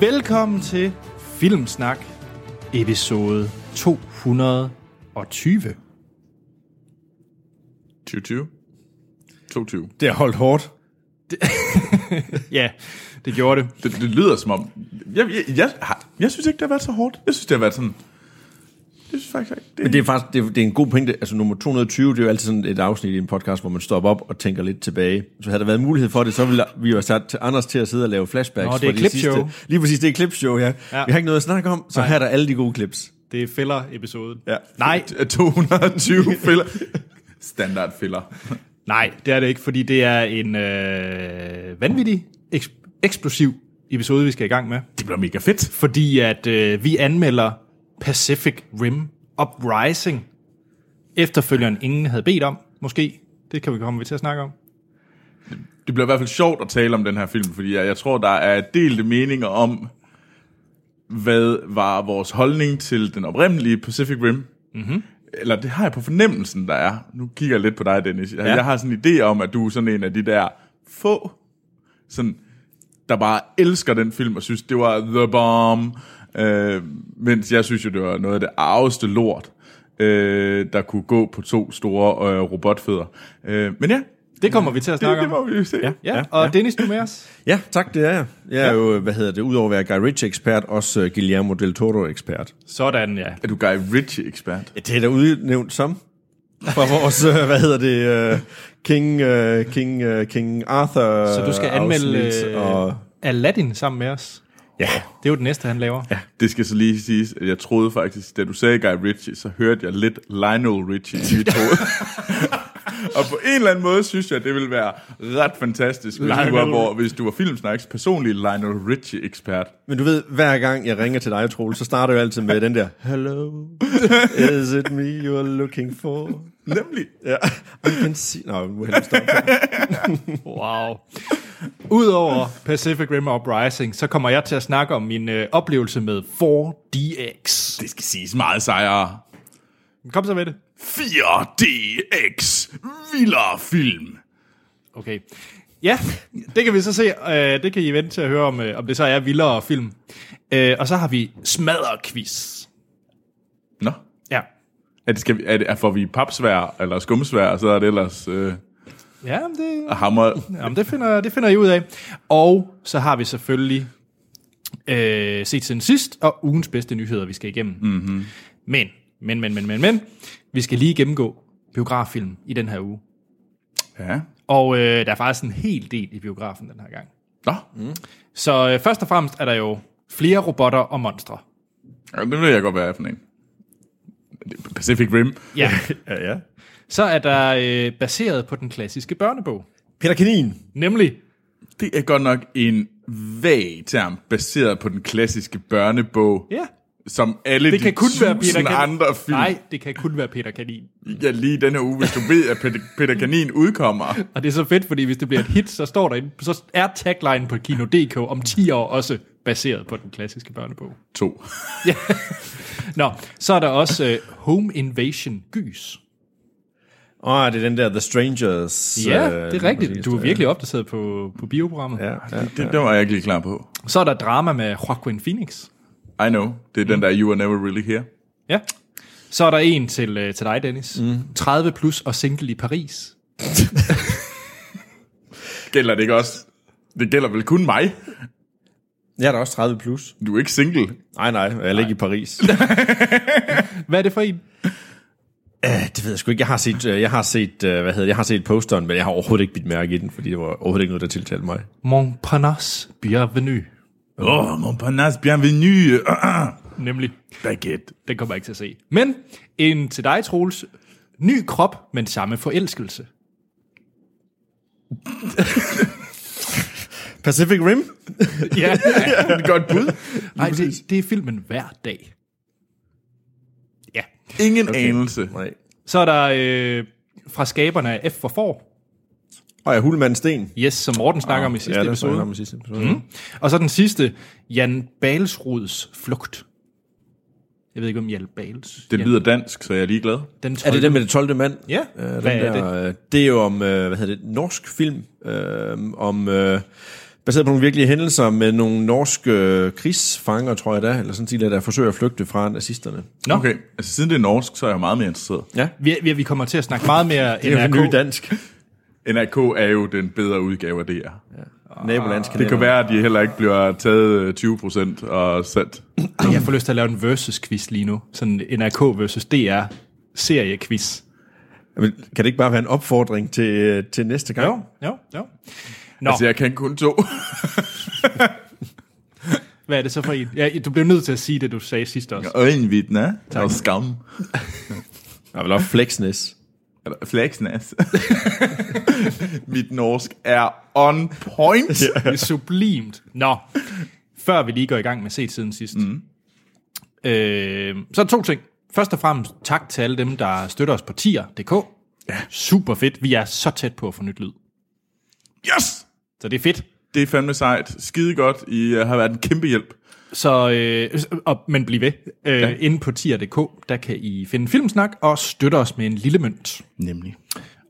Velkommen til Filmsnak, episode 220. 2020? 22. Det har holdt hårdt. Ja, det gjorde det. Det, det lyder som om... Jeg, jeg, jeg, jeg synes ikke, det har været så hårdt. Jeg synes, det har været sådan... Det synes jeg faktisk ikke. Det, Men det er faktisk det er, det er en god pointe. Altså nummer 220, det er jo altid sådan et afsnit i en podcast, hvor man stopper op og tænker lidt tilbage. Så havde der været mulighed for det, så ville vi jo sat til Anders til at sidde og lave flashbacks. Nå, det er for de sidste- Lige præcis, det er clipshow, ja. Ja. Vi har ikke noget at snakke om, så Nej. her er der alle de gode clips. Det er filler-episoden. Ja. Nej, er 220 filler. Standard filler. nej, det er det ikke, fordi det er en øh, vanvittig, eks- eksplosiv episode, vi skal i gang med. Det bliver mega fedt. Fordi at øh, vi anmelder Pacific Rim Uprising. Efterfølgeren ingen havde bedt om, måske. Det kan vi komme til at snakke om. Det bliver i hvert fald sjovt at tale om den her film, fordi jeg, jeg tror, der er delte meninger om, hvad var vores holdning til den oprindelige Pacific Rim. Mm-hmm. Eller det har jeg på fornemmelsen, der er. Nu kigger jeg lidt på dig, Dennis. Ja. Jeg har sådan en idé om, at du er sådan en af de der få, sådan, der bare elsker den film og synes, det var the bomb. Øh, mens jeg synes jo, det var noget af det arveste lort, øh, der kunne gå på to store øh, robotfødder. Øh, men ja, Det kommer vi til at det, snakke det må om. vi jo se. Ja. Ja, og ja. Dennis, du er med os? Ja, tak, det er jeg. Jeg er jo, hvad hedder det, udover at være Guy Ritchie-ekspert, også uh, Guillermo del Toro-ekspert. Sådan, ja. Er du Guy Ritchie-ekspert? Ja, det er da udnævnt som. Fra vores, uh, hvad hedder det, uh, King, uh, King, uh, King Arthur Så du skal anmelde øh, og, Aladdin sammen med os. Ja, Det er jo det næste, han laver. Ja. Det skal så lige siges, at jeg troede faktisk, da du sagde Guy Ritchie, så hørte jeg lidt Lionel Richie i mit hoved. og på en eller anden måde synes jeg, det ville være ret fantastisk, hvis, du var, hvor, hvis du var Filmsnaks personlige Lionel Richie-ekspert. Men du ved, hver gang jeg ringer til dig, Troel, så starter jeg altid med den der, Hello, is it me you're looking for? Nemlig. Ja, I can see... Nå, nu må jeg hellere stoppe. Wow. Udover Pacific Rim Uprising, så kommer jeg til at snakke om min øh, oplevelse med 4DX. Det skal siges meget sejere. Kom så med det. 4DX Vildere film. Okay. Ja, det kan vi så se. Øh, det kan I vente til at høre, om, øh, om det så er vildere film. Øh, og så har vi smadderquiz. Nå. Ja. Er det, skal vi, er det, er, får vi papsvær eller skumsvær, så er det ellers øh, Ja, det, hammer. Jamen, det finder, det finder I ud af. Og så har vi selvfølgelig øh, set siden sidst, og ugens bedste nyheder, vi skal igennem. Mm-hmm. Men, men, men, men, men, men, vi skal lige gennemgå biograffilm i den her uge. Ja. Og øh, der er faktisk en hel del i biografen den her gang. Nå, Så øh, først og fremmest er der jo flere robotter og monstre. ja, det vil jeg godt være for en. Pacific Rim. Ja. ja, ja. Så er der øh, baseret på den klassiske børnebog. Peter Kanin. Nemlig, Det er godt nok en vag term, baseret på den klassiske børnebog, ja, som alle det de kan kun være Peter tusind Kanin. andre film. Nej, det kan kun være Peter Kanin. Ja, lige den her uge, hvis du ved, at Peter, Peter Kanin udkommer. Og det er så fedt, fordi hvis det bliver et hit, så står der inde, så er tagline på Kino.dk om 10 år også baseret på den klassiske børnebog. To. Nå, så er der også øh, Home Invasion Gys. Åh, oh, det er den der The Strangers. Ja, øh, det er rigtigt. præcis, Du er virkelig opdateret på, på bioprogrammet. Ja, ja. Det, det var jeg ikke lige klar på. Så er der drama med Joaquin Phoenix. I know. Det er den der You Are Never Really Here. Ja. Så er der en til, øh, til dig, Dennis. Mm. 30 plus og single i Paris. Gælder det ikke også? Det gælder vel kun mig? Jeg er da også 30 plus. Du er ikke single. Nej, nej, jeg ligger i Paris. Hvad er det for en? Uh, det ved jeg sgu ikke. Jeg har set, uh, jeg har set, uh, hvad hedder det, jeg har set posteren, men jeg har overhovedet ikke bidt mærke i den, fordi det var overhovedet ikke noget, der tiltalte mig. Montparnasse Bienvenue. Åh, oh, mon panas, bienvenue. Uh, uh. Nemlig, Baguette. den kommer jeg ikke til at se. Men en til dig, Troels. Ny krop, men samme forelskelse. Pacific Rim? Ja, et godt bud. Nej, det, det er filmen hver dag. Ja. Ingen okay. anelse. Nej. Så er der øh, fra skaberne af F for får. Og jeg Hulmand Sten. Yes, som Morten snakker om i sidste ja, det episode. om i sidste episode. Mm. Og så den sidste, Jan Balsruds flugt. Jeg ved ikke, om Jan Bals... Det Jan, lyder dansk, så jeg er ligeglad. den Er det den med det 12. mand? Ja, Øh, den hvad er der, det? Det er jo om, øh, hvad hedder det, norsk film, øh, om, øh, baseret på nogle virkelige hændelser med nogle norske øh, krigsfanger, tror jeg da, eller sådan set, der forsøger at flygte fra nazisterne. Nå. Okay, altså siden det er norsk, så er jeg meget mere interesseret. Ja, Vi, vi, vi kommer til at snakke meget mere det er jo ny dansk. NRK er jo den bedre udgave af det her. Nabolandskanal. Det kan være, at de heller ikke bliver taget øh, 20 procent og sat. Jeg får lyst til at lave en versus-quiz lige nu. Sådan en NRK versus DR serie-quiz. Men Kan det ikke bare være en opfordring til, øh, til næste gang? Jo, jo, jo. Nå, Altså, jeg kan kun to. hvad er det så for en? Ja, du bliver nødt til at sige det, du sagde sidst også. Øjenvidne og skam. Jeg vil også Flexness. Fleksnæs. Mit norsk er on point. Det er sublimt. Nå, før vi lige går i gang med set siden sidst. Mm. Øh, så er der to ting. Først og fremmest tak til alle dem, der støtter os på tier.dk. Ja. Super fedt. Vi er så tæt på at få nyt lyd. Yes! Så det er fedt. Det er fandme sejt. Skide godt. I øh, har været en kæmpe hjælp. Så, øh, og, men bliv ved. Øh, ja. Inde på tier.dk, der kan I finde Filmsnak og støtte os med en lille mønt. Nemlig.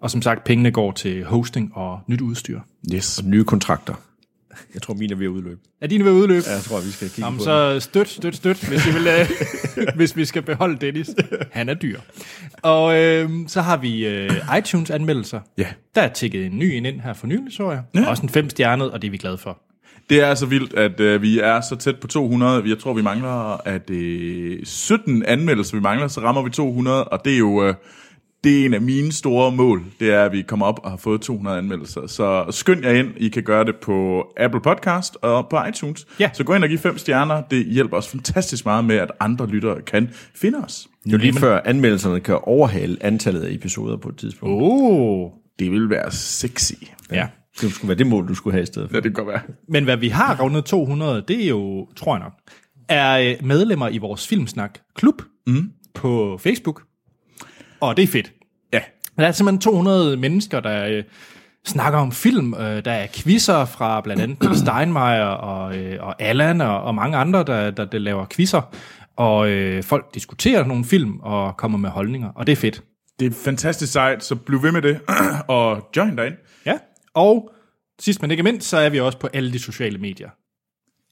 Og som sagt, pengene går til hosting og nyt udstyr. Yes. Nye kontrakter. Jeg tror, mine er ved at udløbe. Er dine ved at udløbe? Ja, jeg tror, vi skal kigge Jamen, på så støt, støt, støt, hvis, I vil, øh, hvis vi skal beholde Dennis. Han er dyr. Og øh, så har vi øh, iTunes-anmeldelser. Ja. Der er tækket en ny en ind her for nylig, så jeg. Ja. Også en fem stjernet, og det er vi glade for. Det er så vildt, at øh, vi er så tæt på 200. Jeg tror, vi mangler at øh, 17 anmeldelser, vi mangler, så rammer vi 200, og det er jo øh, det er en af mine store mål. Det er, at vi kommer op og har fået 200 anmeldelser. Så skynd jer ind. I kan gøre det på Apple Podcast og på iTunes. Ja. Så gå ind og giv fem stjerner. Det hjælper os fantastisk meget med, at andre lyttere kan finde os. Jo lige før anmeldelserne kan overhale antallet af episoder på et tidspunkt. Oh. Det vil være sexy. Ja. Det skulle være det mål, du skulle have i stedet for. Ja, det kan godt være. Men hvad vi har rundet 200, det er jo, tror jeg nok, er øh, medlemmer i vores Filmsnak klub mm. på Facebook. Og det er fedt. Ja. Der er simpelthen 200 mennesker, der øh, snakker om film. Øh, der er quizzer fra blandt andet Steinmeier og, øh, og Allan og, og mange andre, der, der, der laver quizzer. Og øh, folk diskuterer nogle film og kommer med holdninger, og det er fedt. Det er fantastisk sejt, så bliv ved med det. og join derind. Ja. Og sidst men ikke mindst, så er vi også på alle de sociale medier.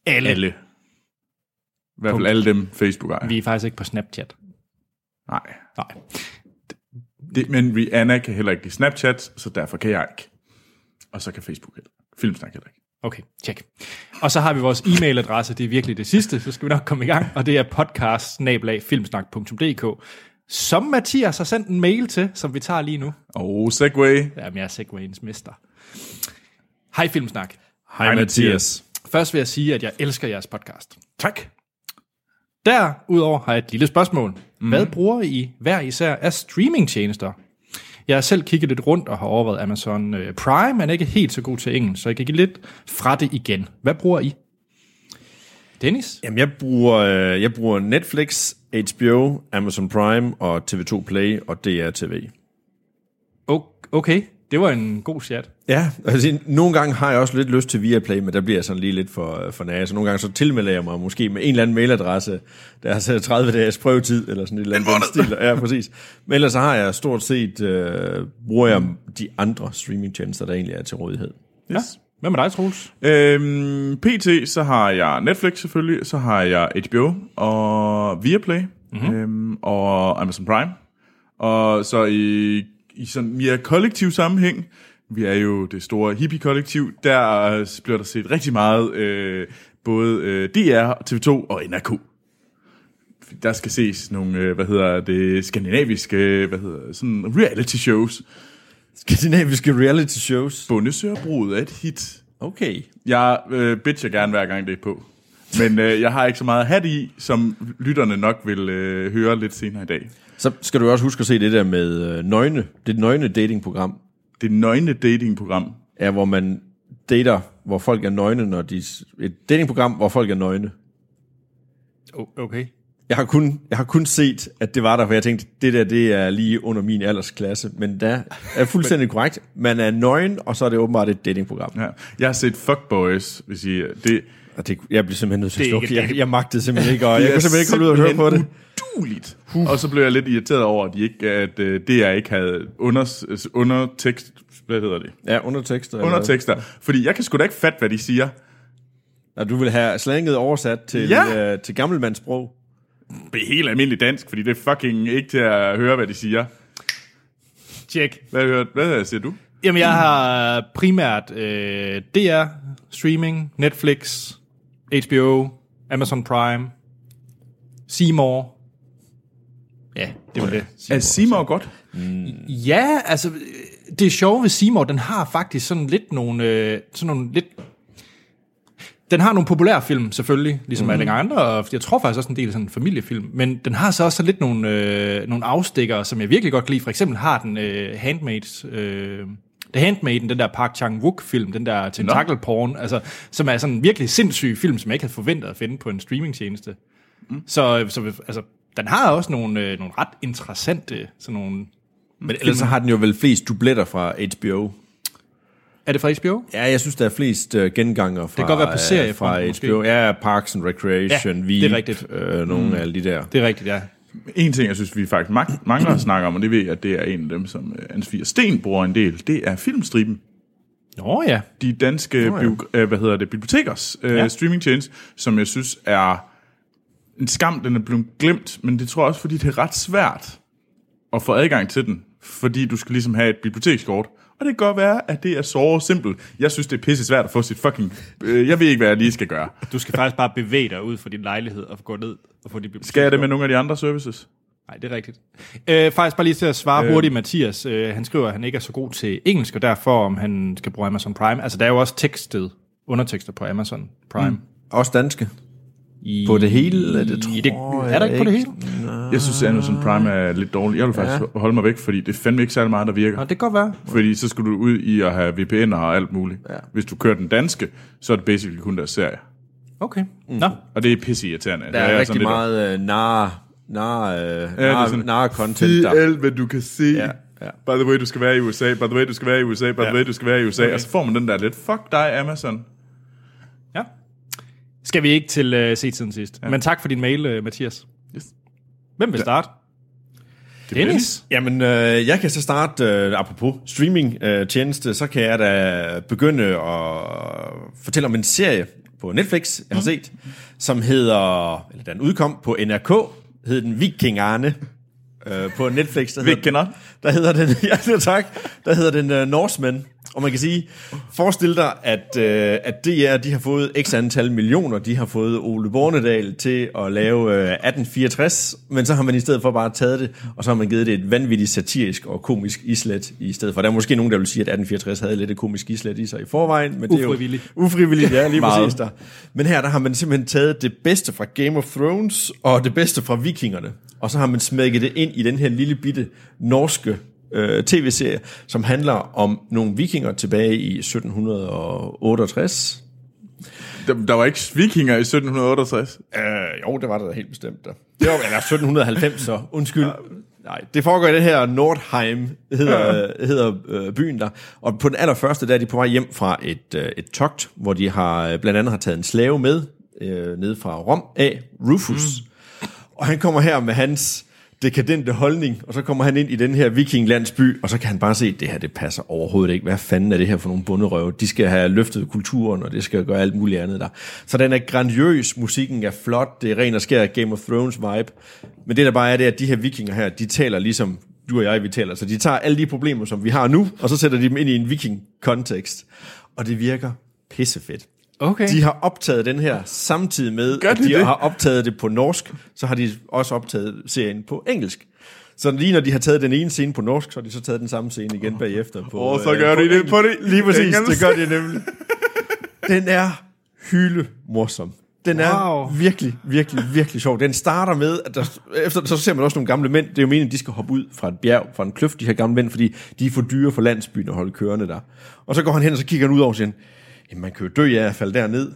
Alle. Alle. I hvert fald alle dem, Facebook ejer. Vi er faktisk ikke på Snapchat. Nej. Nej. Det, men Rihanna kan heller ikke lide Snapchat, så derfor kan jeg ikke. Og så kan Facebook heller Filmsnak heller ikke. Okay, tjek. Og så har vi vores e-mailadresse, det er virkelig det sidste, så skal vi nok komme i gang, og det er podcast som Mathias har sendt en mail til, som vi tager lige nu. Og Segway. Jamen, jeg er Segwayens mester. Hej Filmsnak. Hej Mathias. Først vil jeg sige, at jeg elsker jeres podcast. Tak. Derudover har jeg et lille spørgsmål. Mm. Hvad bruger I hver især af streamingtjenester? Jeg har selv kigget lidt rundt og har overvejet Amazon øh, Prime, men er ikke helt så god til engelsk, så jeg kan give lidt fra det igen. Hvad bruger I? Dennis? Jamen, jeg bruger, øh, jeg bruger Netflix, HBO, Amazon Prime og TV2 Play og DRTV. Okay, det var en god chat. Ja, altså, nogle gange har jeg også lidt lyst til Viaplay, men der bliver jeg sådan lige lidt for, for nære. Så nogle gange så tilmelder jeg mig måske med en eller anden mailadresse, der er så 30 dages prøvetid, eller sådan et eller andet stil. Ja, præcis. Men ellers så har jeg stort set, øh, bruger jeg de andre streamingtjenester, der egentlig er til rådighed. Yes. Ja. Hvad med dig, Troels? Øhm, PT, så har jeg Netflix selvfølgelig, så har jeg HBO og Viaplay mm-hmm. øhm, og Amazon Prime. Og så i, i sådan mere kollektiv sammenhæng, vi er jo det store hippie-kollektiv, der bliver der set rigtig meget, øh, både øh, DR, TV2 og NRK. Der skal ses nogle, øh, hvad hedder det, skandinaviske, hvad hedder sådan reality shows. Skandinaviske reality shows. Bundesørbruget er et hit. Okay. Jeg øh, bitcher gerne hver gang det er på. Men øh, jeg har ikke så meget hat i, som lytterne nok vil øh, høre lidt senere i dag. Så skal du også huske at se det der med øh, nøgne. Det nøgne datingprogram Det nøgne datingprogram. er, hvor man dater, hvor folk er nøgne, når de... Et datingprogram, hvor folk er nøgne. Okay. Jeg har, kun, jeg har kun set, at det var der, for jeg tænkte, det der, det er lige under min aldersklasse. Men der er fuldstændig korrekt. Man er nøgen, og så er det åbenbart et datingprogram. Ja. Jeg har set Fuckboys, hvis I... Det, Og det, jeg blev simpelthen nødt til at Det slukke. Jeg, jeg magtede simpelthen ikke, og det jeg er kunne simpelthen ikke holde ud og høre på det. Uduligt. Og så blev jeg lidt irriteret over, at, de ikke, at øh, DR ikke havde under, undertekst hvad hedder det? Ja, undertekster. eller- Undertekster. Fordi jeg kan sgu da ikke fatte, hvad de siger. Ja, du vil have slanget oversat til, Ja. øh, til gammelmandssprog. Det er helt almindeligt dansk, fordi det er fucking ikke til at høre, hvad de siger. Check. Hvad, hører- hvad siger du? Jamen, jeg har primært øh, DR, streaming, Netflix, HBO, Amazon Prime, Seymour. Ja, det var det. Er Seymour godt? Ja, altså, det er sjovt ved Seymour, den har faktisk sådan lidt nogle, øh, sådan nogle lidt... Den har nogle populære film, selvfølgelig, ligesom mm. alle andre, og jeg tror faktisk også en del sådan familiefilm, men den har så også lidt nogle, øh, nogle afstikker, som jeg virkelig godt kan lide. For eksempel har den øh, Handmaids... Øh, The Handmaiden, den der Park Chan-wook-film, den der tentacle porn, altså, som er sådan en virkelig sindssyg film, som jeg ikke havde forventet at finde på en streamingtjeneste. Mm. Så, så altså, den har også nogle, øh, nogle ret interessante sådan nogle Men ellers så har den jo vel flest dubletter fra HBO. Er det fra HBO? Ja, jeg synes, der er flest uh, genganger fra, kan godt være på øh, seriefronten, fra måske. HBO. Ja, Parks and Recreation, Ja, Veep, det er rigtigt. Øh, nogle mm. af alle de der. Det er rigtigt, ja. En ting, jeg synes, vi faktisk mangler at snakke om, og det ved jeg, at det er en af dem, som øh, Ansvig Sten bruger en del, det er filmstriben. Nå ja. De danske ja. bio- øh, hvad hedder det, bibliotekers øh, Ja. ja. streamingtjeneste, som jeg synes er en skam, den er blevet glemt, men det tror jeg også, fordi det er ret svært at få adgang til den, fordi du skal ligesom have et bibliotekskort. Og det kan godt være, at det er så simpelt. Jeg synes, det er pisse svært at få sit fucking... Øh, jeg ved ikke, hvad jeg lige skal gøre. Du skal faktisk bare bevæge dig ud fra din lejlighed og gå ned og få de Skal jeg det med nogle af de andre services? Nej, det er rigtigt. Øh, faktisk bare lige til at svare øh. hurtigt, Mathias. Øh, han skriver, at han ikke er så god til engelsk, og derfor om han skal bruge Amazon Prime. Altså, der er jo også tekstet, undertekster på Amazon Prime. Mm. Også danske. På det hele, det tror det, Er der ikke på det hele? Jeg synes, at Amazon Prime er lidt dårlig. Jeg vil faktisk ja. holde mig væk, fordi det er fandme ikke særlig meget, der virker. Nå, det kan godt være. Fordi så skulle du ud i at have VPN'er og alt muligt. Ja. Hvis du kører den danske, så er det basically kun deres serie. Okay. Mm. Nå, Og det er pisse irriterende. Der er, rigtig meget uh, nar, er nar content Sig der. alt, hvad du kan se. Ja, ja. By the way, du skal være i USA. By the way, du skal være i USA. By the Ja. way, du skal være i USA. Okay. Og så får man den der lidt, fuck dig, Amazon. Skal vi ikke til uh, set siden sidst. Ja. Men tak for din mail, uh, Mathias. Yes. Hvem vil starte? Det er Dennis? Jamen, øh, jeg kan så starte, øh, apropos streaming-tjeneste, så kan jeg da begynde at fortælle om en serie på Netflix, jeg har set, som hedder, eller den udkom på NRK, hed den Vikingerne øh, på Netflix. Der hedder, Vikinger. der hedder den, ja, tak, der hedder den uh, Norseman. Og man kan sige, forestil dig, at, øh, at DR, de har fået x antal millioner, de har fået Ole Bornedal til at lave øh, 1864, men så har man i stedet for bare taget det, og så har man givet det et vanvittigt satirisk og komisk islet i stedet for. Der er måske nogen, der vil sige, at 1864 havde lidt et komisk islet i sig i forvejen, men det er jo ufrivilligt, ja, lige præcis der. Men her, der har man simpelthen taget det bedste fra Game of Thrones, og det bedste fra vikingerne, og så har man smækket det ind i den her lille bitte norske øh, tv-serie, som handler om nogle vikinger tilbage i 1768. Der, der var ikke vikinger i 1768. Øh, jo, det var der helt bestemt der. Det var, eller 1790, så undskyld. Nej, det foregår i det her Nordheim, hedder, hedder øh, byen der. Og på den allerførste, der er de på vej hjem fra et, øh, et togt, hvor de har øh, blandt andet har taget en slave med, øh, ned fra Rom af, Rufus. Mm. Og han kommer her med hans dekadente holdning, og så kommer han ind i den her vikinglandsby, og så kan han bare se, at det her, det passer overhovedet ikke. Hvad fanden er det her for nogle bunderøve? De skal have løftet kulturen, og det skal gøre alt muligt andet der. Så den er grandiøs, musikken er flot, det er ren og skær Game of Thrones vibe. Men det der bare er, det er, at de her vikinger her, de taler ligesom du og jeg, vi taler. Så de tager alle de problemer, som vi har nu, og så sætter de dem ind i en viking-kontekst. Og det virker pissefedt. Okay. De har optaget den her samtidig med, Gør at de de det? har optaget det på norsk, så har de også optaget serien på engelsk. Så lige når de har taget den ene scene på norsk, så har de så taget den samme scene igen bagefter. På, Og så øh, gør de det engelsk. på det Lige præcis, engelsk. det gør de nemlig. Den er hyle morsom. Den er Wow. virkelig, virkelig, virkelig sjov. Den starter med, at der, efter, så ser man også nogle gamle mænd. Det er jo meningen, at de skal hoppe ud fra et bjerg, fra en kløft, de her gamle mænd, fordi de er for dyre for landsbyen at holde kørende der. Og så går han hen, og så kigger han ud over og siger, jamen man kan jo dø af at falde derned.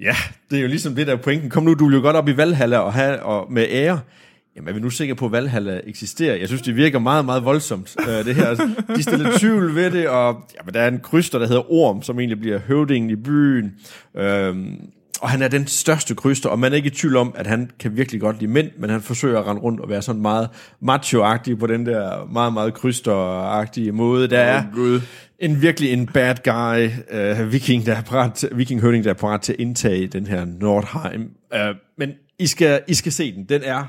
Ja, det er jo ligesom det der er pointen. Kom nu, du vil jo godt op i Valhalla og, have, og med ære. Jamen, er vi nu sikre på, at Valhalla eksisterer? Jeg synes, det virker meget, meget voldsomt, øh, det her. De stiller tvivl ved det, og jamen, der er en kryster, der hedder Orm, som egentlig bliver høvdingen i byen. Øhm, og han er den største kryster, og man er ikke i tvivl om, at han kan virkelig godt lide mænd, men han forsøger at rende rundt og være sådan meget macho-agtig på den der meget, meget kryster-agtige måde. Der er Gud. En virkelig en bad guy, uh, viking, der er parat til, vikinghøvding, der er parat til at indtage den her Nordheim. Uh, men I skal, I skal se den. Den er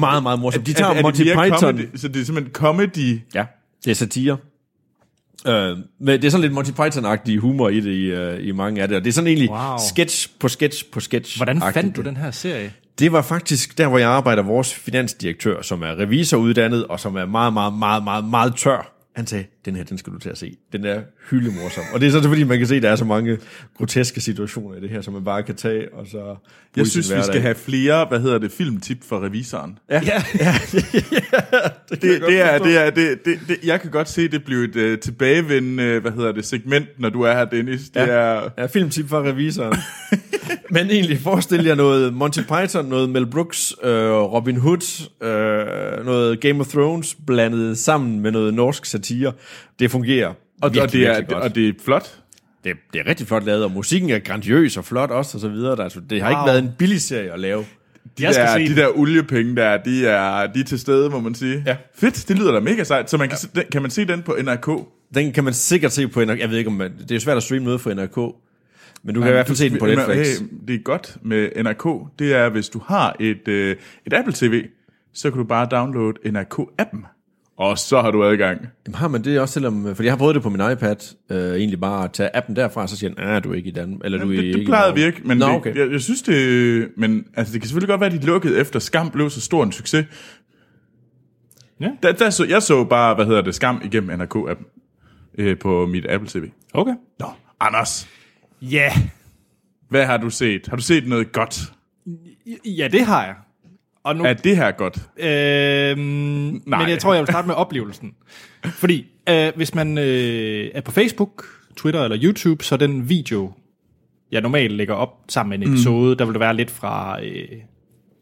meget, meget morsom. De tager er, er Monty det Python. Comedy, så det er simpelthen comedy. Ja, det er satire. Uh, men det er sådan lidt Monty Python-agtig humor i det, i, uh, i mange af det. Og det er sådan egentlig wow. sketch på sketch på sketch. Hvordan fandt du den her serie? Det var faktisk der, hvor jeg arbejder, vores finansdirektør, som er revisoruddannet, og som er meget, meget, meget, meget, meget tør. Han sagde, den her, den skal du til at se. Den er hyldemorsom. Og det er så fordi, man kan se, at der er så mange groteske situationer i det her, som man bare kan tage, og så... Jeg synes, vi skal have flere, hvad hedder det, filmtip for revisoren. Ja, ja, ja, Det, det, er, det er, det, det, det, jeg kan godt se, det bliver et uh, tilbagevendende, hvad hedder det, segment, når du er her, Dennis. Det Ja. er, Ja, filmtip fra revisoren. Men egentlig forestil jer noget Monty Python, noget Mel Brooks, øh, Robin Hood, øh, noget Game of Thrones blandet sammen med noget norsk satire. Det fungerer og, og, virkelig, det er, godt. og det er flot. det, det er rigtig flot lavet, og musikken er grandiøs og flot også, og så videre. Der, altså, det har wow. Ikke været en billig serie at lave. De, Jeg skal der, se de den. der oliepenge der, de er, de er til stede, må man sige. Ja. Fedt, det lyder da mega sejt. Så man kan, se- den, kan man se den på NRK? Den kan man sikkert se på NRK. Jeg ved ikke, om man, det er svært at streame noget for NRK, men du kan i hvert fald se den på Netflix. Hey, det er godt med NRK, det er, hvis du har et, øh, et Apple TV, så kan du bare downloade NRK-appen. Og så har du adgang. Jamen, har man det også, selvom... Fordi jeg har prøvet det på min iPad, øh, egentlig bare at tage appen derfra, så siger den, ah, du er ikke i Danmark. Eller du er det, ikke det plejede at i Norge." virke, men Nå, det, okay. jeg, jeg synes det... Men altså, det kan selvfølgelig godt være, at de lukkede efter Skam blev så stor en succes. Ja. Der, der så, jeg så bare, hvad hedder det, Skam igennem NRK-appen øh, på mit Apple TV. Okay. Nå, Anders, Ja, hvad har du set? Har du set noget godt? ja det har jeg. Og nu, Er det her godt? Øhm, men jeg tror, jeg vil starte med oplevelsen. Fordi øh, hvis man øh, er på Facebook, Twitter eller YouTube, så den video, jeg normalt lægger op sammen med en episode, mm. der vil det være lidt fra øh,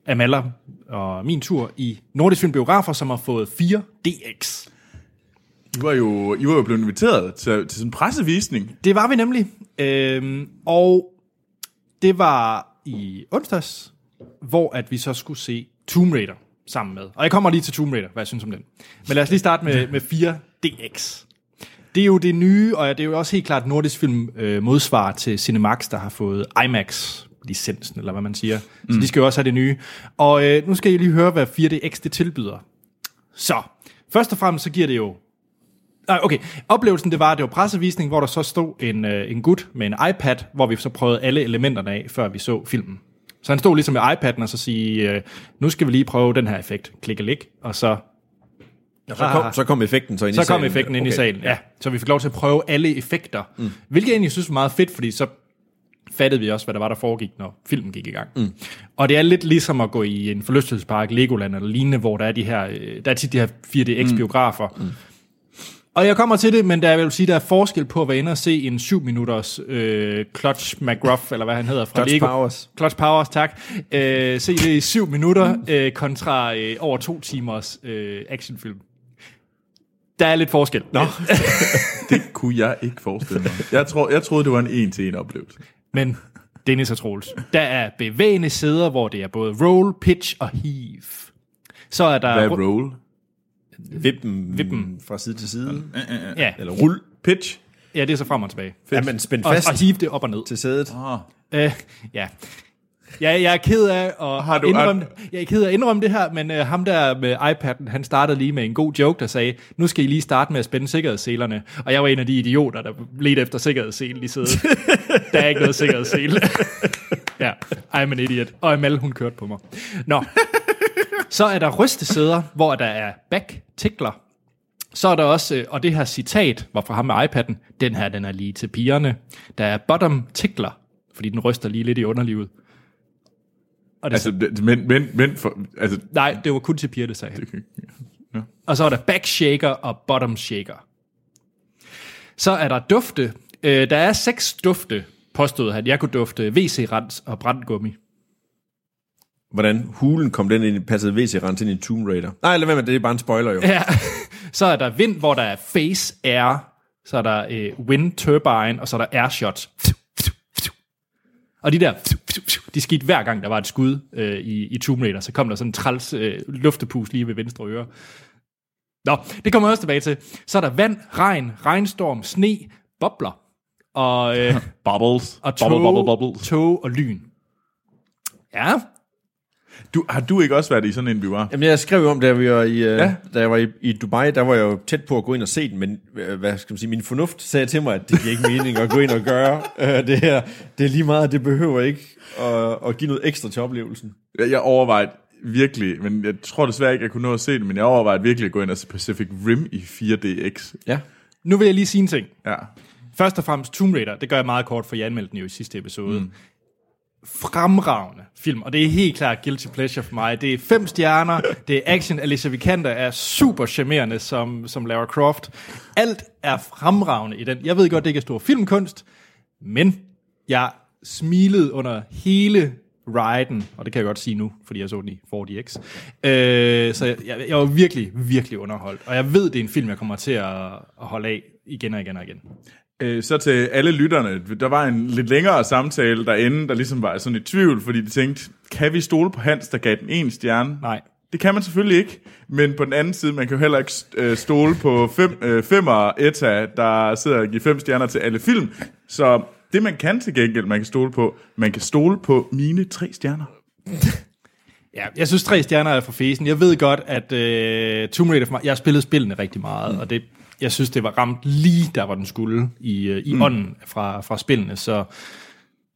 Amala og min tur i Nordisk Film Biografer, som har fået 4 DX. I var jo, I var jo blevet inviteret til, til sådan en pressevisning. Det var vi nemlig. Øhm, og det var i onsdags, hvor at vi så skulle se Tomb Raider sammen med. Og jeg kommer lige til Tomb Raider, hvad jeg synes om den. Men lad os lige starte med, med 4DX. Det er jo det nye, og det er jo også helt klart Nordisk Film øh, modsvar til Cinemax, der har fået IMAX licensen, eller hvad man siger. Så de skal jo også have det nye. Og øh, nu skal I lige høre, hvad 4DX det tilbyder. Så, først og fremmest så giver det jo Nej, okay. Oplevelsen, det var, at det var pressevisning, hvor der så stod en, øh, en gut med en iPad, hvor vi så prøvede alle elementerne af, før vi så filmen. Så han stod ligesom med iPad'en og så sige, øh, nu skal vi lige prøve den her effekt. Klik og lik, og så, Så kom, så kom effekten så ind så i kom salen. effekten ind i Okay. salen. Ja, så vi fik lov til at prøve alle effekter. Mm. Hvilket jeg egentlig synes var meget fedt, fordi så fattede vi også, hvad der var, der foregik, når filmen gik i gang. Mm. Og det er lidt ligesom at gå i en forlystelsespark, Legoland eller lignende, hvor der er, de her, øh, der er tit de her 4DX-biografer. Mm. Og jeg kommer til det, men der jeg vil sige, der er forskel på at være inde og se en 7 minutters øh, Clutch McGruff, eller hvad han hedder fra Clutch Lego. Powers. Clutch Powers, tak. Øh, se det i 7 minutter øh, kontra øh, over to timers øh, actionfilm. Der er lidt forskel. Nå. Det kunne jeg ikke forestille mig. Jeg, tror, jeg troede, det var en en-til-en oplevelse. Men Dennis og Troels, der er bevægende sæder, hvor det er både roll, pitch og heave. Så er der... Hvad er roll? Vippen, Vippen. fra side til side. Ja, Eller rul Pitch? ja, det er så frem og tilbage. er man spændt Og, fast og heave det op og ned. til sædet. Ah. Øh, ja. Ja, jeg er ked af at, Har du- indrømme, jeg er ked af at indrømme det her, men uh, ham der med iPad'en, han startede lige med en god joke, der sagde, nu skal I lige starte med at spænde sikkerhedsselerne. Og jeg var en af de idioter, der ledte efter sikkerhedsselen i sædet. der er ikke noget sikkerhedssele. ja, I'm an idiot. Og Amal, hun kørte på mig. Nå. Så er der rystesæder, hvor der er back-tikler. Så er der også, øh, og det her citat var fra ham med iPad'en, den her, den er lige til pigerne. Der er bottom tickler, fordi den ryster lige lidt i underlivet. Og det, Altså, det- men, men, men for, altså, nej, det var kun til piger, det sagde han. Ja. Og så er der back shaker og bottom shaker. Så er der dufte. Øh, der er seks dufte, påstod han. Jeg kunne dufte WC-rens og brandgummi. Hvordan hulen kom den ind, passede WC-rens ind i Tomb Raider. Nej, lad være med det, det er bare en spoiler jo. Ja. Så er der vind, hvor der er face air. Så er der øh, wind turbine, og så er der air shots. Og de der, de skete hver gang, der var et skud øh, i, i Tomb Raider, så kom der sådan en træls øh, luftepus lige ved venstre øre. Nå, det kommer jeg også tilbage til. Så er der vand, regn, regnstorm, sne, bobler og, øh, Bubbles. og bubble, bubble, tog, bubbles. tog og lyn. Ja, Du, har du ikke også været i sådan en biograf? Jamen, jeg skrev jo om, da, vi var i, Ja. ja. da jeg var i, i Dubai, der var jeg jo tæt på at gå ind og se den, men øh, hvad skal man sige, min fornuft sagde til mig, at det giver ikke mening at gå ind og gøre øh, det her. Det er lige meget, det behøver ikke at, at give noget ekstra til oplevelsen. Jeg, jeg overvejede virkelig, men jeg tror desværre ikke, jeg kunne nå at se det, men jeg overvejede virkelig at gå ind og se Pacific Rim i 4DX. Ja. nu vil jeg lige sige en ting. Ja. Først og fremmest Tomb Raider, det gør jeg meget kort, for jeg anmeldte den jo i sidste episode. Mm. Fremragende film, og det er helt klart guilty pleasure for mig. Det er fem stjerner, det er action, Alicia Vikander er super charmerende som, som Lara Croft. Alt er fremragende i den. Jeg ved godt, det ikke er stor filmkunst, men jeg smilede under hele riden, og det kan jeg godt sige nu, fordi jeg så den i 4DX. Øh, så jeg, jeg, jeg var virkelig, virkelig underholdt, og jeg ved, det er en film, jeg kommer til at, at holde af igen og igen og igen. Øh, så til alle lytterne, der var en lidt længere samtale derinde, der ligesom var sådan i tvivl, fordi de tænkte, kan vi stole på Hans, der gav den en stjerne? Nej. Det kan man selvfølgelig ikke, men på den anden side, man kan jo heller ikke øh, stole på fem, øh, femmer ETA, der sidder og giver fem stjerner til alle film. Så det man kan til gengæld, man kan stole på, man kan stole på mine tre stjerner. Ja, jeg synes, tre stjerner er for fesen. Jeg ved godt, at øh, Tomb Raider for mig, jeg har spillet spillene rigtig meget, mm. og det, jeg synes, det var ramt lige der, hvor den skulle i, øh, i mm. ånden fra, fra spillene. Så,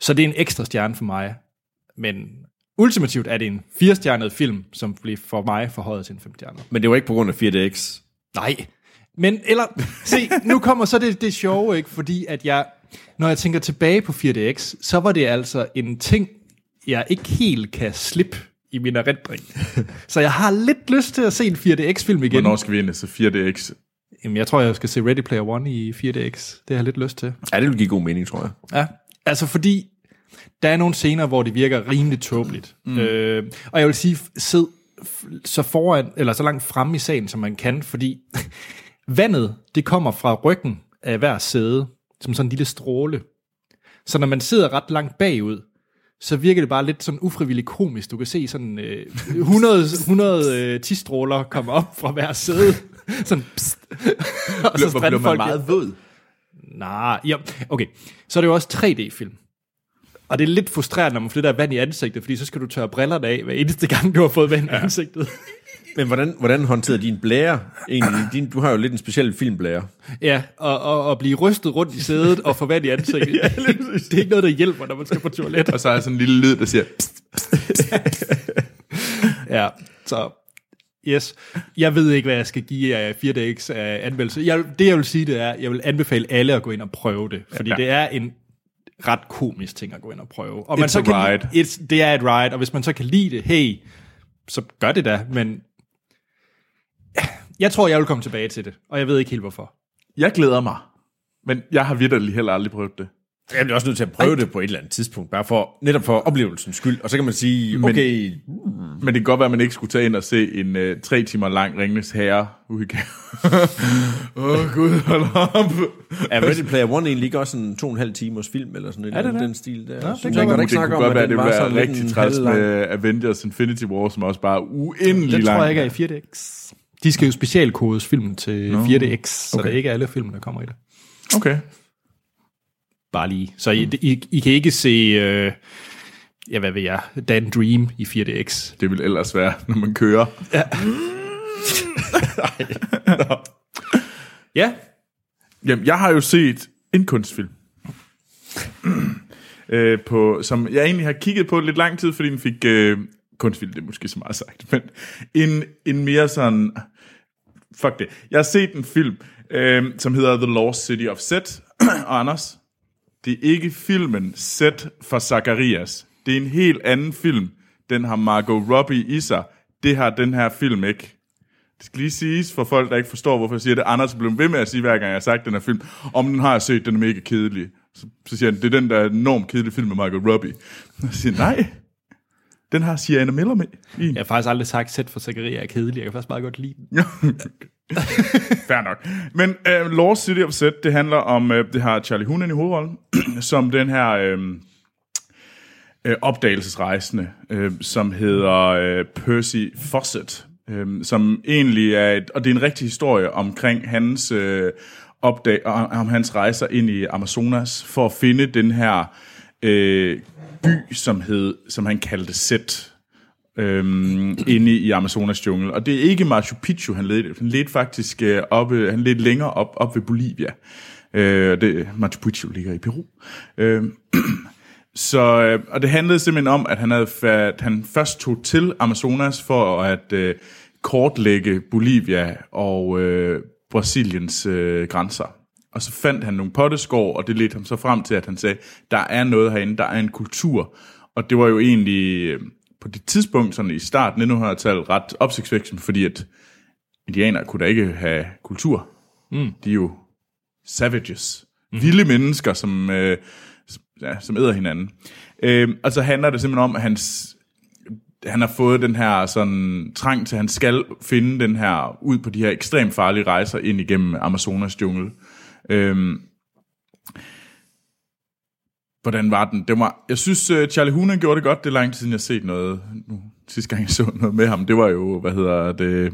så det er en ekstra stjerne for mig. Men ultimativt er det en firestjernet film, som bliver for mig forhøjet til en femstjernet. Men det var ikke på grund af 4DX. Nej. Men, eller, se, nu kommer så det, det sjove, ikke? Fordi at jeg, når jeg tænker tilbage på 4DX, så var det altså en ting, jeg ikke helt kan slippe i min erindring. så jeg har lidt lyst til at se en 4DX-film igen. Hvornår skal vi ind se 4DX? Jamen, jeg tror, jeg skal se Ready Player One i 4DX. Det har jeg lidt lyst til. Ja, det vil give god mening, tror jeg. Ja. Altså fordi, der er nogle scener, hvor det virker rimelig tåbeligt. Mm. Øh, og jeg vil sige, sid så foran, eller så langt fremme i salen, som man kan, fordi vandet, det kommer fra ryggen af hver sæde, som sådan en lille stråle. Så når man sidder ret langt bagud, så virker det bare lidt sådan ufrivilligt komisk. Du kan se sådan øh, 100, 100 øh, tistråler komme op fra hver sæde. sådan, pst. og Bliver, bliver man folk meget våd? Nej, ja, okay. Så er det jo også 3D-film. Og det er lidt frustrerende, når man flytter vand i ansigtet, fordi så skal du tørre brillerne af hver eneste gang, du har fået vand i ansigtet. Men hvordan, hvordan håndterede din blære egentlig? Din, du har jo lidt en speciel filmblære. Ja, og, og, og blive rystet rundt i sædet og få vand i ansigtet. det er ikke noget, der hjælper, når man skal på toilet. Og så er der sådan en lille lyd, der siger, pst, Ja, så yes. Jeg ved ikke, hvad jeg skal give af 4DX af anmeldelse. Jeg, det, jeg vil sige, det er, jeg vil anbefale alle at gå ind og prøve det. Fordi Ja. det er en ret komisk ting at gå ind og prøve. Og It's så kan, ride. It's, det er et ride, og hvis man så kan lide det, hey, så gør det da, men jeg tror, jeg vil komme tilbage til det, og jeg ved ikke helt hvorfor. jeg glæder mig. Men jeg har virkelig heller aldrig prøvet det. Jeg bliver også nødt til at prøve det på et eller andet tidspunkt, bare for, netop for oplevelsens skyld. Og så kan man sige, okay, Men det kan godt være, at man ikke skulle tage ind og se en uh, tre timer lang Ringnes Herre udgave. Åh oh, gud, hold op. er Ready Player One egentlig ikke også en to og en halv timers film, eller sådan en, Er det det? den stil der? det Synes kan jeg, godt det snakke kunne om, godt at være, den det var ville være lidt rigtig træls med Avengers Infinity War, som også bare er uendelig Den lang. tror jeg ikke er i 4DX. De skal jo specialkodes filmen til Nå, 4DX, så okay. det er ikke alle film, der kommer i det. Okay. Bare lige. Så I, I, I kan ikke se, øh, ja, hvad ved jeg, Dan Dream i 4DX. Det vil ellers være, når man kører. Ja, Jamen, jeg har jo set en kunstfilm. øh, på, som jeg egentlig har kigget på lidt lang tid, fordi den fik... Øh, kunstfilm, det er måske så meget sagt, men en, en mere sådan... Fuck det. Jeg har set en film, øh, som hedder The Lost City of Set. Og Anders, det er ikke filmen Set for Zacharias. Det er en helt anden film. Den har Margot Robbie i sig. Det har den her film ikke. Det skal lige siges for folk, der ikke forstår, hvorfor jeg siger det. Anders blev ved med at sige, hver gang jeg har sagt den her film, om den har jeg set, den er mega kedelig. Så, så siger han, det er den der enormt kedelige film med Margot Robbie. Og jeg siger, nej, den har Sienna Miller med i. jeg har faktisk aldrig sagt, sæt for Zachariah er kedelig. Jeg kan faktisk bare godt lide den. Fair nok. Men uh, Lost City of Set, det handler om, uh, det har Charlie Hunnam i hovedrollen, som den her uh, uh, opdagelsesrejsende, uh, som hedder uh, Percy Fawcett. øhm, som egentlig er, et, og det er en rigtig historie omkring hans øh, opdag, om, om hans rejser ind i Amazonas for at finde den her øh, by, som hed, som han kaldte Set, øhm, inde i Amazonas jungle. Og det er ikke Machu Picchu, han ledte. Han ledte faktisk øh, oppe, han ledte længere op, op ved Bolivia. Øh, det, Machu Picchu ligger i Peru. Øh, så, øh, og det handlede simpelthen om, at han, havde, at han først tog til Amazonas for at øh, kortlægge Bolivia og øh, Brasiliens øh, grænser. Og så fandt han nogle potteskår, og det ledte ham så frem til, at han sagde, der er noget herinde, der er en kultur. Og det var jo egentlig øh, på det tidspunkt, sådan i starten af 1900-tallet, ret opsigtsvækkende, fordi at indianere kunne da ikke have kultur. Mm. De er jo savages. Mm. Vilde mennesker, som, øh, ja, som æder hinanden. Øh, og så handler det simpelthen om, at hans, han har fået den her sådan trang til, at han skal finde den her, ud på de her ekstremt farlige rejser ind igennem Amazonas jungle. Øh, hvordan var den? Det var, jeg synes, uh, Charlie Hunan gjorde det godt. Det er lang tid siden, jeg har set noget. Nu, sidste gang, jeg så noget med ham, det var jo, hvad hedder det,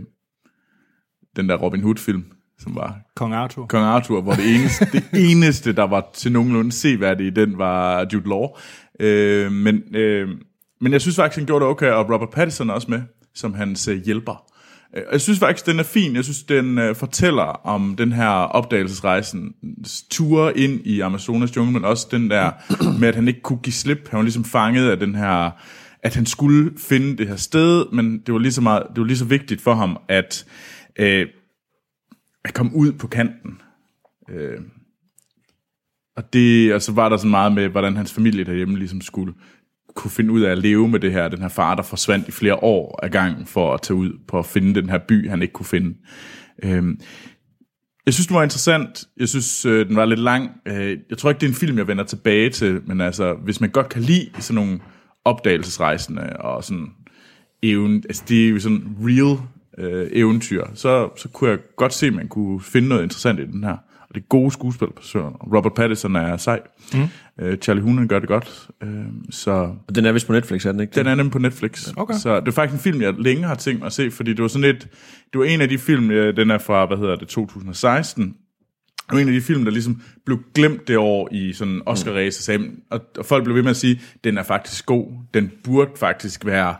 den der Robin Hood-film, som var Kong Arthur. Kong Arthur, hvor det eneste, det eneste der var til nogenlunde seværdigt i den, var Jude Law. Øh, men, øh, men jeg synes faktisk, han gjorde det okay, og Robert Pattinson også med, som hans øh, hjælper. Øh, jeg synes faktisk, den er fin. Jeg synes, den øh, fortæller om den her opdagelsesrejsen, ture ind i Amazonas jungle, men også den der med, at han ikke kunne give slip. Han var ligesom fanget af den her, at han skulle finde det her sted, men det var lige så, meget, det var lige så vigtigt for ham, at, øh, at komme ud på kanten. Øh, og, det, og så var der så meget med, hvordan hans familie derhjemme ligesom skulle kunne finde ud af at leve med det her, den her far, der forsvandt i flere år af gangen for at tage ud på at finde den her by, han ikke kunne finde. Øhm, jeg synes, den var interessant. Jeg synes, øh, den var lidt lang. Øh, jeg tror ikke, det er en film, jeg vender tilbage til, men altså, hvis man godt kan lide sådan nogle opdagelsesrejsende og sådan even, altså det er jo sådan real øh, eventyr, så, så kunne jeg godt se, at man kunne finde noget interessant i den her. Og det er gode skuespil på søren. Robert Pattinson er sej. Mm. Øh, Charlie Hunnam gør det godt. Øh, så Og den er vist på Netflix, er den ikke? den er nemlig på Netflix. Okay. Så det er faktisk en film, jeg længe har tænkt mig at se, fordi det var sådan et, det var en af de film, øh, den er fra, hvad hedder det, 2016, det var en af de film, der ligesom blev glemt det år i sådan oscar race sagde, og, og folk blev ved med at sige, den er faktisk god. Den burde faktisk være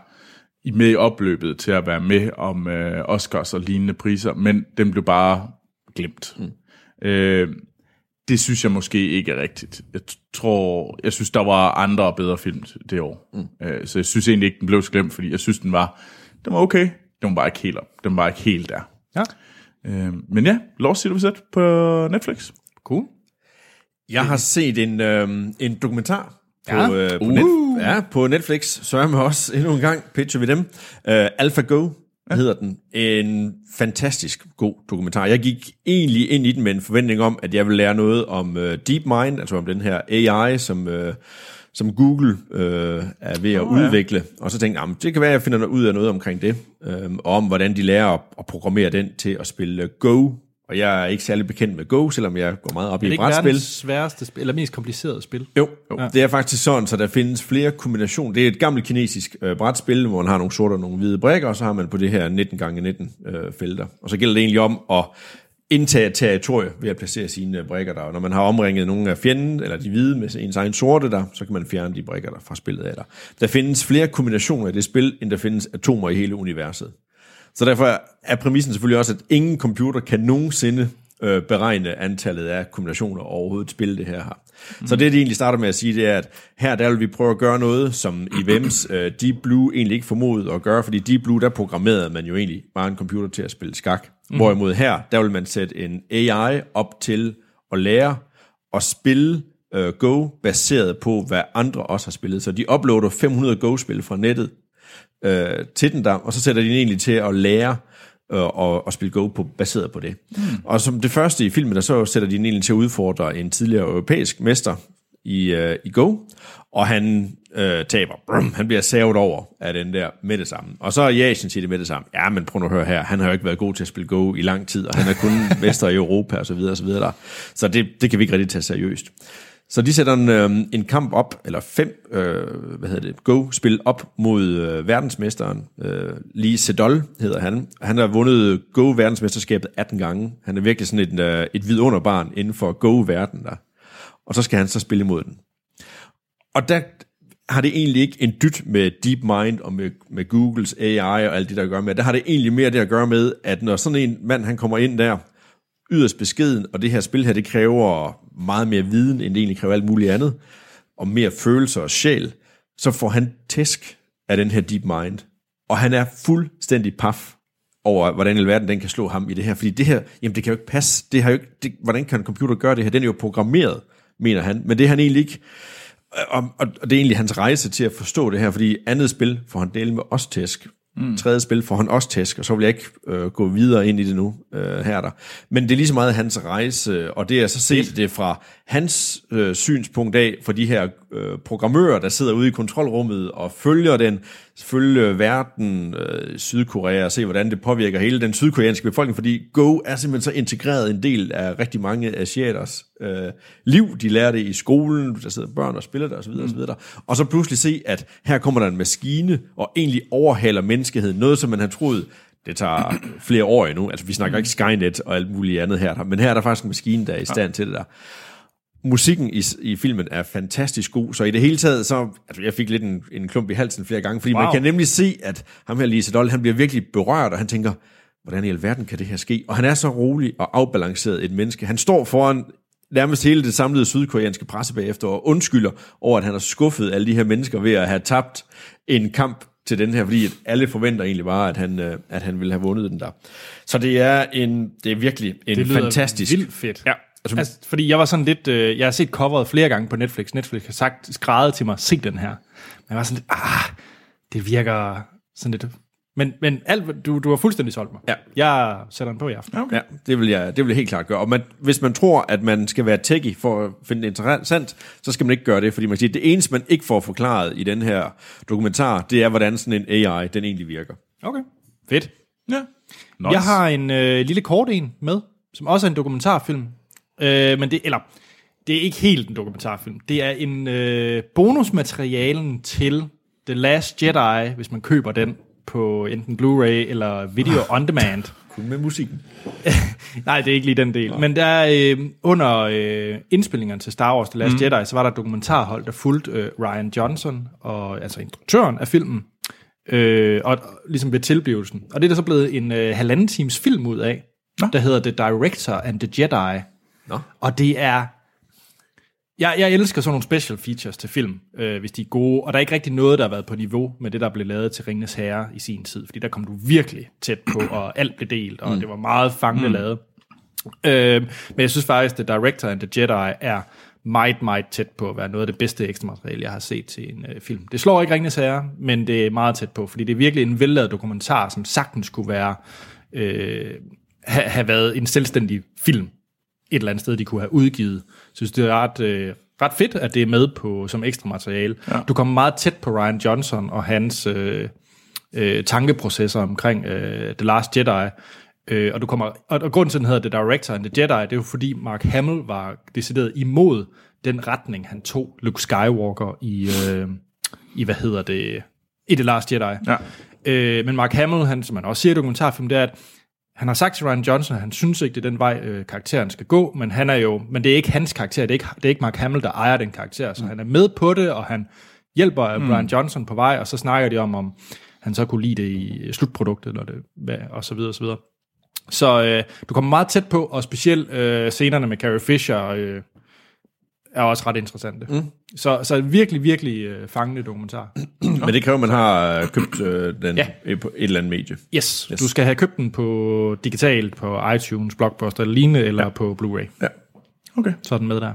i med i opløbet til at være med om øh, Oscars og lignende priser, men den blev bare glemt. Mm. Øh, det synes jeg måske ikke er rigtigt. Jeg tror, jeg synes, der var andre og bedre film det år. Mm. Øh, så jeg synes egentlig ikke, den blev så glemt, fordi jeg synes, den var, den var okay. Den var bare ikke helt, op. den var ikke helt der. Ja, Øh, men ja, Lost City Set på Netflix. cool. Jeg har set en, øh, en dokumentar på, Ja. øh, på, net, ja, på Netflix. Sørger med os endnu en gang. Pitcher vi dem. Uh, AlphaGo ja. hedder den. En fantastisk god dokumentar. Jeg gik egentlig ind i den med en forventning om, at jeg ville lære noget om uh, DeepMind, altså om den her AI, som... Uh, som Google øh, er ved at oh, ja. udvikle. Og så tænkte jeg, "Jamen, det kan være, at jeg finder noget ud af noget omkring det, øh, og om hvordan de lærer at, at programmere den til at spille Go. Og jeg er ikke særlig bekendt med Go, selvom jeg går meget op Er det i ikke brætspil. verdens sværeste spil, eller mest komplicerede spil? Jo, jo. Ja. det er faktisk sådan, så der findes flere kombinationer. Det er et gammelt kinesisk øh, brætspil, hvor man har nogle sorte og nogle hvide brækker, og så har man på det her 19 gange 19 øh, felter. Og så gælder det egentlig om at indtage territorie ved at placere sine øh, brækker der. Og når man har omringet nogle af fjenden, eller de hvide med ens egen sorte der, så kan man fjerne de brækker der fra spillet af der. Der findes flere kombinationer i det spil, end der findes atomer i hele universet. Så derfor er præmissen selvfølgelig også, at ingen computer kan nogensinde øh, beregne antallet af kombinationer og overhovedet spille det her her. Mm. Så det, de egentlig starter med at sige, det er, at her der vil vi prøve at gøre noget, som i VEMS øh, Deep Blue egentlig ikke formodede at gøre, fordi Deep Blue, der programmerede man jo egentlig bare en computer til at spille skak. Mm. Hvorimod her, der vil man sætte en AI op til at lære at spille øh, Go, baseret på, hvad andre også har spillet. Så de uploader 500 Go-spil fra nettet øh, til den der, og så sætter de den egentlig til at lære øh, og, og spille Go på, baseret på det. Mm. Og som det første i filmen, der så sætter de den egentlig til at udfordre en tidligere europæisk mester i, øh, i Go, og han øh, taber. Brum, han bliver savet over af den der med det samme. Og så er Jason siger det med det samme. Ja, men prøv nu at høre her. Han har jo ikke været god til at spille Go i lang tid, og han er kun mester i Europa og så videre og så videre. Der. Så det, det kan vi ikke rigtig tage seriøst. Så de sætter en, øh, en kamp op, eller fem, øh, hvad hedder det, Go-spil op mod øh, verdensmesteren. Øh, Lee Sedol hedder han. Han har vundet Go-verdensmesterskabet 18 gange. Han er virkelig sådan et, øh, et vidunderbarn inden for Go-verden der. Og så skal han så spille imod den. Og der har det egentlig ikke en dyt med DeepMind og med, med Googles AI og alt det, der gør med. Der har det egentlig mere det at gøre med, at når sådan en mand, han kommer ind der, yderst beskeden, og det her spil her, det kræver meget mere viden, end det egentlig kræver alt muligt andet, og mere følelser og sjæl, så får han tæsk af den her deep mind. Og han er fuldstændig paf over, hvordan i verden den kan slå ham i det her. Fordi det her, jamen det kan jo ikke passe. Det har jo ikke, det, hvordan kan en computer gøre det her? Den er jo programmeret, mener han. Men det er han egentlig ikke. Og, og, og det er egentlig hans rejse til at forstå det her, fordi andet spil får han dele med os tæsk. Mm. Tredje spil får han også tæsk, og så vil jeg ikke øh, gå videre ind i det nu øh, her der. Men det er lige så meget hans rejse, og det er så set det fra hans øh, synspunkt af, for de her øh, programmører, der sidder ude i kontrolrummet og følger den, følge verden, øh, Sydkorea, og se hvordan det påvirker hele den sydkoreanske befolkning, fordi Go er simpelthen så integreret en del af rigtig mange asiaters øh, liv. De lærer det i skolen, der sidder børn og spiller der osv. Mm. osv. Og så pludselig se, at her kommer der en maskine, og egentlig overhaler menneskeheden. Noget, som man har troet, det tager flere år endnu. Altså, vi snakker ikke Skynet og alt muligt andet her. Men her er der faktisk en maskine, der er i stand til det der musikken i, i filmen er fantastisk god, så i det hele taget, så, altså jeg fik lidt en, en klump i halsen flere gange, fordi wow. man kan nemlig se, at ham her Lise Doll, han bliver virkelig berørt, og han tænker, hvordan i alverden kan det her ske? Og han er så rolig og afbalanceret et menneske. Han står foran nærmest hele det samlede sydkoreanske presse bagefter og undskylder over, at han har skuffet alle de her mennesker ved at have tabt en kamp til den her, fordi alle forventer egentlig bare, at han, øh, at han ville have vundet den der. Så det er en, det er virkelig en Det lyder fantastisk... vildt fedt. Ja, Altså, altså, fordi jeg var sådan lidt, øh, jeg har set coveret flere gange på Netflix. Netflix har sagt, skrevet til mig, se den her. Men jeg var sådan lidt, ah, det virker sådan lidt... Men, men alt, du, du har fuldstændig solgt mig. Ja. Jeg sætter den på i aften. Okay. Ja, det vil jeg, det vil jeg helt klart gøre. Og man, hvis man tror, at man skal være techie for at finde det interessant, så skal man ikke gøre det, fordi man siger, det eneste, man ikke får forklaret i den her dokumentar, det er, hvordan sådan en AI, den egentlig virker. Okay, fedt. Ja. Nice. Jeg har en øh, lille kort en med, som også er en dokumentarfilm. Øh, men det, eller, det er ikke helt en dokumentarfilm. Det er en øh, bonusmaterialen til The Last Jedi, hvis man køber den på enten Blu-ray eller Video On Demand. Kun med musikken. Nej, det er ikke lige den del. Men der er øh, under øh, indspillingerne til Star Wars The Last mm. Jedi, så var der et dokumentarhold, der fulgte øh, Ryan Johnson, og, altså instruktøren af filmen, øh, og, og ligesom ved tilblivelsen. Og det er der så blevet en øh, halvanden times film ud af, Nå. der hedder The Director and the Jedi. Nå. Og det er... Jeg, jeg elsker sådan nogle special features til film, øh, hvis de er gode, og der er ikke rigtig noget, der har været på niveau med det, der blev lavet til Ringenes Herre i sin tid, fordi der kom du virkelig tæt på, og alt blev delt, og mm. det var meget fangende mm. lavet. Øh, men jeg synes faktisk, at Director and the Jedi er meget, meget tæt på at være noget af det bedste ekstra materiale, jeg har set til en øh, film. Det slår ikke Ringenes Herre, men det er meget tæt på, fordi det er virkelig en vellavet dokumentar, som sagtens kunne være, øh, have, have været en selvstændig film et eller andet sted, de kunne have udgivet. Jeg synes, det er ret, øh, ret fedt, at det er med på som ekstra materiale. Ja. Du kommer meget tæt på Ryan Johnson og hans øh, øh, tankeprocesser omkring øh, The Last Jedi. Øh, og, du kommer, og, og grunden til, at den hedder The Director and the Jedi, det er jo fordi Mark Hamill var decideret imod den retning, han tog Luke Skywalker i, øh, i hvad hedder det, i The Last Jedi. Ja. Øh, men Mark Hamill, han, som man også siger i dokumentarfilm, det er, at han har sagt til Ryan Johnson, at han synes ikke, det er den vej, øh, karakteren skal gå, men han er jo, men det er ikke hans karakter, det er ikke, det er ikke Mark Hamill, der ejer den karakter, så mm. han er med på det, og han hjælper mm. Brian Johnson på vej, og så snakker de om, om han så kunne lide det i slutproduktet, eller det, og så videre, og så videre. Så øh, du kommer meget tæt på, og specielt øh, scenerne med Carrie Fisher øh, er også ret interessante. Mm. Så, så virkelig, virkelig øh, fangende dokumentar. Men det kræver, at man har øh, købt øh, den Ja. ja. på et eller andet medie. Yes, yes, du skal have købt den på digitalt, på iTunes, Blockbuster eller lignende, eller ja. på Blu-ray. Ja. Okay. Så er den med der.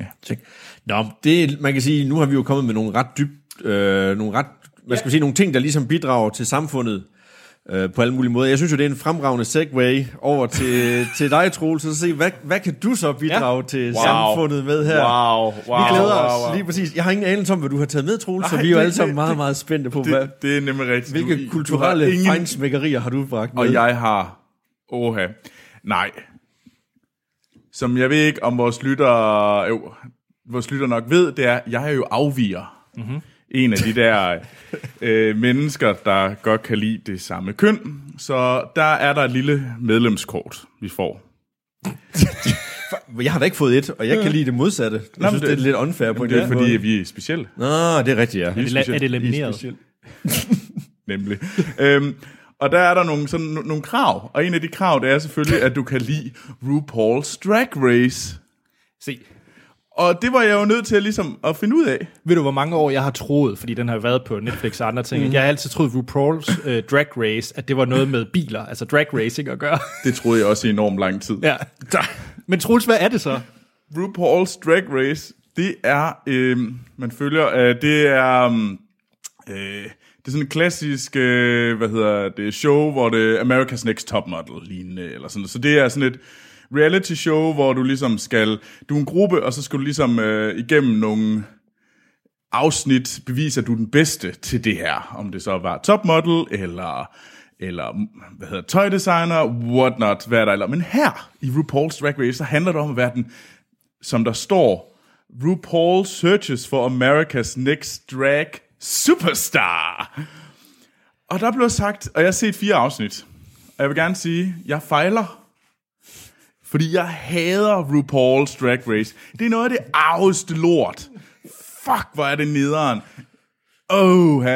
Ja. Check. Nå, det, man kan sige, nu har vi jo kommet med nogle ret dybt, øh, nogle ret, hvad skal man sige, nogle ting, der ligesom bidrager til samfundet øh, på alle mulige måder. Jeg synes jo, det er en fremragende segue over til, til dig, Troels, så se, hvad, hvad kan du så bidrage ja. til wow. samfundet med her? Wow, wow, Vi glæder wow, os wow. lige præcis. Jeg har ingen anelse om, hvad du har taget med, Troels, så vi er jo det- alle sammen det- meget, det- meget spændte på, hvad, Det, det er nemlig rigtigt. hvilke Du- du kulturelle har ingen- fejnsmækkerier har du bragt med? Og jeg har... Oha. Nej. Som jeg ved ikke, om vores lyttere... Jo, vores lytter nok ved, det er, jeg er jo afviger. Mm-hmm. En af de der øh, mennesker, der godt kan lide det samme køn. Så der er der et lille medlemskort, vi får. Jeg har da ikke fået et, og jeg kan lide det modsatte. Jeg men synes, det, det- er lidt unfair på en Det er fordi, måde. vi er specielle. Nå, det er rigtigt, ja. Er det, er det lamineret? nemlig. øhm, og der er der nogle, sådan, no- nogle krav, og en af de krav, det er selvfølgelig, at du kan lide RuPaul's Drag Race. Se, Og det var jeg jo nødt til ligesom at finde ud af. ved du, hvor mange år jeg har troet, fordi den har været på Netflix og andre ting, mm. jeg har altid troet, RuPaul's uh, Drag Race, at det var noget med biler, altså drag racing at gøre. Det troede jeg også i enormt lang tid. ja. Men Troels, hvad er det så? RuPaul's Drag Race, det er, øh, man følger, øh, det er, øh, det er sådan et klassisk, øh, hvad hedder det, show, hvor det er America's Next Top Model lignende, eller sådan Så det er sådan et reality show, hvor du ligesom skal, du er en gruppe, og så skal du ligesom øh, igennem nogle afsnit bevise, at du er den bedste til det her. Om det så var topmodel, eller, eller hvad hedder, tøjdesigner, whatnot, hvad er der eller. Men her i RuPaul's Drag Race, så handler det om at være den, som der står, RuPaul searches for America's next drag superstar. Og der blev sagt, og jeg har set fire afsnit, og jeg vil gerne sige, jeg fejler. Fordi jeg hader RuPaul's Drag Race. Det er noget af det arveste lort. Fuck, hvor er det nederen. Åh.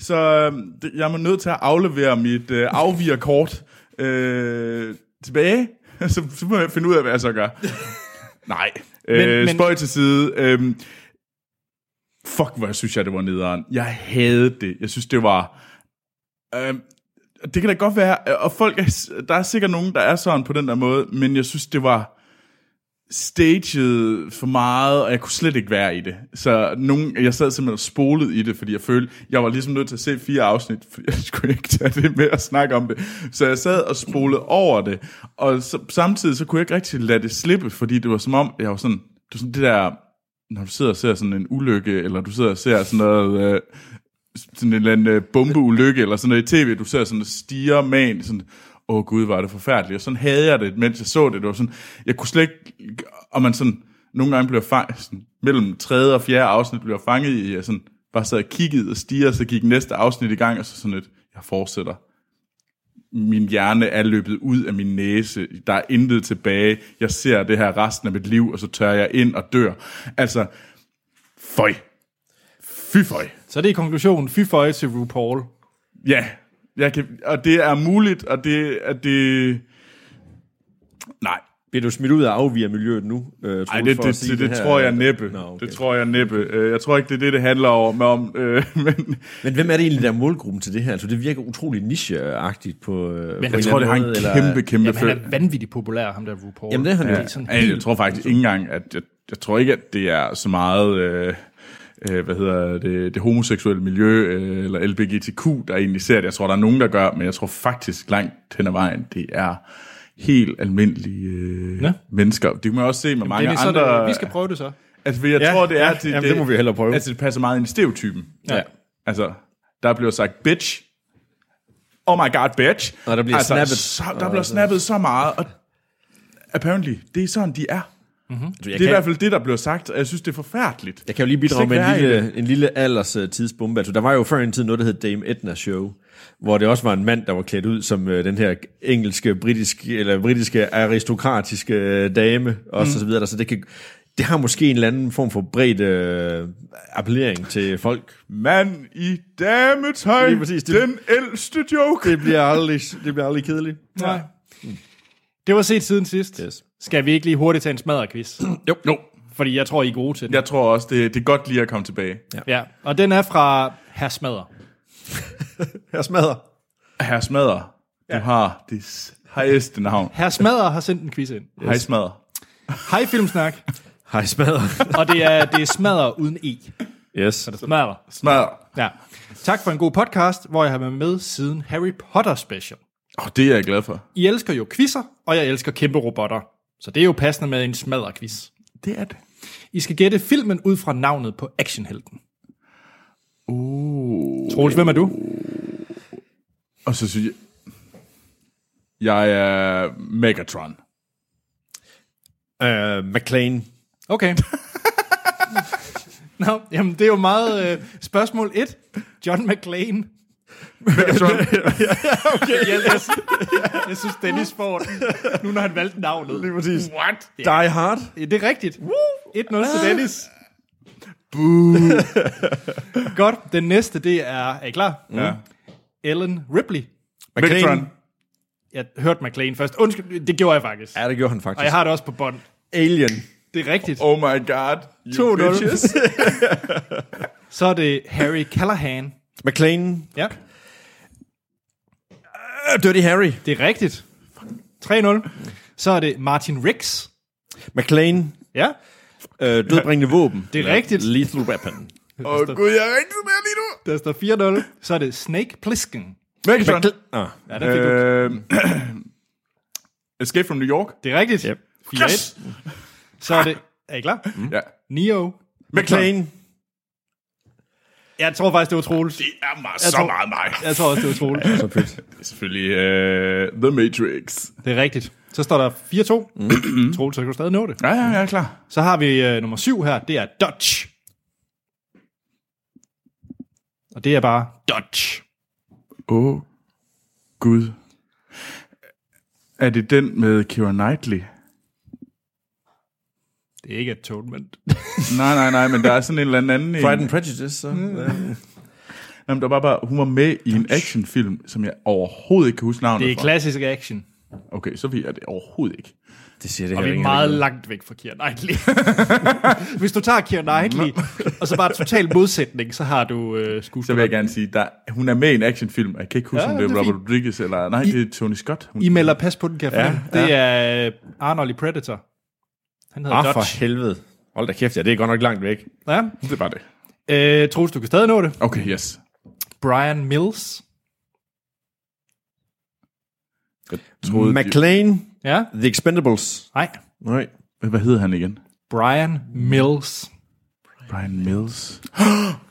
Så øhm, jeg er nødt til at aflevere mit øh, afvigerkort øh, tilbage. så, så må jeg finde ud af, hvad jeg så gør. Nej, øh, Men- men- spøj til side. Øh, fuck, hvor jeg synes jeg, det var nederen. Jeg havde det. Jeg synes, det var... Øh, det kan da godt være, øh, og folk er, der er sikkert nogen, der er sådan på den der måde, men jeg synes, det var staged for meget, og jeg kunne slet ikke være i det. Så nogen, jeg sad simpelthen og spolede i det, fordi jeg følte, jeg var ligesom nødt til at se fire afsnit, for jeg skulle ikke tage det med at snakke om det. Så jeg sad og spolede over det, og så, samtidig så kunne jeg ikke rigtig lade det slippe, fordi det var som om, jeg var sådan, det var sådan det der, når du sidder og ser sådan en ulykke, eller du sidder og ser sådan noget... Øh, sådan en eller anden øh, bombeulykke, eller sådan noget i tv, du ser sådan en stiger man, sådan, åh oh, gud, var det forfærdeligt, og sådan havde jeg det, mens jeg så det, det var sådan, jeg kunne slet ikke, og man sådan, nogle gange blev fanget, sådan, mellem tredje og fjerde afsnit blev fanget i, jeg sådan, bare sad og kiggede og stiger, så gik næste afsnit i gang, og så sådan et, jeg fortsætter. Min hjerne er løbet ud af min næse, der er intet tilbage, jeg ser det her resten af mit liv, og så tør jeg ind og dør. Altså, føj. Fy føj. Så det er konklusionen. Fy føje til RuPaul. Ja, jeg kan, og det er muligt, og det er det... Nej, Bliver du smidt ud af afvigermiljøet nu? Øh, Ej, Troels, det, for det, det, det, her? tror jeg næppe. Nå, okay. Det tror jeg næppe. Øh, Jeg tror ikke, det er det, det handler om. om øh, men Men hvem er det egentlig, der er målgruppen til det her? Altså, det virker utrolig niche-agtigt på, øh, på en jeg eller tror, det har en måde, kæmpe, kæmpe Jamen, han er vanvittigt populær, ham der RuPaul. Jamen, det er han jo. Det er sådan Ja, jeg helt... tror faktisk ikke engang, at jeg, jeg tror ikke, at det er så meget, øh, øh, hvad hedder det, det homoseksuelle miljø, øh, eller LBGTQ, der egentlig ser det. Jeg tror, der er nogen, der gør, men jeg tror faktisk langt hen ad vejen, det er helt almindelige øh, Ja. mennesker. Det kan man også se med mange det er andre... det, vi skal prøve det så. Altså, jeg Ja, tror, det er... ja, det, jamen, det må vi hellere prøve. Altså, det passer meget ind i stereotypen. Ja. Altså, der bliver sagt bitch. Oh my god, bitch. Og der bliver altså, snappet. Så, der bliver snappet så meget, og apparently, det er sådan, de er. Jeg Det er i kan, hvert fald det, der bliver sagt, og jeg synes, det er forfærdeligt. jeg kan jo lige bidrage med en lille, en lille alders uh, tidsbombe. Altså, der var jo før en tid noget, der hed Dame Edna Show, hvor det også var en mand, der var klædt ud som uh, den her engelske, britiske, eller britiske aristokratiske uh, dame, og mm. så videre. Så det kan, det har måske en eller anden form for bred uh, appellering til folk. Mand i dametøj, Lige præcis, det- den ældste joke. Det bliver aldrig, det bliver aldrig kedeligt. Nej. Det var set siden sidst. Yes. Skal vi ikke lige hurtigt tage en smadderquiz? Jo. jo. Fordi jeg tror, I er gode til det. Jeg tror også, det, det er godt lige at komme tilbage. Ja. Ja. Og den er fra Herr Smadder. Jeg smadrer. Herr Smadder, du har det højeste navn. Herr Smadder har sendt en quiz ind. Yes. Hej Smadder. Hej Filmsnak. Hej, smadrer. Og det er, det er Smadder uden E. Yes. Så det er Smadder. Smadder. Ja. Tak for en god podcast, hvor jeg har været med siden Harry Potter special. Oh, det er jeg glad for. I elsker jo quizzer, og jeg elsker kæmpe robotter. Så det er jo passende med en smadderquiz. Det er det. I skal gætte filmen ud fra navnet på actionhelten. Uh. Troels, hvem er du? Og så synes jeg... Jeg er Megatron. Uh, McLean. Okay. Nå, jamen det er jo meget øh, spørgsmål 1. John McClane. Okay, jeg, jeg, jeg synes, Dennis får den, nu når han valgte navnet. Lige præcis. What? Die Hard. Ja, det er rigtigt. 1-0 til Dennis. Godt, den næste, det er, er I klar? Ja. Ellen Ripley. Megatron. Jeg hørte McLean først. Undskyld, det gjorde jeg faktisk. Ja, det gjorde han Og faktisk. jeg har det også på bånd. Alien. Det er rigtigt. Oh my god. You 2-0. bitches. Så er det Harry Callahan. McLean. Ja, Uh, Dirty Harry. det er rigtigt. 3-0. Så er det Martin Riggs. McLean. Ja, Uh, dødbringende våben. det er rigtigt. Lethal Weapon. Åh oh, gud, jeg er rigtig med lige nu. Der står 4-0. Så er det Snake Plissken. Megatron. McLe- ah. Ja, den fik øh, du. Øh, Escape from New York. Det er rigtigt. Yep. 4-1. Yes! Så er det... Er I klar? Ja. Neo. McLean. Jeg tror faktisk, det var Troels. Det er meget, Jeg så tror- meget mig. Jeg tror også, det var Troels. Så fedt. Det er selvfølgelig uh, The Matrix. Det er rigtigt. Så står der 4-2. Troels, så kan du stadig nå det. Ja, ja, jeg er klar. Så har vi øh, nummer 7 her. Det er Dodge. Og det er bare Dodge. Åh, oh, Gud. Er det den med Keira Knightley? Det er ikke Atonement. Nej, nej, nej, men der er sådan en eller anden... en- Pride and Prejudice. Så. Ja. Jamen, der var bare, hun var med i en actionfilm, som jeg overhovedet ikke kan huske navnet Det er fra. klassisk action. Okay, så ved jeg det overhovedet ikke. Det siger det Og vi er ikke. meget langt væk fra Keira Knightley. Hvis du tager Keira Knightley, og så bare total modsætning, så har du øh, Så vil jeg skuespilleren. gerne sige, der, hun er med i en actionfilm. Jeg kan ikke huske, Ja, ja, om det er er Robert Rodriguez, eller... Nej, det er Tony Scott. Hun, I melder pas på den, kan jeg Ja, fornemme. Det er Arnold i Predator. Han hedder Ah, Dodge. for helvede. Hold da kæft, ja, det er godt nok langt væk. Ja. Det er bare det. Øh, Troels, du kan stadig nå det. Okay, yes. Brian Mills. Jeg troede, McLean. Ja. The Expendables. Nej. Nej. hvad hedder han igen? Brian Mills. Brian Mills.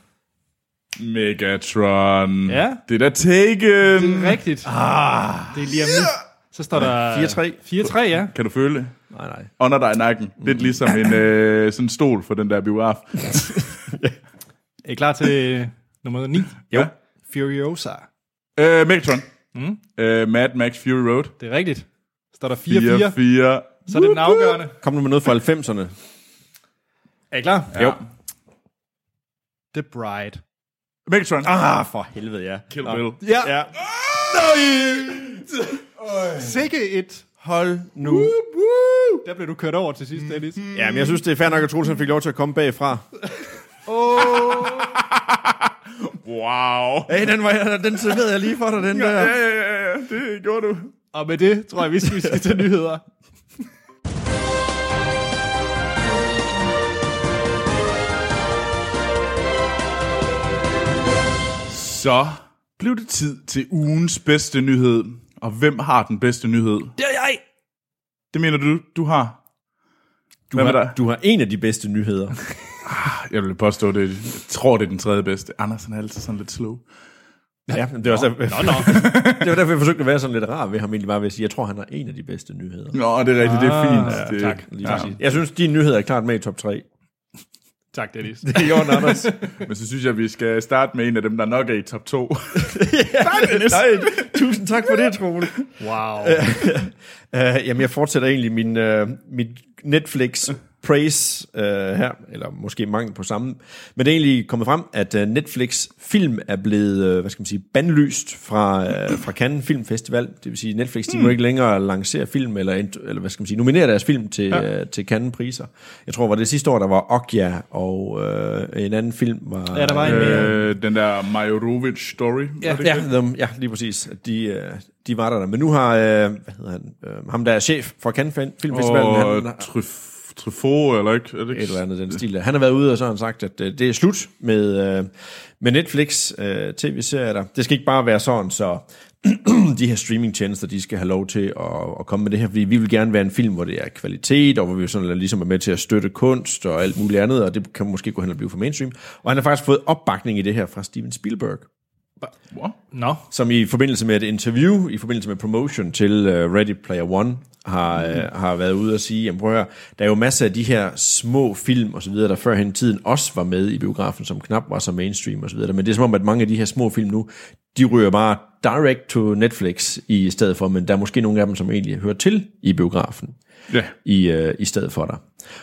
Megatron. Ja. Det er da Taken. Det er rigtigt. Ah, det er lige om lidt. Så står der... 4-3. 4-3, ja. Kan du føle det? Nej, nej. Under dig i nakken. Lidt ligesom en øh, sådan stol for den der biograf. Er I klar til nummer 9? Jo. Furiosa. Øh, Megatron. Mm. Øh, Mad Max Fury Road. Det er rigtigt. Står der 4-4, 4, 4. så er det den afgørende. Kom nu med noget fra 90'erne. Er I klar? Ja. Jo. The Bride. Megatron. Ah, for helvede, ja. Kill Bill. Ja. Ja. Sikke et. Hold nu. Der blev du kørt over til sidst, Dennis. Ja, men jeg synes, det er fair nok, at Troels han fik lov til at komme bagfra. Wow. Hey, den, var, den serverede jeg lige for dig, den der. Ja, ja, ja, ja. Det gjorde du. Og med det tror jeg, vi skal, vi skal til nyheder. Så blev det tid til ugens bedste nyhed. Og hvem har den bedste nyhed? Det er jeg. Det mener du, du har? Du med har, du har en af de bedste nyheder. Jeg vil påstå det. Jeg tror, det er den tredje bedste. Anders han er altid sådan lidt slow. Ja, det var, så, Nå, nå. det var derfor, jeg forsøgte at være sådan lidt rar ved ham, egentlig bare ved at sige, jeg tror, han har en af de bedste nyheder. Nå, det er rigtigt. Det er Ah, fint. ja, det, tak. Lige ja. Jeg synes, dine nyheder er klart med i top 3. Tak, Dennis. Det er Jørgen Anders. Men så synes jeg, at vi skal starte med en af dem, der nok er i top 2. Nej, tusind tak for det, Troel. Wow. Uh, jamen, jeg fortsætter egentlig min, uh, mit Netflix praise uh, her, eller måske mangel på samme. Men det er egentlig kommet frem, at uh, Netflix film er blevet, uh, hvad skal man sige, bandlyst fra, uh, fra Cannes Filmfestival. Det vil sige, Netflix de må ikke længere lancere film, eller, eller hvad skal man sige, nominere deres film til, ja. uh, til Cannes-priser. Jeg tror, var det sidste år, der var Okja, og uh, en anden film var... Ja, der var en mere. øh, den der Majorovic story. Ja. var det Ja, det? dem, ja, lige præcis. De, øh, de var der. Men nu har, øh, hvad hedder han, øh, ham der er chef for Cannes Film- Filmfestivalen, Og han Truf- Truffaut, eller ikke? Er det ikke? et eller andet den stil der. Han har været ude og så har han sagt, at øh, det er slut med, øh, med Netflix øh, tv-serier der. Det skal ikke bare være sådan, så de her streamingtjenester, de skal have lov til at, at komme med det her, fordi vi vil gerne være en film, hvor det er kvalitet, og hvor vi sådan ligesom er med til at støtte kunst og alt muligt andet, og det kan måske gå hen og blive for mainstream. Og han har faktisk fået opbakning i det her fra Steven Spielberg. Wow. Nå. som i forbindelse med et interview, i forbindelse med promotion til uh, Ready Player One, har, øh, har været ude og sige, jamen prøv at høre, der er jo masser af de her små film og så videre, der førhen i tiden også var med i biografen, som knap var så mainstream og så videre. Men det er som om, at mange af de her små film nu, de ryger bare direct to Netflix i stedet for, men der er måske nogle af dem, som egentlig hører til i biografen Ja. i, øh, i stedet for dig.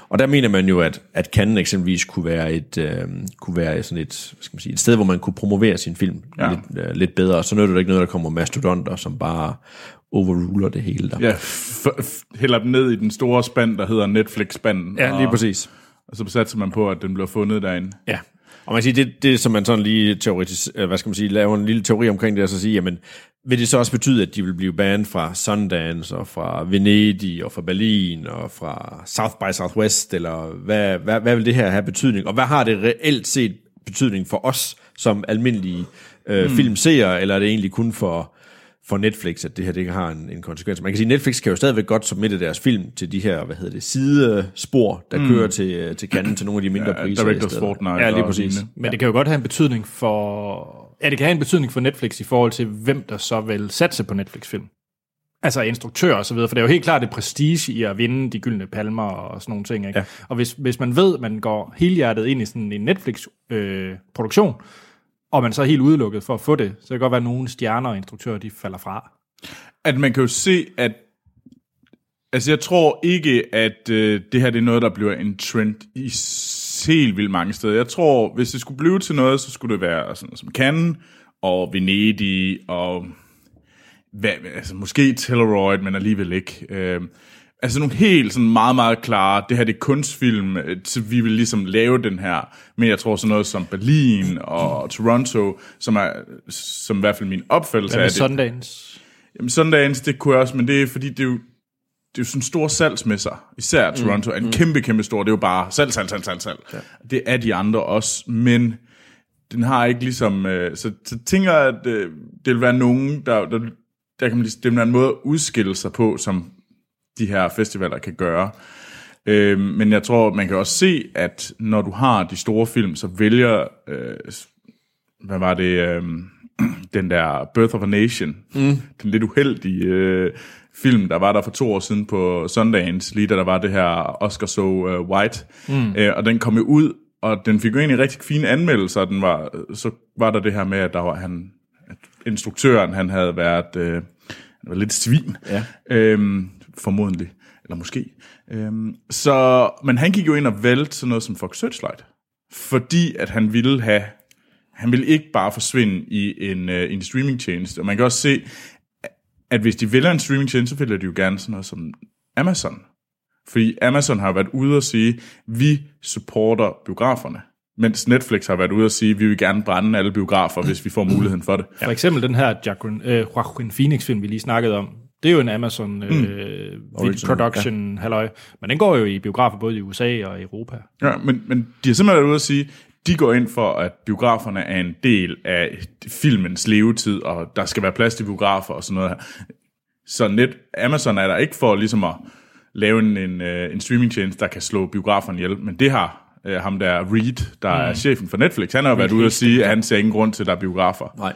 Og der mener man jo, at, at Cannes eksempelvis kunne være et, øh, kunne være sådan et, hvad skal man sige, et sted, hvor man kunne promovere sin film ja. Lidt, øh, lidt bedre. Så nytter det ikke noget, der kommer mastodonter, som bare overruler det hele der. Ja, f- f- hælder den ned i den store spand, der hedder Netflix-spanden. ja lige og, præcis. og så satser man på, at den bliver fundet derinde. Ja. Og man kan sige, det, det som man sådan lige teoretisk, øh, hvad skal man sige, laver en lille teori omkring det, og så sige, jamen, vil det så også betyde, at de vil blive banned fra Sundance, og fra Venedig, og fra Berlin, og fra South by Southwest, eller hvad, hvad, hvad vil det her have betydning? Og hvad har det reelt set betydning for os, som almindelige øh, mm. filmseere, eller er det egentlig kun for for Netflix, at det her det har en, en konsekvens. Man kan sige, at Netflix kan jo stadigvæk godt submitte deres film til de her, hvad hedder det, sidespor, der mm. kører til, til Cannes til nogle af de mindre Ja, priser. Directors. Fortnite Ja, lige og præcis. lignende. Men det kan jo godt have en betydning for... Ja, det kan have en betydning for Netflix i forhold til, hvem der så vil satse på Netflix-film. Altså instruktører og så videre, for det er jo helt klart det prestige i at vinde de gyldne palmer og sådan nogle ting. Ikke? Ja. Og hvis, hvis man ved, at man går helhjertet ind i sådan en Netflix-produktion, og man så er helt udelukket for at få det, så kan det godt være, at nogle stjerner og instruktører, de falder fra. At man kan jo se, at Altså, jeg tror ikke, at øh, det her det er noget, der bliver en trend i helt vildt mange steder. Jeg tror, hvis det skulle blive til noget, så skulle det være sådan noget som Cannes og Venedig og hvad, altså, måske Telluride, men alligevel ikke. Øh, altså nogle helt sådan meget, meget klare, det her det er kunstfilm, øh, så vi vil ligesom lave den her. Men jeg tror sådan noget som Berlin og Toronto, som er som i hvert fald min opfattelse af det. Sundance? Jamen Sundance, det kunne jeg også, men det er fordi, det er jo, det er jo sådan store salgsmesser. Især Toronto er en kæmpe, kæmpe stor. Det er jo bare salg, salg, salg, salg, salg. Ja. Det er de andre også, men den har ikke ligesom... Øh, så, så tænker jeg, at øh, det vil være nogen, der, der, der kan man, ligesom- det vil være en måde at udskille sig på, som de her festivaler kan gøre. Øh, men jeg tror, man kan også se, at når du har de store film, så vælger... Øh, hvad var det... Øh, den der Birth of a Nation, mm. den lidt uheldige øh, film, der var der for to år siden på Sundance, lige da der var det her Oscar So uh, White, mm. øh, og den kom jo ud, og den fik jo egentlig rigtig fine anmeldelser, og den var, så var der det her med, at der var han, at instruktøren, han havde været, øh, han var lidt svin, Ja. øhm, formodentlig, eller måske. Øhm, så, men han gik jo ind og valgte sådan noget som Fox Searchlight, fordi at han ville have han vil ikke bare forsvinde i en, uh, en streamingtjeneste. Og man kan også se, at hvis de vælger en streamingtjeneste, så vælger de jo gerne sådan noget som Amazon. Fordi Amazon har været ude og sige, vi supporter biograferne. Mens Netflix har været ude og sige, vi vil gerne brænde alle biografer, hvis vi får muligheden for det. For eksempel den her Joaquin, øh, Joaquin Phoenix-film, vi lige snakkede om. Det er jo en Amazon øh, video Original, production, ja. halløj. Men den går jo i biografer både i USA og Europa. Ja, men, men de har simpelthen været ude at sige, de går ind for, at biograferne er en del af filmens levetid, og der skal være plads til biografer og sådan noget her. Så net, Amazon er der ikke for ligesom at lave en, en, øh, en streamingtjeneste, der kan slå biograferne ihjel, men det har øh, ham der Reed, der mm. er chefen for Netflix, han har jo været ude at sige, at han ser ingen grund til, at der er biografer. Nej.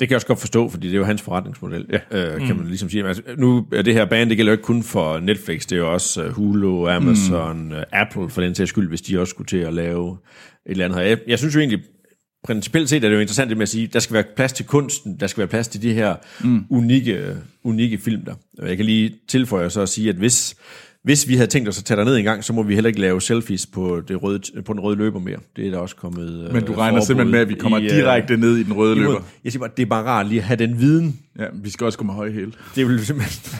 Det kan jeg også godt forstå, fordi det er jo hans forretningsmodel, ja. øh, kan man ligesom sige. Altså, nu er det her band, det gælder jo ikke kun for Netflix, det er jo også øh, Hulu, Amazon, mm. Apple for den sags skyld, hvis de også skulle til at lave et eller andet her. Jeg, jeg synes jo egentlig, principielt set er det jo interessant det med at sige, der skal være plads til kunsten, der skal være plads til de her mm. unikke, unikke film der. Jeg kan lige tilføje så at sige, at hvis, hvis vi havde tænkt os at tage ned en gang, så må vi heller ikke lave selfies på, det røde, på den røde løber mere. Det er der også kommet øh, Men du regner simpelthen med, at vi kommer i, øh, direkte ned i den røde imod- løber. Jeg siger bare, det er bare rart lige at have den viden. Ja, vi skal også gå med høje hæle. Det jo simpelthen...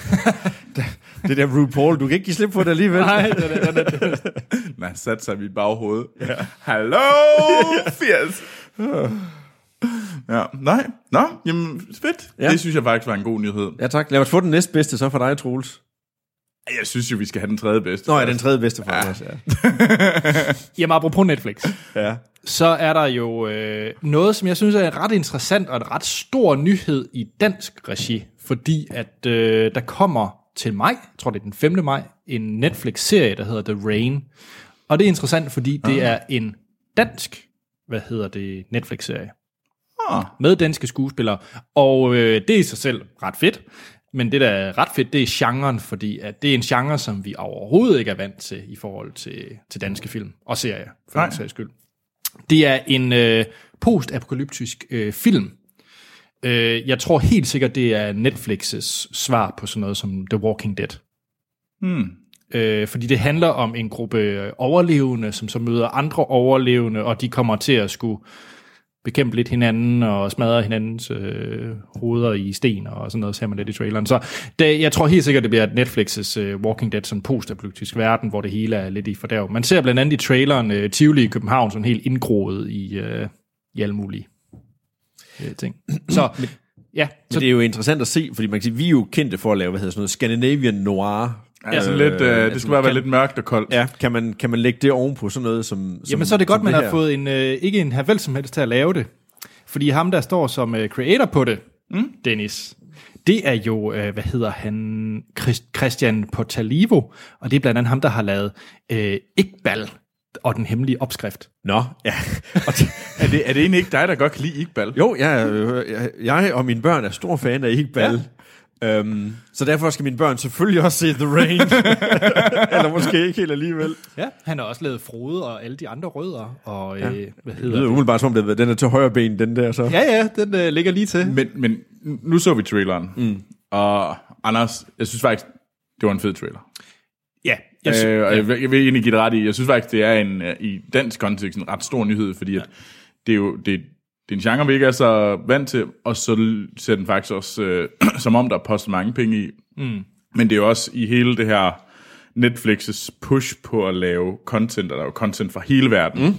det der RuPaul, du kan ikke give slip på det alligevel. Nej, det er, det han satte sig i mit baghoved. Ja. Hallo, 80! ja, nej. Nå, jamen, fedt. Ja. Det synes jeg faktisk var en god nyhed. Ja tak. Lad os få den næstbedste så for dig, Troels. Jeg synes jo, vi skal have den tredje bedste. Nå, ja, den tredje bedste for ja. os, ja. Jamen, apropos Netflix. ja. så er der jo øh, noget, som jeg synes er ret interessant og en ret stor nyhed i dansk regi, fordi at øh, der kommer til maj, jeg tror det er den 5. maj, en Netflix-serie, der hedder The Rain. Og det er interessant, fordi det er en dansk, hvad hedder det, Netflix-serie Ah, med danske skuespillere, og øh, det er i sig selv ret fedt. Men det, der er ret fedt, det er genren, fordi at det er en genre, som vi overhovedet ikke er vant til i forhold til, til danske film og serier, for Nej. den sags skyld. Det er en øh, post-apokalyptisk øh, film. Øh, jeg tror helt sikkert, det er Netflix's svar på sådan noget som The Walking Dead. Hmm. Øh, fordi det handler om en gruppe øh, overlevende, som så møder andre overlevende, og de kommer til at skulle bekæmpe lidt hinanden og smadre hinandens øh, hoveder i sten og sådan noget, ser man lidt i traileren. Så det, jeg tror helt sikkert, det bliver Netflix's øh, Walking Dead, sådan postapokalyptisk verden, hvor det hele er lidt i fordærv. Man ser blandt andet i traileren øh, Tivoli i København, sådan helt indgroet i, øh, i alle mulige øh, ting. Så ja, Så så det er jo interessant at se, fordi man kan sige, vi er jo kendte for at lave, hvad hedder sådan noget, Scandinavian noir. Ja, sådan lidt, øh, altså, det skal bare være kan, lidt mørkt og koldt. Ja, kan man, kan man lægge det ovenpå sådan noget som... som Jamen, så er det godt, man det har fået en, øh, ikke en hervel som helst til at lave det. Fordi ham, der står som øh, creator på det, mm. Dennis, det er jo, øh, hvad hedder han, Christ, Christian Portalivo, og det er blandt andet ham, der har lavet øh, Iqbal og den hemmelige opskrift. Nå, ja. Er, det, er det egentlig ikke dig, der godt kan lide Iqbal? Jo, jeg, øh, jeg, jeg og mine børn er stor fan af Iqbal. Ja. Øhm, så derfor skal mine børn selvfølgelig også se The Rain. Eller måske ikke helt alligevel. Ja. Han har også lavet Frode og alle de andre rødder, og øh, hvad Det hedder lyder det? umiddelbart som, det, den er til højre ben, den der så. Ja, ja, den øh, ligger lige til. Men, men nu så vi traileren, mm. og Anders, jeg synes faktisk, det var en fed trailer. Ja, jeg, sy- Øh, og jeg, vil- jeg vil egentlig give det ret i, jeg synes faktisk, det er en, øh, i dansk kontekst en ret stor nyhed, fordi at det er jo det, det er en genre, vi ikke er så vant til, og så ser den faktisk også, øh, som om der er postet mange penge i. Mm. Men det er jo også i hele det her Netflix's push på at lave content, og der er jo content fra hele verden. Mm.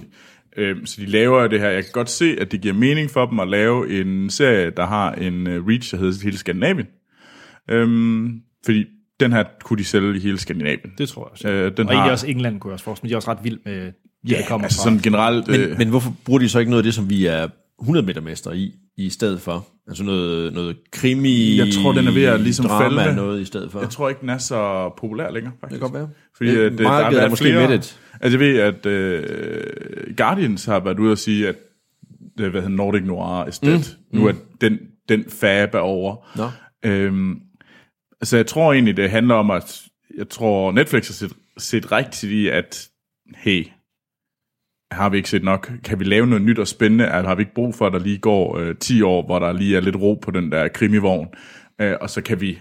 Øhm, så de laver det her. Jeg kan godt se, at det giver mening for dem at lave en serie, der har en uh, reach, der hedder hele Skandinavien. Øhm, fordi den her kunne de sælge i hele Skandinavien. det tror jeg også. Øh, den og egentlig også England kunne jeg også forestille mig. De er også ret vild med, ja, det kommer altså fra. sådan generelt... Men, øh, men hvorfor bruger de så ikke noget af det, som vi er 100 meter mestre i, i stedet for? Altså noget, noget krimi, Jeg tror, den er ved at ligesom drama, falde. noget i stedet for. Jeg tror ikke, den er så populær længere, faktisk. det kan godt være. Fordi Øh, at, øh, der markedet har er været måske flere, mættet. Altså, jeg ved, at øh, Guardians har været ude og sige, at det, hvad hedder Nordic Noir dead. Mm. Nu er den, den fab er over. Nå. Øhm, så jeg tror egentlig, det handler om, at jeg tror, Netflix har set, set rigtigt i, at hey, har vi ikke set nok? Kan vi lave noget nyt og spændende? Altså, har vi ikke brug for, at der lige går øh, 10 år, hvor der lige er lidt ro på den der krimivogn? Øh, og så kan vi...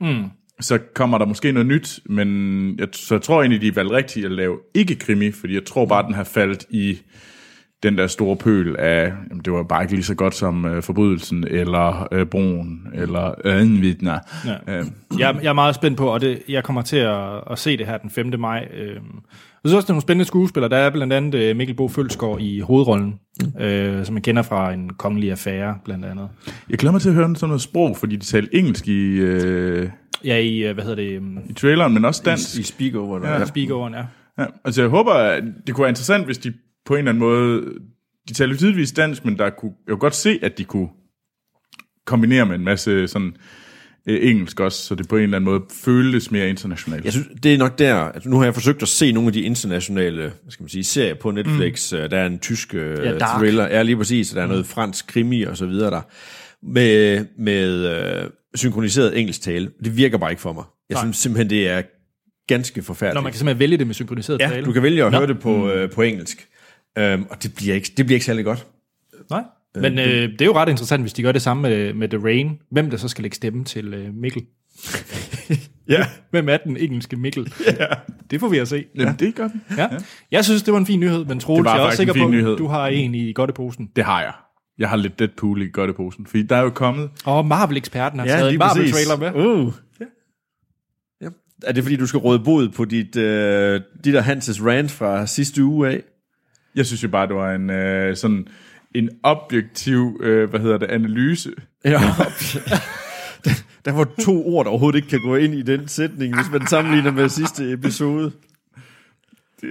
Mm. Så kommer der måske noget nyt, men jeg, så jeg tror egentlig, de valgte rigtigt at lave ikke krimi, fordi jeg tror bare, den har faldet i den der store pøl af, jamen, det var bare ikke lige så godt som øh, Forbrydelsen, eller øh, Broen, eller Ødenvidner. Ja. Øh, Jeg, jeg er meget spændt på, og det, jeg kommer til at, at se det her den 5. maj. Øh, jeg synes også, det er nogle spændende skuespillere. Der er blandt andet øh, Mikkel Bo Følsgaard i hovedrollen, mm. øh, som man kender fra en kongelig affære, blandt andet. jeg glæder mig til at høre sådan noget sprog, fordi de talte engelsk i, øh, Ja, i, øh, hvad hedder det, um, i traileren, men også dansk. I speakover. Der. Ja. Ja. speakoveren, ja. Ja, altså jeg håber, at det kunne være interessant, hvis de på en eller anden måde, de taler jo tidligvis dansk, men der kunne, jeg kunne godt se, at de kunne kombinere med en masse sådan øh, engelsk også, så det på en eller anden måde føles mere internationalt. Jeg synes, det er nok der, altså nu har jeg forsøgt at se nogle af de internationale, hvad skal man sige, serier på Netflix. Mm. Der er en tysk øh, Ja, Dark. thriller, ja lige præcis, og der er noget fransk krimi og så videre der, med, med øh, synkroniseret engelsk tale. Det virker bare ikke for mig. Jeg Nej. synes simpelthen, det er ganske forfærdeligt. Når man kan simpelthen vælge det med synkroniseret ja, tale. du kan vælge at Nå. høre det på, øh, på engelsk, øhm, og det bliver, ikke, det bliver ikke særlig godt. Nej. Men øh, det er jo ret interessant, hvis de gør det samme med, med The Rain. Hvem der så skal lægge stemme til øh, Mikkel? Ja. Hvem er den engelske Mikkel? Ja. Det får vi at se. Jamen, det gør den. Ja. Jeg synes, det var en fin nyhed, men Troels, jeg er også sikker en fin på, nyhed. du har en i godteposen. Det har jeg. Jeg har lidt Deadpool i godteposen, fordi der er jo kommet... Og Marvel-eksperten har taget en Marvel-trailer med. Uh. Ja. Ja. Er det fordi, du skal råde bod på dit, øh, dit og Hanses rant fra sidste uge af? Jeg synes jo bare, det var en øh, sådan en objektiv, øh, hvad hedder det, analyse. Ja. Der var to ord, der overhovedet ikke kan gå ind i den sætning, hvis man sammenligner med sidste episode. Det,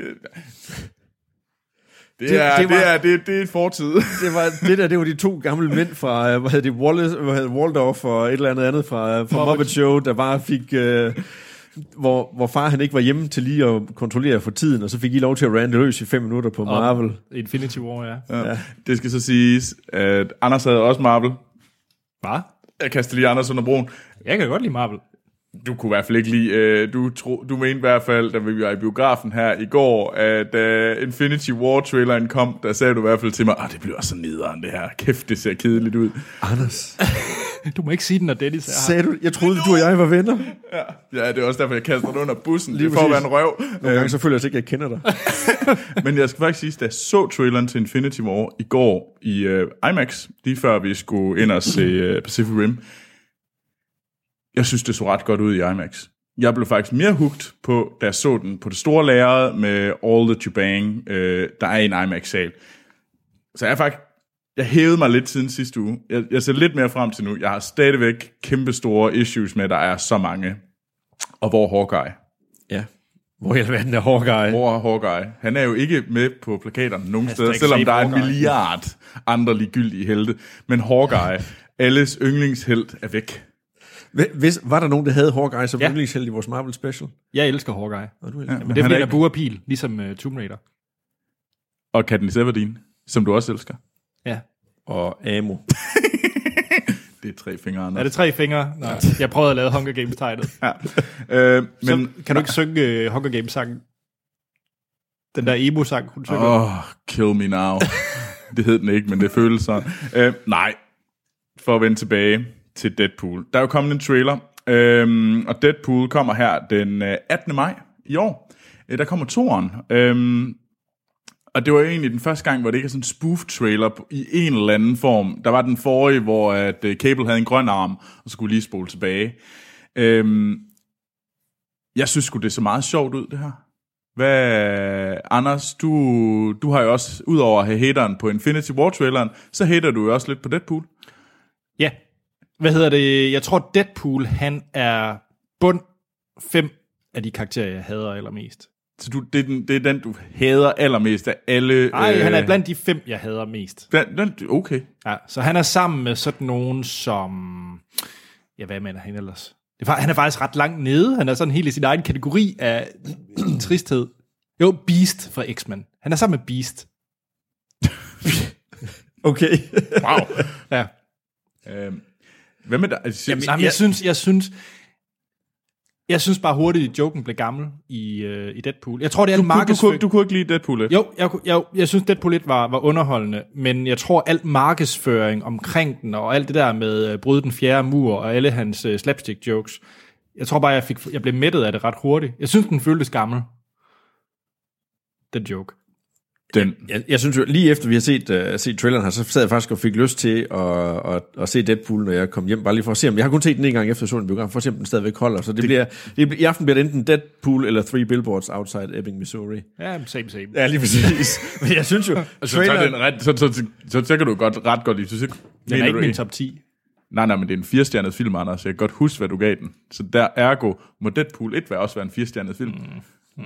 det, Det- er, det det, var- er, det, det er fortid. Det var det der, det var de to gamle mænd fra, øh, hvad hedder det, Wallace, hvad hedder det, Waldorf og et eller andet andet fra, øh, fra Muppet Show, der bare fik, øh, hvor, hvor far han ikke var hjemme til lige at kontrollere for tiden, og så fik I lov til at rande løs i fem minutter på Marvel. Infinity War, ja. Ja. Det skal så siges, at Anders havde også Marvel. Hvad? Jeg kaster lige Anders under broen. Jeg kan godt lide Marvel. Du kunne i hvert fald ikke lide, øh, du, tro, du mente i hvert fald, da vi var i biografen her i går, at uh, Infinity War-traileren kom, der sagde du i hvert fald til mig, at det bliver så nederen det her. Kæft, det ser kedeligt ud. Anders, Du må ikke sige den, når Dennis er her. sagde du, jeg troede, du og jeg var venner. Ja, det er også derfor, jeg kaster dig under bussen. Lige det får at være en røv. Nogle gange så føler jeg ikke, at jeg kender dig. Men jeg skal faktisk sige, at da jeg så traileren til Infinity War i går i uh, IMAX, lige før vi skulle ind og se uh, Pacific Rim, jeg synes, det så ret godt ud i IMAX. Jeg blev faktisk mere hugt på, da jeg så den på det store lærred med All the Jubang, uh, der er i en IMAX-sal. Så jeg er faktisk jeg hævede mig lidt siden sidste uge. Jeg, jeg ser lidt mere frem til nu. Jeg har stadigvæk kæmpe store issues med, at der er så mange. Og hvor er Hawkeye? Ja. Hvor i alverden er Hawkeye? Hvor er Hawkeye? Han er jo ikke med på plakaterne nogen steder, selvom der er en Hawkeye. milliard andre ligegyldige helte. Men Hawkeye, alles yndlingshelt, er væk. Hvis, var der nogen, der havde Hawkeye som Ja. yndlingsheld i vores Marvel Special? Jeg elsker Hawkeye. Og du ja. Ja, Men det er fordi, er der ikke... buer pil, ligesom uh, Tomb Raider. Og Katniss Everdeen, som du også elsker. Ja. Og Amo. Det er tre fingre, Anders. Er det tre fingre? Nej. Jeg prøvede at lave Hunger Games-tegnet. Ja. Øh, Men, så kan du ikke synge uh, Hunger Games-sangen? Den der emo-sang, hun synger. Åh, oh, kill me now. det hed den ikke, men det føles sådan. Øh, nej, for at vende tilbage til Deadpool. Der er jo kommet en trailer, øhm, og Deadpool kommer her den øh, 18. maj i år. Øh, der kommer toeren. Øhm, og det var egentlig den første gang, hvor det ikke er sådan en spoof-trailer i en eller anden form. Der var den forrige, hvor at, øh, Cable havde en grøn arm, og skulle lige spole tilbage. Øhm, jeg synes sgu, det så meget sjovt ud, det her. Hvad, Anders, du, du har jo også, udover at have hateren på Infinity War-traileren, så hater du jo også lidt på Deadpool. Ja. Hvad hedder det? Jeg tror, Deadpool, han er bund fem af de karakterer, jeg hader allermest. Så du, det, er den, det er den, du hader allermest af alle... Nej, øh, han er blandt de fem, jeg hader mest. Den, okay. Ja, så han er sammen med sådan nogen som... Ja, hvad mener han ellers? Det er, han er faktisk ret langt nede. Han er sådan helt i sin egen kategori af tristhed. Jo, Beast fra X-Men. Han er sammen med Beast. Okay. Wow. Ja. øhm, hvad med dig? Altså, Jamen, jamen, jeg synes, jeg synes, jeg synes bare hurtigt, at joken blev gammel i, øh, i Deadpool. Jeg tror, det er en du, du, du, markedsføring. kunne, du kunne ikke lide Deadpool 1? Jo, jeg, jeg, jeg synes, Deadpool 1 var, var underholdende, men jeg tror, alt markedsføring omkring den, og alt det der med øh, bryde den fjerde mur, og alle hans øh, slapstick jokes, jeg tror bare, jeg, fik, jeg blev mættet af det ret hurtigt. Jeg synes, den føltes gammel. Den joke. Den. Jeg, jeg synes jo, lige efter vi har set, uh, set traileren her, så sad jeg faktisk og fik lyst til at, at, at se Deadpool, når jeg kom hjem, bare lige for at se, om jeg har kun set den en gang efter jeg så den i biografen, for at se, om den stadigvæk holder. Så det, det bliver, det, bliver- i aften bliver det enten Deadpool eller Three Billboards Outside Ebbing, Missouri. Ja, same, same. Ja, lige præcis. Men jeg synes jo, Så, så, er den ret, så, så, så, så, så, kan du godt, ret godt lide. Så, så, Den er ikke min top 10. Nej, nej, men det er en firestjernet film, Anders. så Jeg kan godt huske, hvad du gav den. Så der ergo må Deadpool 1 være også være en firestjernet film. Mm. Mm.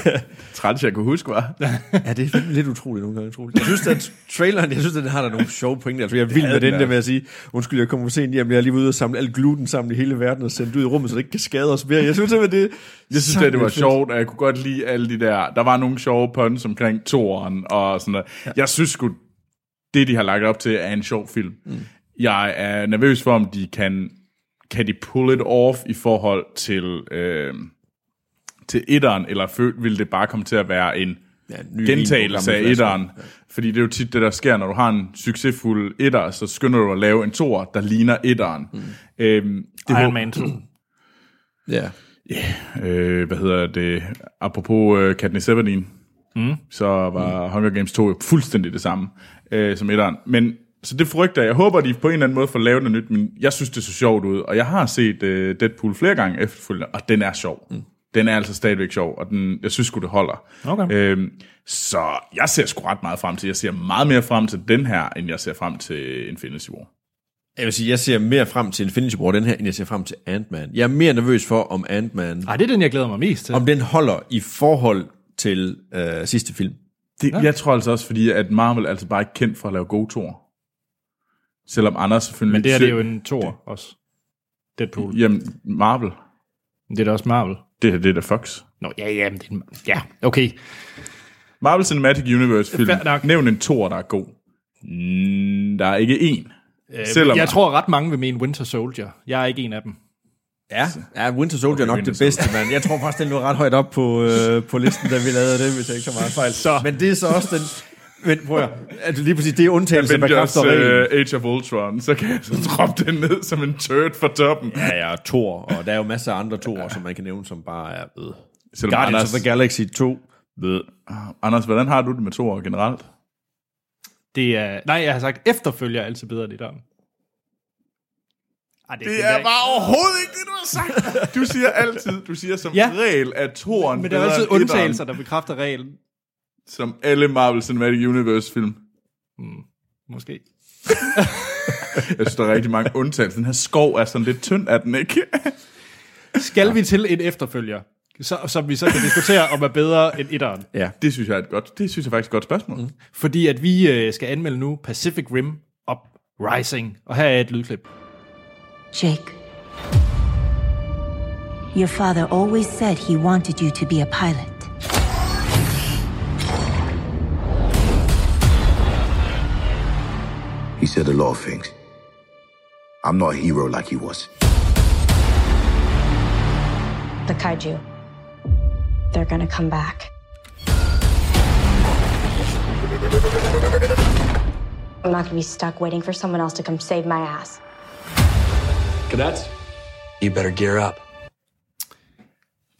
Træt, jeg kunne huske, var. Ja, det er lidt utroligt nogle gange. Utroligt. Jeg synes, at traileren, jeg synes, at den har der nogle sjove pointer. Altså, jeg er vild med den er. der med at sige, undskyld, jeg kommer for sent hjem, jeg er lige ude og samle alt gluten sammen i hele verden og sende det ud i rummet, så det ikke kan skade os mere. Jeg synes simpelthen, det Jeg synes, at det var sjovt, og jeg kunne godt lide alle de der... Der var nogle sjove puns omkring toeren og sådan noget. Ja. Jeg synes sgu, det de har lagt op til, er en sjov film. Mm. Jeg er nervøs for, om de kan... Kan de pull it off i forhold til... Øh, til etteren, eller vil det bare komme til at være en Ja, ny gentagelse af etteren. Fordi det er jo tit det, der sker, når du har en succesfuld etter, så skynder du at lave en toer, der ligner etteren. Mm. Øhm, det Iron må- Man 2. Ja. øh, hvad hedder det, apropos øh, Katniss Everdeen, mm. så var mm. Hunger Games 2 jo fuldstændig det samme øh, som etteren. Men så det frygter jeg. Jeg håber, de på en eller anden måde får lavet noget nyt, men jeg synes, det så sjovt ud. Og jeg har set øh, Deadpool flere gange efterfølgende, og den er sjov. Mm. Den er altså stadigvæk sjov, og den, jeg synes sgu, det holder. Okay. Øhm, så jeg ser sgu ret meget frem til. Jeg ser meget mere frem til den her, end jeg ser frem til Infinity War. Jeg vil sige, jeg ser mere frem til Infinity War, den her, end jeg ser frem til Ant-Man. Jeg er mere nervøs for, om Ant-Man, Ej, det er den, jeg glæder mig mest til. om den holder i forhold til øh, sidste film. Det, ja. Jeg tror altså også, fordi at Marvel er altså bare ikke kendt for at lave gode tor. Selvom Anders selvfølgelig... Men det her det er jo en tor også. Deadpool. Jamen, Marvel. Det er da også Marvel. Det her, det er da Fox. Nå, ja, ja, men det er en, ja, okay. Marvel Cinematic Universe film. Fair nok. Nævn en tor, der er god. Mm, der er ikke én. Selvom- Jeg tror, ret mange vil mene Winter Soldier. Jeg er ikke en af dem. Ja, ja Winter Soldier er nok Winter det bedste, men jeg tror faktisk, den lå ret højt op på, øh, på listen, da vi lavede det, hvis jeg ikke så meget fejl. Så. Men det er så også den... Men prøv at, altså lige præcis, det er undtagelse, der bekræfter reglen. uh, Age of Ultron, så kan jeg så droppe den ned som en turd for toppen. Ja, ja, Thor, og der er jo masser af andre Thor, som man kan nævne, som bare er ved. Selvom Guardians Anders, of the Galaxy 2, ved. Anders, hvordan har du det med Thor generelt? Det er, nej, jeg har sagt, efterfølger er altid bedre end etteren. Ej, Det er bare overhovedet ikke det, du har sagt. Du siger altid, du siger som Ja. ja. regel, at Thoren Men der er altid undtagelser, der bekræfter reglen. Som alle Marvel Cinematic Universe film. Måske. Jeg synes, der er rigtig mange undtagelser. Den her skov er sådan lidt tynd, er den ikke? Skal vi til en efterfølger, så, som vi så kan diskutere, om er bedre end etteren? Ja. Det synes jeg er et godt, det synes jeg faktisk er et godt spørgsmål. Mm. Fordi at vi øh, skal anmelde nu Pacific Rim Uprising. Og her er et lydklip. Jake. Your father always said he wanted you to be a pilot. Said a lot of things. I'm not a hero like he was. The kaiju. They're gonna come back. I'm not gonna be stuck waiting for someone else to come save my ass. Cadets, you better gear up.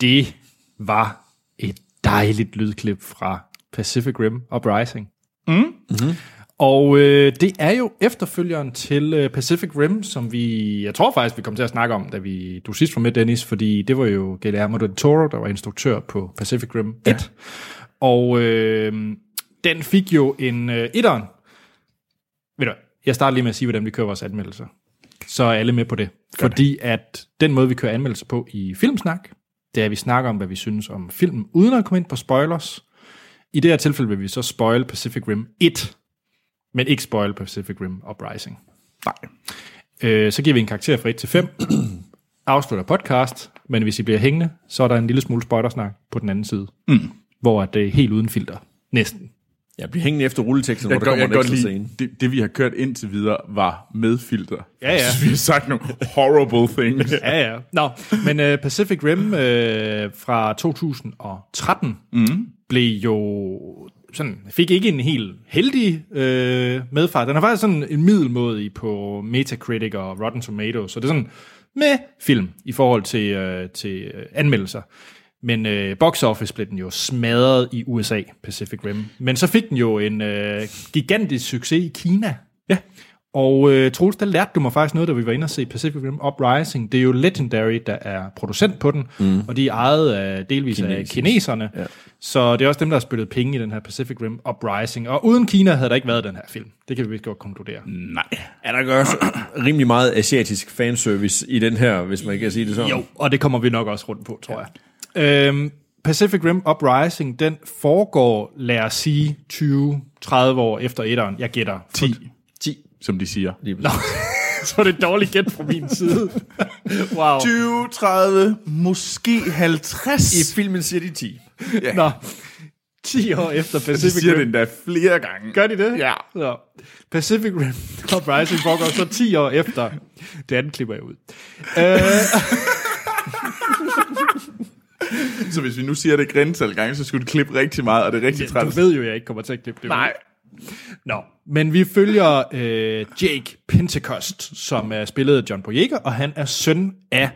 Det var et dejligt lydklip fra Pacific Rim Uprising. Mm. Mm-hmm. Og øh, det er jo efterfølgeren til øh, Pacific Rim, som vi, jeg tror faktisk, vi kom til at snakke om, da vi, du sidst var med, Dennis, fordi det var jo Guillermo del Toro, der var instruktør på Pacific Rim 1. Ja. Og øh, den fik jo en øh, etteren. Ved du jeg starter lige med at sige, hvordan vi kører vores anmeldelser. Så er alle med på det. Fordi at den måde, vi kører anmeldelser på i Filmsnak, det er, at vi snakker om, hvad vi synes om filmen, uden at komme ind på spoilers. I det her tilfælde vil vi så spoil Pacific Rim 1, men ikke spoil Pacific Rim Uprising. Nej. Øh, så giver vi en karakter fra 1 til 5, afslutter podcast, men hvis I bliver hængende, så er der en lille smule spoilersnak på den anden side, mm. hvor det er helt uden filter. Næsten. Jeg bliver hængende efter rulleteksten, hvor der kommer jeg en ekstra scene. det, det vi har kørt indtil videre, var med filter. Ja, ja. Synes, vi har sagt nogle horrible things. Ja, ja. Nå, men uh, Pacific Rim uh, fra 2013 mm. blev jo sådan, fik ikke en helt heldig øh, medfart. Den er faktisk sådan en middelmådig på Metacritic og Rotten Tomatoes, så det er sådan med film i forhold til, øh, til øh, anmeldelser. Men øh, box office blev den jo smadret i USA, Pacific Rim. Men så fik den jo en øh, gigantisk succes i Kina. Ja. Og øh, Troels, der lærte du mig faktisk noget, da vi var inde og se Pacific Rim Uprising. Det er jo Legendary, der er producent på den, mm. og de er ejet af, delvis Kinesisk. af kineserne. Ja. Så det er også dem, der har spyttet penge i den her Pacific Rim Uprising. Og uden Kina havde der ikke været den her film. Det kan vi vist godt konkludere. Nej. Ja, der gør også rimelig meget asiatisk fanservice i den her, hvis man kan sige det sådan. Jo, og det kommer vi nok også rundt på, tror ja. jeg. Øhm, Pacific Rim Uprising, den foregår, lad os sige, 20-30 år efter etteren. Jeg gætter 10, 10. som de siger. Lige Nå, så er det et dårligt gæt fra min side. wow. 20, 30, måske 50. I filmen siger de 10. Nå, 10 år efter de Pacific siger det Rim. endda flere gange. Gør de det? Ja. Så. Pacific Rim Uprising foregår så 10 år efter. Det andet klipper jeg ud. Øh, Så hvis vi nu siger det græntal gange, så skulle du klippe rigtig meget, og det er rigtig du træls. ved jo, jeg ikke kommer til at klippe det ud. Nej. Nå, men vi følger øh, Jake Pentecost, som er spillet af John Boyega, og han er søn af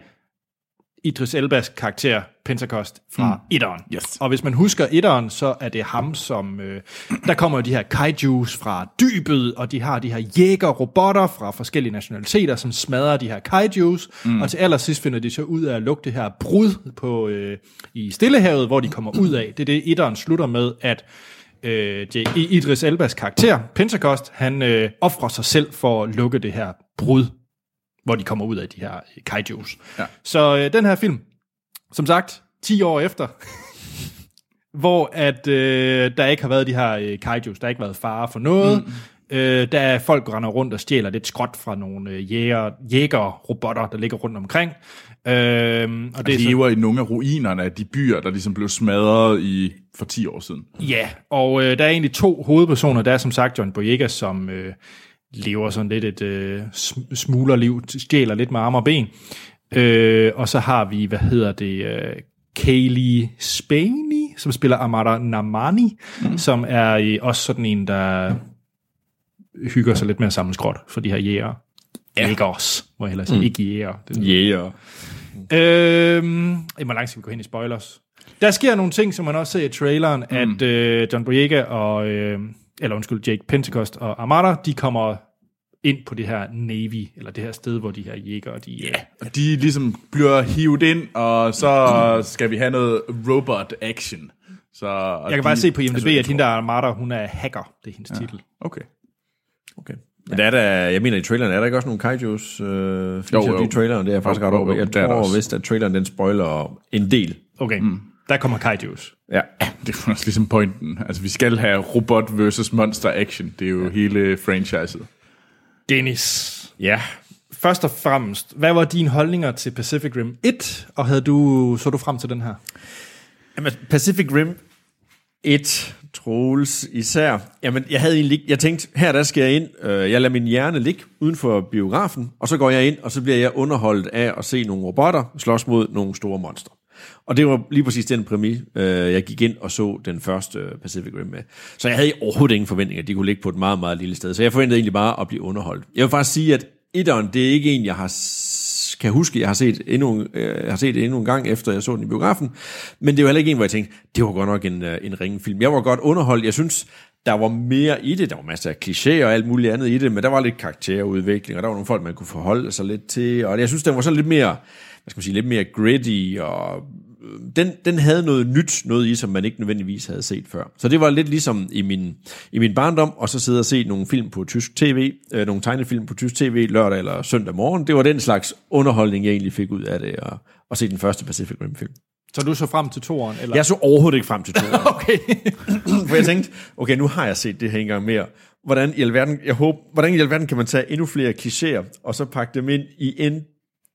Idris Elbas karakter Pentecost fra mm. etteren. Yes. Og hvis man husker etteren, så er det ham, som... Øh, der kommer jo de her kaijus fra dybet, og de har de her jæger-robotter fra forskellige nationaliteter, som smadrer de her kaijus. Mm. Og til allersidst finder de så ud af at lukke det her brud på, øh, i Stillehavet, hvor de kommer ud af. Det er det, etteren slutter med, at øh, I- Idris Elbas karakter, Pentecost, han øh, offrer sig selv for at lukke det her brud, hvor de kommer ud af de her øh, kaijus. Ja. Så øh, den her film, som sagt, 10 år efter, hvor at øh, der ikke har været de her øh, kaijus, der har ikke været fare for noget, mm. øh, der er folk, der render rundt og stjæler lidt skråt fra nogle øh, jæger, jæger-robotter, der ligger rundt omkring. Øh, og det er så- lever i nogle af ruinerne af de byer, der ligesom blev smadret i for 10 år siden. Ja, og øh, der er egentlig to hovedpersoner. Der er som sagt John Boyega som øh, lever sådan lidt et øh, sm- smuglerliv, stjæler lidt med arme og ben. Øh, og så har vi, hvad hedder det, øh, Kaylee Spaney, som spiller Amara Namani, mm. som er øh, også sådan en, der hygger sig lidt med at samle skrot for de her jæger. Ja. Os, må jeg hellere sige. Mm. Ikke jæger. Det Yeah. Øhm, hvor langt skal vi gå hen i spoilers? Der sker nogle ting, som man også ser i traileren, mm. at øh, John Boyega og, øh, eller undskyld, Jake Pentecost og Armada, de kommer ind på det her Navy, eller det her sted, hvor de her jæger, de... Yeah. Og de ligesom bliver hivet ind, og så skal vi have noget robot action. Så, Jeg kan bare se på IMDb, at hende der Armada, hun er hacker, det er hendes ja. titel. Okay. Okay. Men der er der, jeg mener i traileren, er der ikke også nogle kaijus øh, Jo, jo. i traileren? Det er jeg faktisk Jo, ret jo, over. jo, Jeg det er der tror også. vist, at traileren den spoiler en del. Okay, mm. der kommer kaijus. Ja. Det er også ligesom pointen. Altså, vi skal have robot versus monster action. Det er jo ja. hele franchiset. Dennis, Ja. først og fremmest, hvad var dine holdninger til Pacific Rim 1, og havde du, så du frem til den her? Jamen, Pacific Rim 1, Troels især. Jamen, jeg havde egentlig jeg tænkte, her der skal jeg ind, øh, jeg lader min hjerne ligge uden for biografen, og så går jeg ind, og så bliver jeg underholdt af at se nogle robotter slås mod nogle store monster. Og det var lige præcis den præmis, øh, jeg gik ind og så den første øh, Pacific Rim med. Så jeg havde overhovedet ingen forventninger, de kunne ligge på et meget, meget lille sted. Så jeg forventede egentlig bare at blive underholdt. Jeg vil faktisk sige, at etteren, det er ikke en, jeg har kan huske, jeg har set endnu, øh, jeg har set endnu en gang, efter jeg så den i biografen. Men det var heller ikke en, hvor jeg tænkte, det var godt nok en, øh, en ringe film. Jeg var godt underholdt. Jeg synes, der var mere i det. Der var masser af klichéer og alt muligt andet i det, men der var lidt karakterudvikling, og der var nogle folk, man kunne forholde sig lidt til. Og jeg synes, den var så lidt mere, hvad skal man sige, lidt mere gritty, og den, den havde noget nyt, noget i, som man ikke nødvendigvis havde set før. Så det var lidt ligesom i min, i min barndom, og så sidde og se nogle film på tysk tv, øh, nogle tegnefilm på tysk tv lørdag eller søndag morgen. Det var den slags underholdning, jeg egentlig fik ud af det, at, at se den første Pacific Rim-film. Så du så frem til toeren? Eller? Jeg så overhovedet ikke frem til to Okay. For jeg tænkte, okay, nu har jeg set det her en gang mere. Hvordan i alverden, jeg håber, hvordan i alverden kan man tage endnu flere klichéer, og så pakke dem ind i en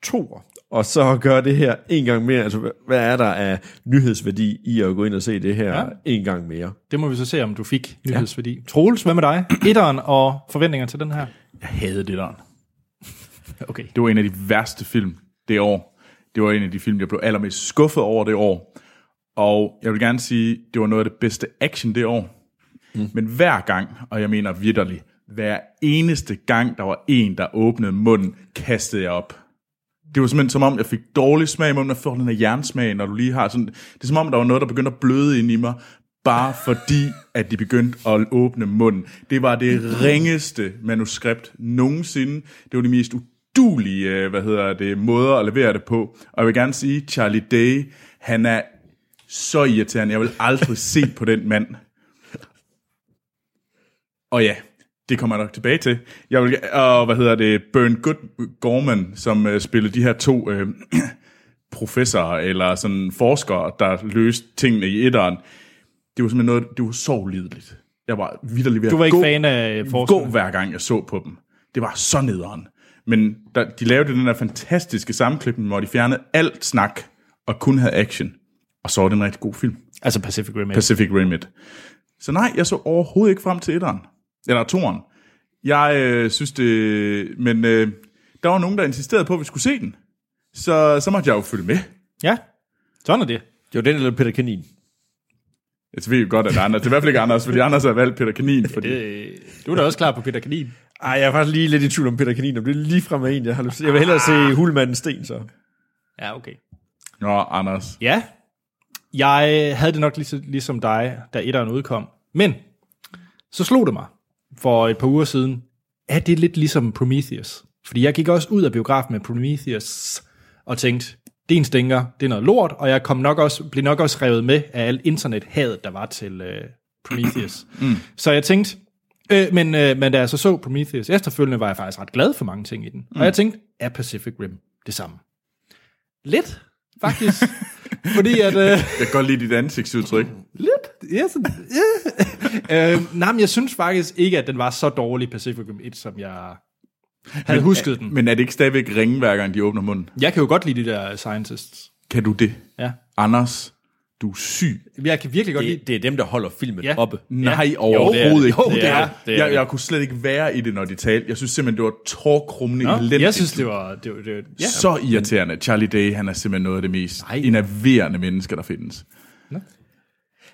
toer, og så gøre det her en gang mere? Altså, hvad- er der af nyhedsværdi i at gå ind og se det her ja. en gang mere? Det må vi så se, om du fik nyhedsværdi. Ja. Troels, hvad med dig? Etteren og forventninger til den her? Jeg havde det der. Okay. Det var en af de værste film det år. Det var en af de film, jeg blev allermest skuffet over det år. Og jeg vil gerne sige, det var noget af det bedste action det år. Mm. Men hver gang, og jeg mener vidderligt, hver eneste gang, der var en, der åbnede munden, kastede jeg op. Det var simpelthen som om, jeg fik dårlig smag i munden, og får den her jernsmag, når du lige har sådan... Det er som om, der var noget, der begyndte at bløde ind i mig, bare fordi, at de begyndte at åbne munden. Det var det ringeste manuskript nogensinde. Det var de mest udulige, øh, hvad hedder det, måder at levere det på. Og jeg vil gerne sige, Charlie Day, han er så irriterende. Jeg vil aldrig se på den mand. Og ja, det kommer jeg nok tilbage til. Jeg vil, og hvad hedder det, Burn Good Gorman, som uh, spillede de her to uh, professorer, eller sådan forskere, der løste tingene i etteren. Det var simpelthen noget, det var så ulideligt. Jeg var vidderlig ved Du var at ikke gå, fan af gå forskerne? hver gang jeg så på dem. Det var så nederen. Men der, de lavede den der fantastiske sammenklipning, hvor de fjernede alt snak, og kun havde action. Og så var det en rigtig god film. Altså Pacific Rim 1. Pacific Rim 1. Så nej, jeg så overhovedet ikke frem til etteren. Eller toeren. Jeg øh, synes det... Men øh, der var nogen, der insisterede på, at vi skulle se den. Så, så måtte jeg jo følge med. Ja, sådan er det. Det var den eller Peter Kanin. Jeg ved jo godt, at Anders... Det er i hvert fald ikke Anders, fordi Anders har valgt Peter Kanin. Fordi, Øh, du er da også klar på Peter Kanin. Ej, jeg er faktisk lige lidt i tvivl om Peter Kanin, om det er lige frem af en, jeg har lyst til. Jeg vil hellere se Hulmanden Sten, så. Ja, okay. Nå, Anders. Ja, jeg havde det nok ligesom, ligesom dig, da etteren udkom. Men så slog det mig for et par uger siden, at det er lidt ligesom Prometheus. Fordi jeg gik også ud af biografen med Prometheus og tænkte, det er en stinker, det er noget lort, og jeg kom nok også, blev nok også revet med af al internethadet, der var til øh, Prometheus. mm. Så jeg tænkte, øh, men, øh, men da jeg så så Prometheus efterfølgende, var jeg faktisk ret glad for mange ting i den. Mm. Og jeg tænkte, er Pacific Rim det samme? Lidt, faktisk. Fordi at... Øh, Jeg kan godt lide dit ansigtsudtryk. Lidt, ja, sådan, ja. øh, nej, men jeg synes faktisk ikke, at den var så dårlig Pacific Rim 1, som jeg havde husket den. Men er det ikke stadigvæk ringe, hver gang de åbner munden? Jeg kan jo godt lide de der scientists. Kan du det? Ja. Anders, du er syg. Jeg kan virkelig godt lide Det, det er dem, der holder filmen Ja. oppe. Nej, Jo, overhovedet det er det. ikke. Jo, det er det. Det er jeg, det. jeg kunne slet ikke være i det, når de talte. Jeg synes simpelthen, det var tårkrummende Nå, elendigt. Jeg synes, det var... Det var, det var ja. så irriterende. Charlie Day, han er simpelthen noget af det mest Nej. enerverende mennesker, der findes.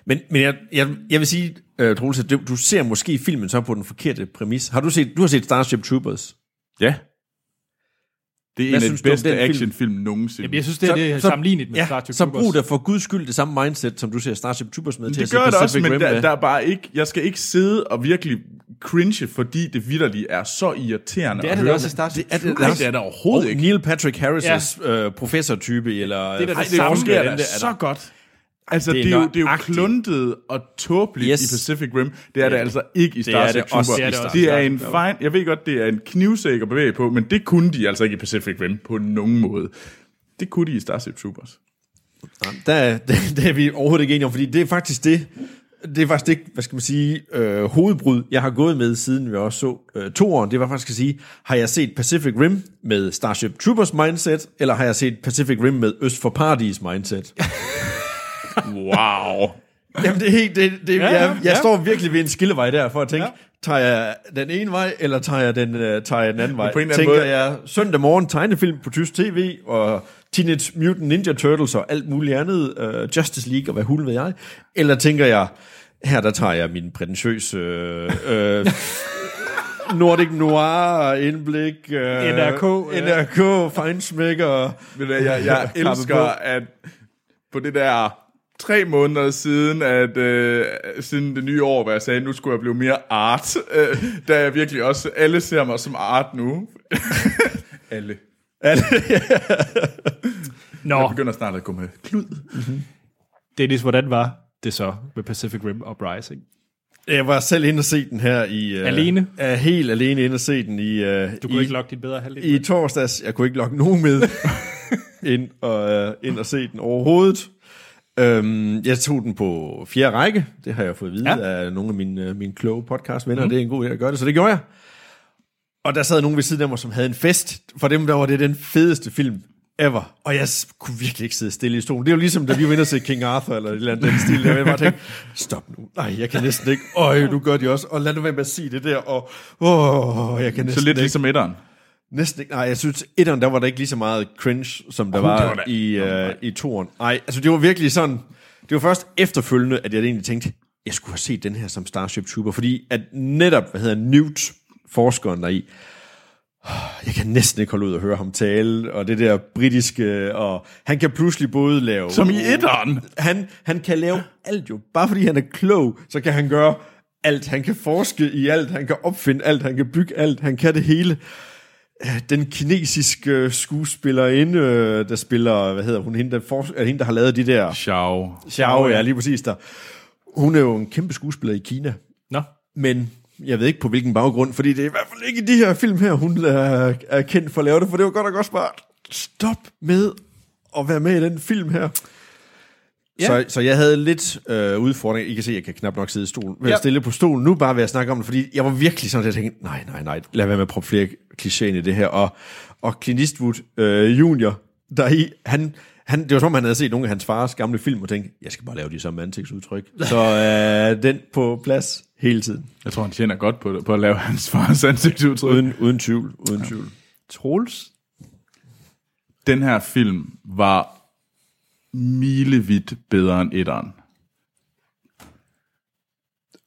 Men, men jeg, jeg, jeg vil sige, uh, Troels, at du, du ser måske filmen så på den forkerte præmis. Har du set, du har set Starship Troopers? Ja. Det er Hvad en af de bedste actionfilm nogensinde. Jamen, jeg synes, det, er det er sammenlignet med ja, Starship så Troopers. brug da for guds skyld det samme mindset, som du ser Starship Troopers med til det at gør da også, men der, med. der er bare ikke, jeg skal ikke sidde og virkelig cringe, fordi det vidderligt er så irriterende Det er at det høre. også i Starship Det er det. Nej, det er der overhovedet og ikke. Neil Patrick Harris' ja. øh, professortype, eller Det er da øh, det det samme. fungerer den da der- så godt. Altså, det det er er, jo, det er jo nøjagtigt. kluntet og tåbeligt Yes. i Pacific Rim. Det er det altså ikke i Det er det Starship også Troopers. i Det, Starship det er en fejl. Jeg ved godt, det er en knivsæk at bevæge på, men det kunne de altså ikke i Pacific Rim på nogen måde. Det kunne de i Starship Troopers. der, der, der er vi overhovedet ikke enige om, fordi det er faktisk det, det er faktisk det, hvad skal man sige, øh, hovedbrud, jeg har gået med, siden vi også så øh, toeren. Det var faktisk at sige, har jeg set Pacific Rim med Starship Troopers mindset, eller har jeg set Pacific Rim med Øst for Paradis mindset? Wow. Jamen det er helt, det, det, ja, ja, jeg, jeg ja. står virkelig ved en skillevej der, for at tænke, Ja. ja. tager jeg den ene vej, eller tager jeg den, uh, tager jeg den anden vej? på en Tænker måde- jeg søndag morgen tegnefilm på tysk tv, og Teenage Mutant Ninja Turtles og alt muligt andet, uh, Justice League og hvad hul ved jeg, eller tænker jeg, her der tager jeg min prætentiøse øh, øh, Nordic Noir indblik, øh, NRK, ja. NRK, Feinschmecker, Men jeg, jeg, jeg elsker, på. at på det der tre måneder siden, at øh, siden det nye år, hvor jeg sagde, nu skulle jeg blive mere art, øh, der er jeg virkelig også, alle ser mig som art nu. alle. Nå, Jeg begynder snart at gå med klud. Dennis, hvordan var det så med Pacific Rim Uprising? Jeg var selv inde og se den her i... Uh, Alene? Er helt alene inde og se den i... Uh, Du kunne i, ikke lokke din bedre halvdel? I torsdags, jeg kunne ikke lokke nogen med ind, og, uh, ind og se den overhovedet. Um, jeg tog den på fjerde række. Det har jeg fået at vide Ja. af nogle af mine, mine kloge podcastvenner. Mm. Det er en god idé at gøre det, så det gjorde jeg. Og der sad nogen ved siden af mig, som havde en fest. For dem der var det den fedeste film ever. Og jeg kunne virkelig ikke sidde stille i stolen. Det er jo ligesom, da vi var inde og se King Arthur, eller et eller andet den stil. Der. Jeg bare tænkte, stop nu. Nej, jeg kan næsten ikke. Øj, du gør det også. Og lad nu være med at sige det der. Og åh, jeg kan næsten Så lidt ikke. ligesom etteren. Næsten ikke. Nej, jeg synes, etteren, der var der ikke lige så meget cringe, som der Oh, var, var der. i, uh, i toeren. Nej, altså det var virkelig sådan, det var først efterfølgende, at jeg egentlig tænkte, jeg skulle have set den her som Starship Trooper, fordi at netop, hvad hedder Newt, forskeren deri, jeg kan næsten ikke holde ud at høre ham tale, og det der britiske, og han kan pludselig både lave... Som i etteren. Han, han kan lave alt jo. Bare fordi han er klog, så kan han gøre alt. Han kan forske i alt, han kan opfinde alt, han kan bygge alt, han kan det hele. Øh, Den kinesiske skuespillerinde, øh, der spiller, hvad hedder hun, hende der, for, er hende, der har lavet de der... Ciao. Xiao, ja, lige præcis der. Hun er jo en kæmpe skuespiller i Kina. Nå, Men jeg ved ikke på hvilken baggrund, fordi det er i hvert fald ikke i de her film her, hun er, er kendt for at lave det, for det var godt nok også bare, stop med at være med i den film her. Ja. Så, så jeg havde lidt øh, udfordring. I kan se, jeg kan knap nok sidde i stolen. Ved Ja. at stille på stolen nu, bare ved at snakke om det, fordi jeg var virkelig sådan, at jeg tænkte, nej, nej, nej, lad være med at proppe flere klichéer ind i det her. Og, og Clint Eastwood øh, junior, der i, han, han, det var som om, han havde set nogle af hans fars gamle film, og tænkte, jeg skal bare lave de samme ansigtsudtryk. Så øh, den på plads hele tiden. Jeg tror, han tjener godt på, det, på at lave hans fars ansigtsudtryk. Uden, uden tvivl, uden ja. tvivl. Troels? Den her film var milevidt bedre end etteren.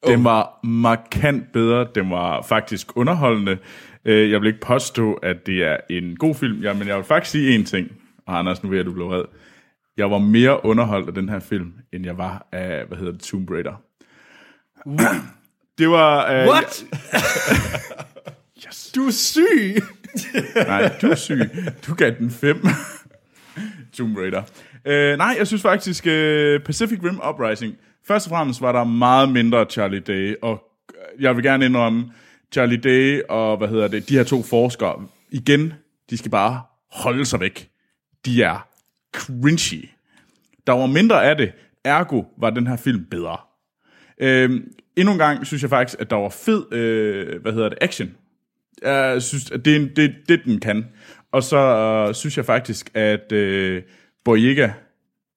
Den var markant bedre. Den var faktisk underholdende. Øh, Jeg vil ikke påstå, at det er en god film, ja, men jeg vil faktisk sige en ting. Og Anders, nu ved jeg, at du blev vred. Jeg var mere underholdt af den her film, end jeg var af, hvad hedder det, Tomb Raider. Det var... Uh, What? yes. Du er syg! Nej, du er syg. Du gav den 5. Tomb Raider. Øh, nej, jeg synes faktisk, øh, Pacific Rim Uprising, først og fremmest var der meget mindre Charlie Day, og øh, jeg vil gerne indrømme, Charlie Day og, hvad hedder det, de her to forskere, igen, de skal bare holde sig væk. De er cringy. Der var mindre af det, ergo var den her film bedre. Øh, endnu en gang synes jeg faktisk, at der var fed, øh, hvad hedder det, action. Jeg synes, at det er det, det den kan. Og så øh, synes jeg faktisk, at øh, Boyega,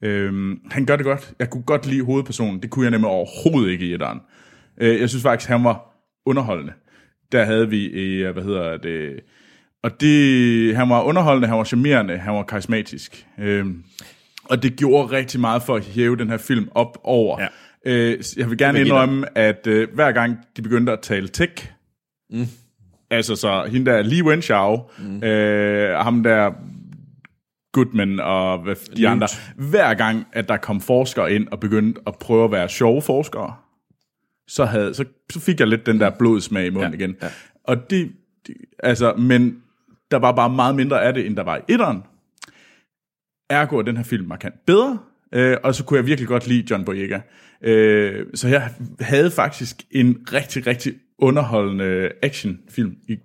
Øhm, han gør det godt. Jeg kunne godt lide hovedpersonen. Det kunne jeg nemlig overhovedet ikke i etteren. Øh, jeg synes faktisk, han var underholdende. Der havde vi, øh, hvad hedder det... Og det, han var underholdende, han var charmerende, han var karismatisk. Øhm, og det gjorde rigtig meget for at hæve den her film op over. Ja. Øh, jeg vil gerne indrømme, at øh, hver gang de begyndte at tale tech, mm. altså så hende der Lee Wenchow, mm. øh, ham der Goodman og hvad, de Lynch. andre, hver gang, at der kom forskere ind og begyndte at prøve at være sjove forskere, så, havde, så, så fik jeg lidt den der blodsmag i munden Ja, igen. ja. Og det, det, altså, men der var bare meget mindre af det, end der var i etteren. Ergo er den her film markant bedre, øh, og så kunne jeg virkelig godt lide John Boyega. Øh, så jeg havde faktisk en rigtig, rigtig underholdende actionfilm. I,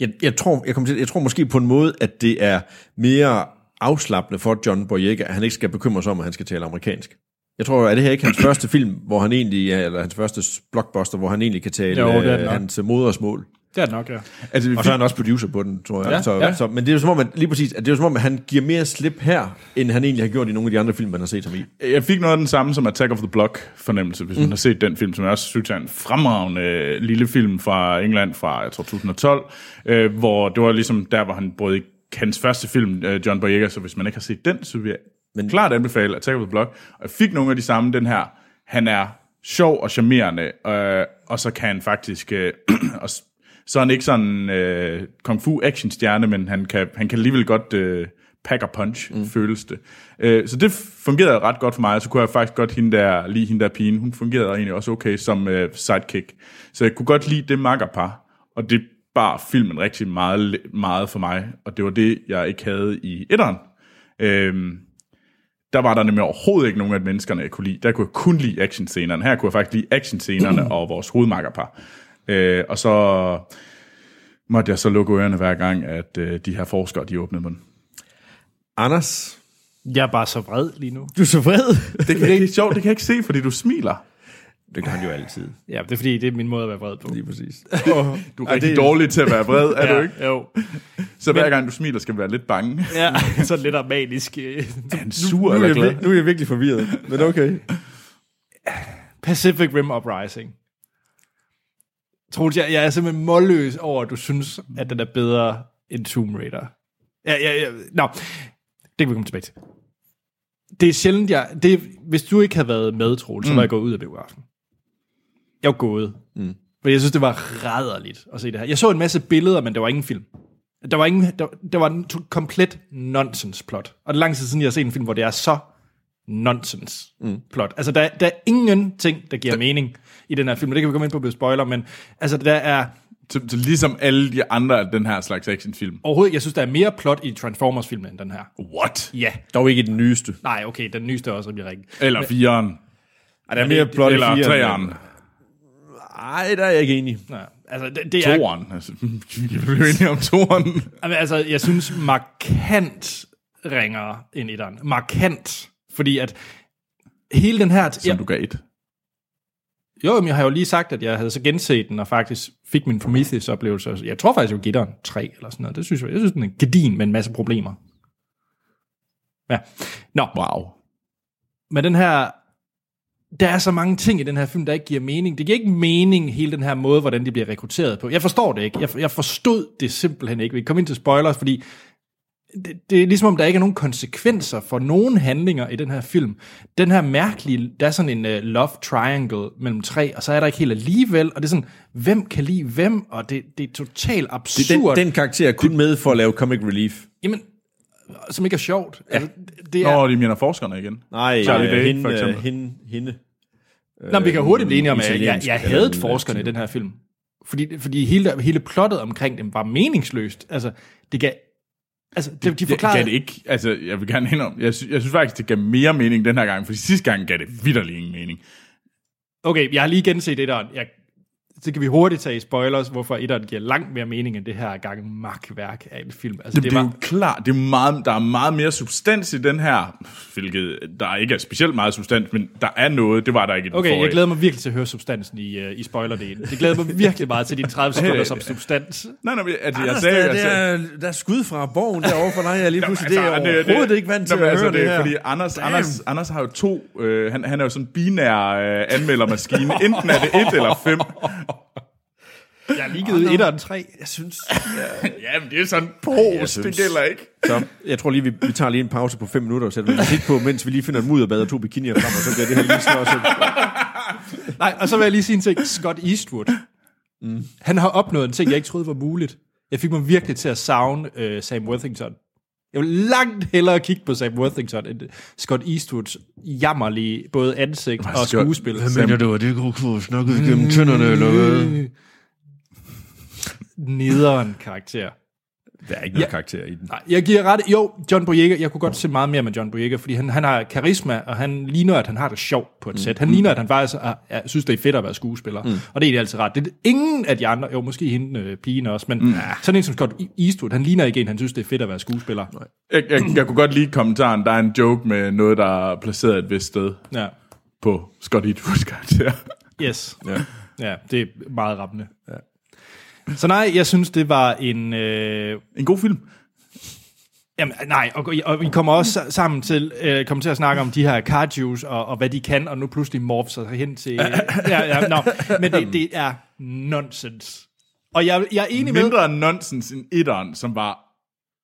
Jeg, jeg, tror, jeg, kommer til, jeg tror måske på en måde, at det er mere afslappende for John Boyega, at han ikke skal bekymre sig om, at han skal tale amerikansk. Jeg tror, at det her ikke hans første film, hvor han egentlig, eller hans første blockbuster, hvor han egentlig kan tale Jo, det det øh, nok. hans modersmål. Det er det nok, ja. altså, vi Og så er han også producer på den, tror jeg. Ja, så, ja. Så, men det er jo som om, at, lige præcis, at det er jo som om, at han giver mere slip her, end han egentlig har gjort i nogle af de andre film, man har set ham i. Jeg fik noget af den samme som Attack of the Block fornemmelse, hvis mm. man har set den film, som jeg også synes er en fremragende øh, lille film fra England fra, jeg tror, 2012, øh, hvor det var ligesom der, hvor han brød hans første film, øh, John Boyega, så hvis man ikke har set den, så vil jeg Men... klart anbefale Attack of the Block. Og jeg fik nogle af de samme, den her, han er sjov og charmerende, øh, og så kan han faktisk, øh, og så er han ikke sådan øh, kung fu action stjerne, men han kan, han kan alligevel godt øh, pack og punch, mm. føles det. Øh, så det fungerede ret godt for mig, og så kunne jeg faktisk godt hende der, lige hende der pigen, hun fungerede egentlig også okay som øh, sidekick. Så jeg kunne godt lide det makkerpar, og det bar filmen rigtig meget, meget for mig, og det var det, jeg ikke havde i etteren. Øhm, der var der nemlig overhovedet ikke nogen af menneskerne, jeg kunne lide. Der kunne jeg kun lide actionscenerne. Her kunne jeg faktisk lide actionscenerne og vores hovedmakkerpar. Øh, og så måtte jeg så lukke ørerne hver gang, at øh, de her forskere, de åbnede munden. Anders, Jeg er bare så vred lige nu. du er så vred. Det, kan, det er sjovt, det kan jeg ikke se, fordi du smiler. Det kan han jo altid. Ja, det er fordi, det er min måde at være vred på. Lige præcis. Du er rigtig det... dårlig til at være vred, er ja, du ikke? Jo. Så hver gang du smiler, skal du være lidt bange. Ja, så lidt af manisk. øh, Er han sur Nu er, eller jeg, glad? nu er jeg virkelig forvirret, men okay. Pacific Rim Uprising. Troels, jeg, jeg er simpelthen målløs over, at du synes, at den er bedre end Tomb Raider. Ja, ja, ja. Nå, det kan vi komme tilbage til. Det er sjældent, jeg... Det, hvis du ikke havde været med, Troels, så var jeg gået ud af biografen. Jeg var gået. Mm. For jeg synes, det var rædderligt at se det her. Jeg så en masse billeder, men der var ingen film. Der var, ingen, der, der var en to- komplet nonsense plot. Og det er lang tid siden, jeg har set en film, hvor det er så nonsense mm. plot. Altså, der, der er ingenting, der giver mening i den her film. Og det kan vi komme ind på ved spoiler, men altså, der er Så, så ligesom alle de andre af den her slags actionfilm. overhovedet, jeg synes, der er mere plot i Transformers-filmen end den her. What? Ja. Dog ikke i den nyeste. Nej, okay, den nyeste er også rigtig rigtig. Eller fireren. Ej, der er mere plot Eller i firen. træeren. Nej, der er jeg ikke enig. Nej, altså, det, det er... Toren. Altså, vi blev enige om toren. Altså, jeg synes markant ringere end etteren. Markant. Fordi at hele den her... Som du gav et. Jo, men jeg har jo lige sagt, at jeg havde så genset den, og faktisk fik min Prometheus-oplevelse. Jeg tror faktisk, jeg giver den 3 eller sådan noget. Det synes jeg, jeg synes, den er gedin med en masse problemer. Ja. Nå, Wow. men den her... Der er så mange ting i den her film, der ikke giver mening. Det giver ikke mening, hele den her måde, hvordan de bliver rekrutteret på. Jeg forstår det ikke. Jeg, jeg forstod det simpelthen ikke. Vi kommer ind til spoilers, fordi det, det er ligesom om, der ikke er nogen konsekvenser for nogen handlinger i den her film. Den her mærkelige, der er sådan en uh, love triangle mellem tre, og så er der ikke helt alligevel, og det er sådan, hvem kan lide hvem, og det, det er totalt absurd. Den, den karakter er kun med for at lave comic relief. Jamen, som ikke er sjovt. Ja. Altså, det Nå, er, de mener forskerne igen. Nej, Charlie øh, Day, hende, for eksempel. øh, hende, hende. Nå, men vi kan hurtigt blive enige om, at jeg, jeg, havde forskerne i den her film. Fordi, fordi hele, hele plottet omkring dem var meningsløst. Altså, det gav... Altså, de, de Det forklarede... gav det ikke, altså jeg vil gerne indrømme, jeg, sy- jeg synes faktisk, det gav mere mening den her gang, fordi sidste gang gav det vidderlig ingen mening. Okay, jeg har lige genset det der. Jeg så kan vi hurtigt tage i spoilers, hvorfor etteren giver langt mere mening end det her gang magtværk af en film. Altså, Det, det er jo klart, det er meget, der er meget mere substans i den her, hvilket der ikke er specielt meget substans, men der er noget, det var der ikke i den Okay, forrige. jeg glæder mig virkelig til at høre substansen i, uh, i spoilerdelen. Det glæder mig virkelig meget til de 30 sekunder som substans. Nej, nej, men, altså, jeg sagde, der, jeg der, er, der er skud fra borgen derovre for dig, jeg lige pludselig. det er altså, overhovedet ikke vant til Nå, men at altså, høre det, her. Fordi Anders, Anders, Anders har jo to, øh, han, han er jo sådan en binær øh, anmeldermaskine. Enten er det et eller fem. Jeg har lige givet etteren 3. Jeg synes... Ja, men det er sådan pros, synes- det gælder ikke. Så jeg tror lige, vi, vi tager lige en pause på fem minutter, og sætter vi musik på, mens vi lige finder et mudderbad og to bikinier frem, og så bliver det her lige snart. Nej, og så vil jeg lige sige en ting. Scott Eastwood. Mm. Han har opnået en ting, jeg ikke troede var muligt. Jeg fik mig virkelig til at savne uh, Sam Worthington. Jeg vil langt hellere kigge på Sam Worthington end Scott Eastwoods jammerlige både ansigt og Scott- skuespil. mener du, at det kunne få snakket igennem tænderne, eller hvad? Nederen karakter. Der er ikke noget karakter i den. Nej, jeg giver ret. Jo, John Boyega, jeg kunne godt se meget mere med John Boyega, fordi han, han har karisma, og han ligner, at han har det sjovt på et mm. sæt. Han ligner, at han faktisk er, er, synes, det er fedt at være skuespiller. Mm. Og det er egentlig altid ret. Det er ingen af de andre, jo måske hende øh, pigen også, men mm. sådan en som Scott Eastwood, han ligner ikke en, han synes, det er fedt at være skuespiller. Nej. Jeg, jeg, jeg kunne godt lide kommentaren. Der er en joke med noget, der er placeret et vist sted Ja. på Scott Eastwoods karakter. Yes. Ja. ja, det er meget rammende. Ja. Så nej, jeg synes, det var en... Øh, En god film. Jamen, nej, og, og vi kommer også sa- sammen til, øh, kommer til at snakke om de her kajus, og, og hvad de kan, og nu pludselig morph sig hen til... ja, ja, no, men det, det er nonsens. Og jeg, jeg er enig med... Mindre nonsens end etteren, som var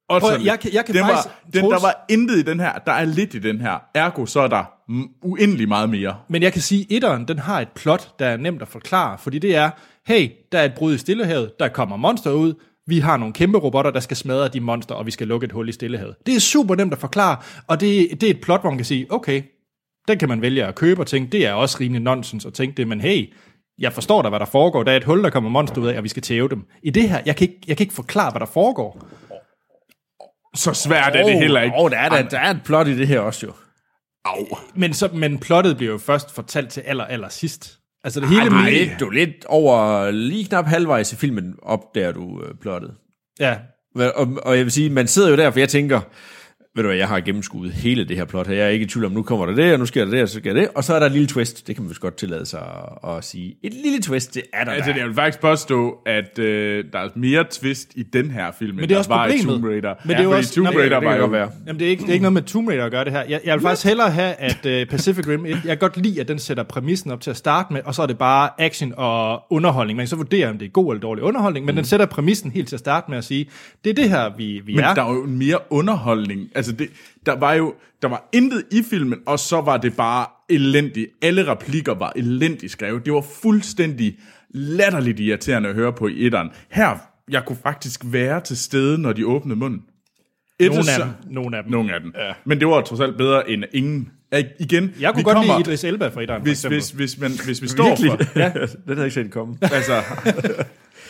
Prøv, utterly. jeg kan- jeg kan den faktisk- var, den, Troels- der var intet i den her. Der er lidt i den her. Ergo, så er der mm, uendelig meget mere. Men jeg kan sige, at etteren, den har et plot, der er nemt at forklare, fordi det er, hey, der er et brud i Stillehavet, der kommer monster ud, vi har nogle kæmpe robotter, der skal smadre de monster, og vi skal lukke et hul i Stillehavet. Det er super nemt at forklare, og det, det er et plot, hvor man kan sige, okay, den kan man vælge at købe og tænke, det er også rimelig nonsens at tænke det, men hey, jeg forstår da, hvad der foregår. Der er et hul, der kommer monster ud af, og vi skal tæve dem. I det her, jeg kan ikke, jeg kan ikke forklare, hvad der foregår. Så svært er det heller ikke. Åh, oh, der, er, der, der er et plot i det her også jo. Au. Men, så, men plottet bliver jo først fortalt til aller, aller sidst. Altså det hele... Ej, med- lidt, du er lidt over lige knap halvvejs i filmen, opdager du øh, plottet. Ja, Og, og jeg vil sige, man sidder jo der, for jeg tænker, ved du hvad, jeg har gennemskuet hele det her plot her. Jeg er ikke i tvivl om, nu kommer der det, og nu sker der det, og så sker det. Og så er der et lille twist. Det kan man vist godt tillade sig at, at sige. Et lille twist, det er der. Altså, der. jeg vil faktisk påstå, at øh, der er mere twist i den her film, Men det er også der var i. Tomb Raider. Men det er jo også- Tomb men- Raider det var jo... være. Jamen, det er ikke, det er ikke noget med Tomb Raider at gøre det her. Jeg, jeg vil faktisk hellere have, at uh, Pacific Rim 1, jeg kan godt lide, at den sætter præmissen op til at starte med, og så er det bare action og underholdning. Man kan så vurdere, om det er god eller dårlig underholdning, men mm. den sætter præmissen helt til at starte med at sige, det er det her, vi, vi Men er. der var jo mere underholdning. Altså, det, der var jo der var intet i filmen, og så var det bare elendigt. Alle replikker var elendigt skrevet. Det var fuldstændig latterligt irriterende at høre på i etteren. Her, jeg kunne faktisk være til stede, når de åbnede munden. Nogle af dem. Nogle af dem. Nogle af dem. Ja. Men det var trods alt bedre end ingen. Ja, Igen, Jeg kunne godt kommer, lide Idris Elba fra etteren, for hvis, eksempel. hvis, hvis, man, hvis vi står for... ja. den havde jeg ikke set komme. Altså,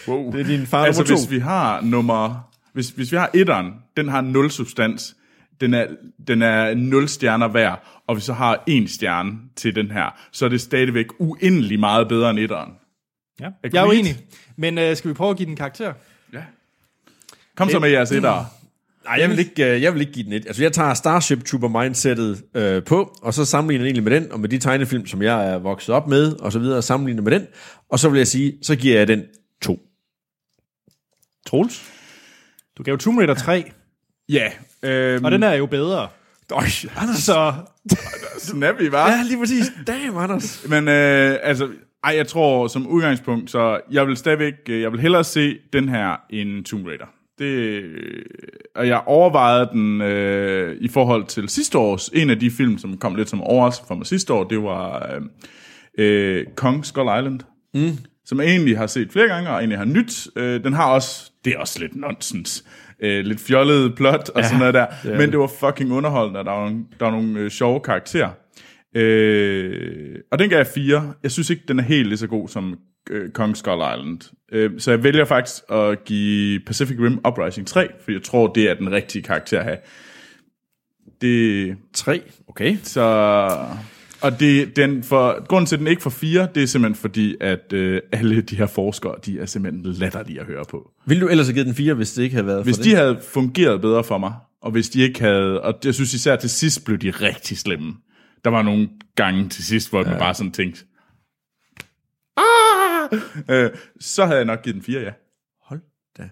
wow. Det er din far altså, nummer to. hvis vi har nummer... Hvis, hvis vi har etteren, den har nul substans. Den er, den er nul stjerner hver. Og vi så har en stjerne til den her, så er det stadigvæk uendelig meget bedre end etteren. Ja. Agreed. Jeg er uenig. Men uh, skal vi prøve at give den karakter? Kom så med jeres etter. Nej, jeg vil, ikke, øh, jeg vil ikke give den et. Altså, jeg tager Starship Trooper mindsetet øh, på, og så sammenligner jeg egentlig med den, og med de tegnefilm, som jeg er vokset op med, og så videre, sammenligner med den. Og så vil jeg sige, så giver jeg den to. Troels? Du gav Tomb Raider 3, Ja. Øhm, og den er jo bedre. Øj, Anders. Så Snappy, var. Ja, lige præcis. Damn, Anders. Men øh, altså, ej, jeg tror som udgangspunkt, så jeg vil stadigvæk, øh, jeg vil hellere se den her end Tomb Raider. Det, øh, og jeg overvejede den øh, i forhold til sidste års, en af de film, som kom lidt som overraskelse for mig sidste år, det var øh, øh, Kong Skull Island. Mm. Som jeg egentlig har set flere gange, og egentlig har nyt. Øh, den har også, det er også lidt nonsens. Øh, lidt fjollet plot og ja, sådan noget der. Det Men det var fucking underholdende, og der var nogle, der var nogle øh, sjove karakterer. Øh, og den gav jeg fire. Jeg synes ikke, den er helt lige så god som øh, Kong Skull Island. Øh, så jeg vælger faktisk at give Pacific Rim Uprising 3, for jeg tror, det er den rigtige karakter at have. Det, Tre. Okay. så Og det, den for, grunden til, at den ikke får fire, det er simpelthen fordi, at øh, alle de her forskere, de er simpelthen latterlige at høre på. Vil du ellers have givet den 4, hvis det ikke havde været Hvis for de det? havde fungeret bedre for mig, og hvis de ikke havde, og jeg synes især til sidst blev de rigtig slemme. Der var nogle gange til sidst, hvor ja. man bare sådan tænkte, ah! øh, så havde jeg nok givet den fire, ja. Hold da.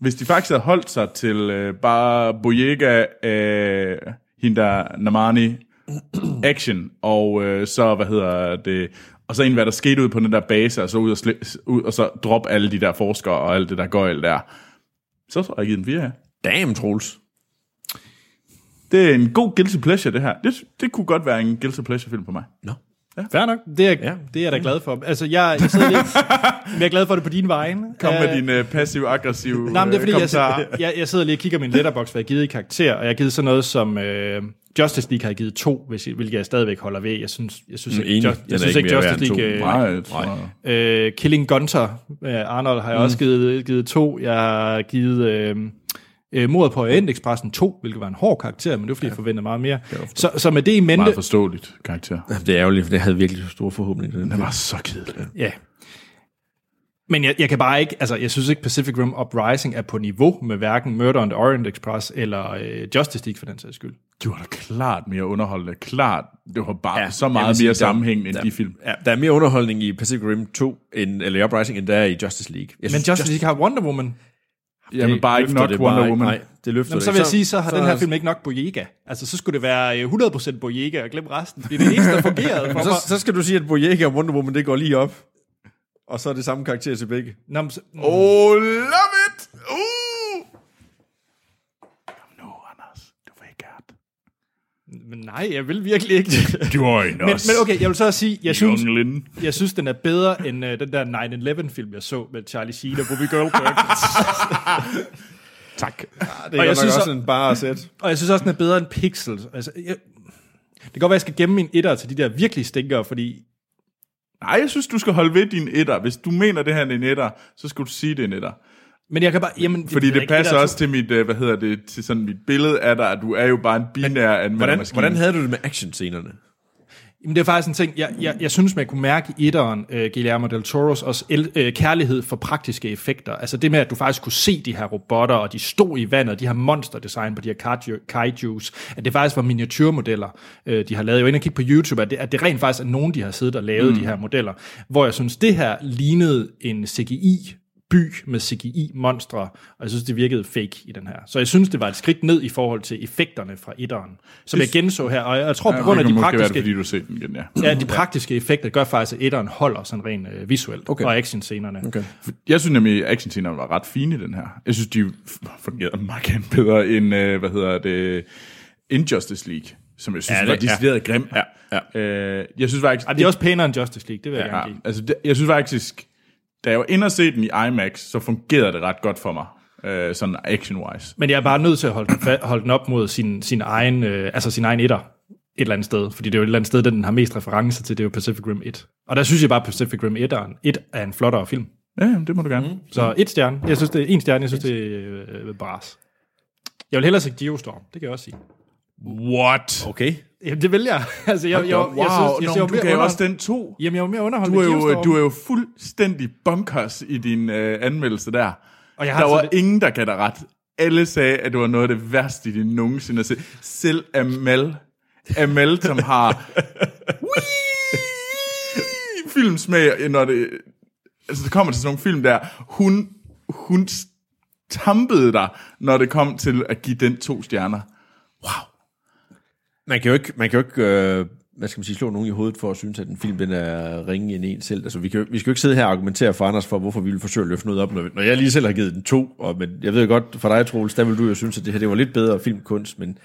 Hvis de faktisk havde holdt sig til øh, bare Boyega, øh, hende der Namani action, og øh, så, hvad hedder det, og så egentlig, hvad der skete ud på den der base, og så ud og, sli- ud, og så droppe alle de der forskere og alt det der gøjl der. Så tror jeg, jeg givet den fire, ja. Damn, Troels. Det er en god guilty pleasure, det her. Det, det kunne godt være en guilty pleasure film for mig. Nå. Fair nok. Det er, ja. Ja. det er jeg da glad for. Altså, jeg, jeg, sidder lidt, men jeg er glad for det på din vegne. Kom med Øh, din uh, passiv-aggressiv Nej, men det er fordi, kommentar. jeg, jeg, jeg sidder lige og kigger min letterbox, hvad jeg har givet i karakter, og jeg har givet sådan noget som øh, Justice League har givet to, hvis, jeg- hvilket jeg stadigvæk holder ved. Jeg synes, jeg synes, Mm, ikke. Just, jeg synes ikke Justice League... Øh, Nej, jeg. øh, Killing Gunter, øh, Arnold har jeg også givet, givet to. Jeg har givet øh, øh, Mordet på Orientexpressen to, hvilket var en hård karakter, men det var fordi, jeg forventede meget mere. Så, så med det i mente... Meget forståeligt karakter. Det er ærgerligt, for det havde virkelig store forhåbninger. til Den Den var så kedelig. Ja. Men jeg, jeg kan bare ikke, altså jeg synes ikke Pacific Rim Uprising er på niveau med hverken Murder on the Orient Express eller øh, Justice League for den sags skyld. Du var da klart mere underholdende. Klart, det var bare ja, Ja, så meget sige, mere sammenhængende end der- de film. Ja, der er mere underholdning i Pacific Rim 2, end, eller i Uprising, end der er i Justice League. Jeg Men Justice League har Wonder Woman. Jamen bare ikke nok det Wonder. Woman. Nej, det løfter Jamen, det så vil jeg sige, så har den her film ikke nok Boyega. Altså så skulle det være øh, 100% Boyega og glem resten. Det er det eneste, der fungerede for Men mig. så, så skal du sige, at Boyega og Wonder Woman, det går lige op. Og så er det samme karakter til begge. Nå, men, så, Oh, love it! Uh! Kom nu, Anders. Du vil ikke have det. men nej, jeg vil virkelig ikke. Join men, men okay, jeg vil så sige, jeg synes, Younglin. jeg synes den er bedre end øh, den der 9-11 film, jeg så med Charlie Sheen og Whoopi Goldberg. Tak. Det Og er jeg godt nok synes også så- en bare sæt. Og jeg synes også, den er bedre end Pixels. Altså, jeg, det kan godt være, at jeg skal gemme min etter til de der virkelig stinkere, fordi Nej, jeg synes, du skal holde ved din etter. Hvis du mener, det her er en etter, så skal du sige, det er en etter. Men jeg kan bare... Jamen, Fordi det ikke, passer etter- også til mit, øh, hvad hedder det, til sådan mit billede af dig, at du er jo bare en binær Hvordan, anmeldermaskine. hvordan havde du det med actionscenerne? Jamen, det er faktisk en ting, jeg, jeg, jeg synes, man kunne mærke i etteren, uh, Guillermo del Toros også el, uh, kærlighed for praktiske effekter. Altså det med, at du faktisk kunne se de her robotter, og de stod i vandet, de her monsterdesign på de her kaiju, kaijus, at det faktisk var miniatyrmodeller, uh, de har lavet. Jeg var inde og kigge på YouTube, at det, at det rent faktisk er nogen, de har siddet og lavet mm. de her modeller. Hvor jeg synes, det her lignede en CGI by med CGI-monstre, og jeg synes, det virkede fake i den her. Så jeg synes, det var et skridt ned i forhold til effekterne fra etteren, som jeg genså her, og jeg tror på Ja, grund af det de være det, praktiske... fordi du set den igen, ja. Ja, de praktiske effekter gør faktisk, at etteren holder sådan rent øh, visuelt, okay. og actionscenerne. Okay. Jeg synes nemlig, at actionscenerne var ret fine i den her. Jeg synes, de fungerede markant bedre end, øh, hvad hedder det, Injustice League, som jeg synes Ja, ja, det- var decideret ja. grim. Ja, ja. Øh, jeg synes faktisk... Ej, det er også pænere end Justice League, det vil jeg ja, gerne give. altså, det, jeg synes faktisk, da jeg var inde og se den i IMAX, så fungerede det ret godt for mig, øh, sådan action-wise. Men jeg er bare nødt til at holde den, holde den op mod sin, sin egen, øh, altså sin egen etter et eller andet sted, fordi det er jo et eller andet sted, den har mest referencer til, det er jo Pacific Rim 1. Og der synes jeg bare, at Pacific Rim 1 er en, 1 er en flottere film. Ja, det må du gerne. Mm. Så et stjerne. Jeg synes, det er en stjerne. Jeg synes, det er øh, bras. Jeg vil hellere se Geostorm. Det kan jeg også sige. What? Okay. Jamen, det vil jeg. altså, jeg, jeg, jeg, wow, jeg, synes, jeg, Nå, jeg, du gav også den to. Jamen, jeg var mere underholdt Du er, jo, Geostorm. du er jo fuldstændig bunkers i din øh, anmeldelse der. Og jeg har der altså var det- ingen, der gav dig ret. Alle sagde, at det var noget af det værste, de nogensinde har set. Selv Amal, Amal, som har filmsmag, når det, altså det kommer til sådan nogle film der, hun, hun stampede dig, når det kom til at give den to stjerner. Man kan jo ikke, man kan jo ikke øh, hvad skal man sige, slå nogen i hovedet for at synes, at en film den er ringe end en selv. Altså, vi, kan, jo- vi skal jo ikke sidde her og argumentere for Anders for, hvorfor vi vil forsøge at løfte noget op, når, når jeg lige selv har givet den to. Og, men jeg ved godt, for dig, Troels, der vil du jo synes, at det her det var lidt bedre filmkunst, men,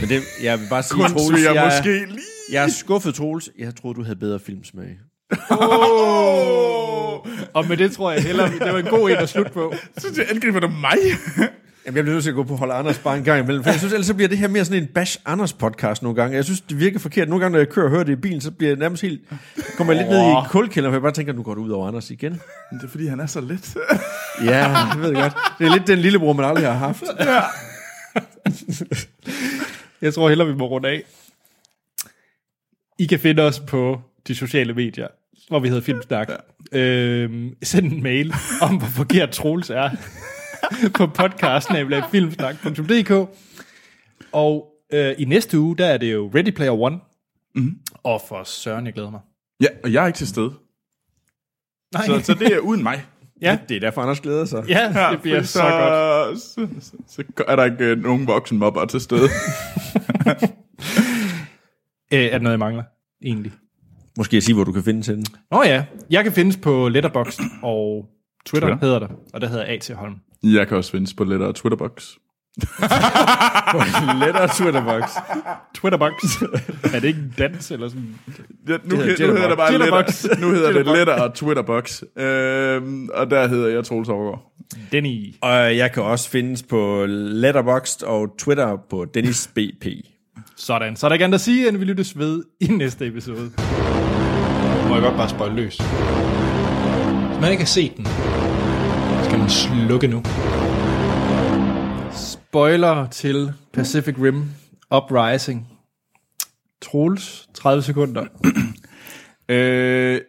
men det, jeg vil bare sige, Kunst Troels, jeg, jeg, måske lige... jeg er skuffet, Troels. Jeg troede, du havde bedre filmsmag. Oh! Og med det tror jeg hellere, det var en god en at slutte på. Så det angriber du mig? Jamen, jeg bliver nødt til at gå på Hold Anders bare en gang imellem, for jeg synes, ellers så bliver det her mere sådan en Bash Anders podcast nogle gange. Jeg synes, det virker forkert. Nogle gange, når jeg kører og hører det i bilen, så bliver jeg nærmest helt, kommer jeg lidt ned i en kulkælder, for jeg bare tænker, nu går det ud over Anders igen. Det er fordi, han er så let. Ja, jeg ved godt. Det er lidt den lillebror, man aldrig har haft. Jeg tror hellere, vi må runde af. I kan finde os på de sociale medier, hvor vi hedder Filmsnak. Ja. Øhm, send en mail om, hvor forkert Troels er på podcasten af filmsnak.dk. Og øh, i næste uge, der er det jo Ready Player One. Mm. Og for Søren, jeg glæder mig. Ja, og jeg er ikke til stede. Nej, Så, så det er uden mig. ja, Det er derfor, Anders glæder sig. ja, det bliver så, så godt. Så, så, så er der ikke øh, nogen voksenmobber til stede. Øh, er der noget, jeg mangler, egentlig? Måske at sige, hvor du kan finde til den. Åh oh, ja, jeg kan findes på Letterboxd og Twitter, Twitter. Twitter hedder det, og der hedder A.T. Holm. Jeg kan også findes på lettere Twitterbox. Lettere Twitterbox. Twitterbox. er det ikke en dans eller sådan? Ja, nu, hedder hedder, nu hedder det bare lettere, nu hedder det lettere Twitterbox. Øhm, og der hedder jeg Troels Overgaard. Denny. Og jeg kan også findes på Letterboxd og Twitter på Dennis BP. Sådan. Så er der ikke andet at sige, end vi lyttes ved i næste episode. Må jeg godt bare spøjle løs. Hvis man ikke har set den, skal man slukke nu. Spoiler til Pacific Rim Uprising. Troels, 30 sekunder. Øh,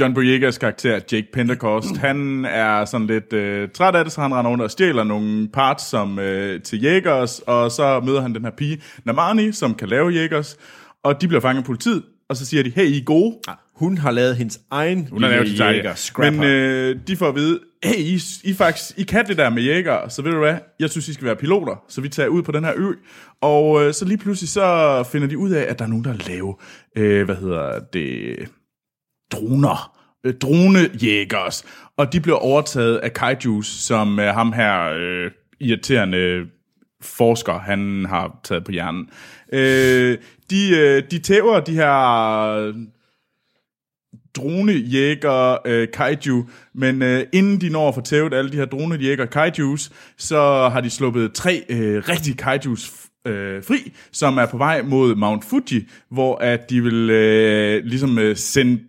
John Boyegas karakter, Jake Pentecost, han er sådan lidt øh, træt af det, så han render rundt og stjæler nogle parts som, øh, til Jægers, og så møder han den her pige, Namani, som kan lave Jægers, og de bliver fanget af politiet, og så siger de, hey, I er gode. Hun har lavet hendes egen Hun har lavet Scrapper. Men øh, de får at vide, hey, I, I, faktisk, I kan det der med jæger, så ved du hvad, jeg synes, I skal være piloter, så vi tager ud på den her ø. Og øh, så lige pludselig så finder de ud af, at der er nogen, der laver, øh, hvad hedder det, droner. Øh, dronejægers. Og de bliver overtaget af kaijus, som øh, ham her øh, irriterende forsker, han har taget på hjernen. Øh, de, øh, de tæver de her dronejæger øh, kaiju, men øh, inden de når at få tævet alle de her dronejæger kaijus, så har de sluppet tre øh, rigtige kaijus øh, fri, som er på vej mod Mount Fuji, hvor at de vil øh, ligesom øh, sende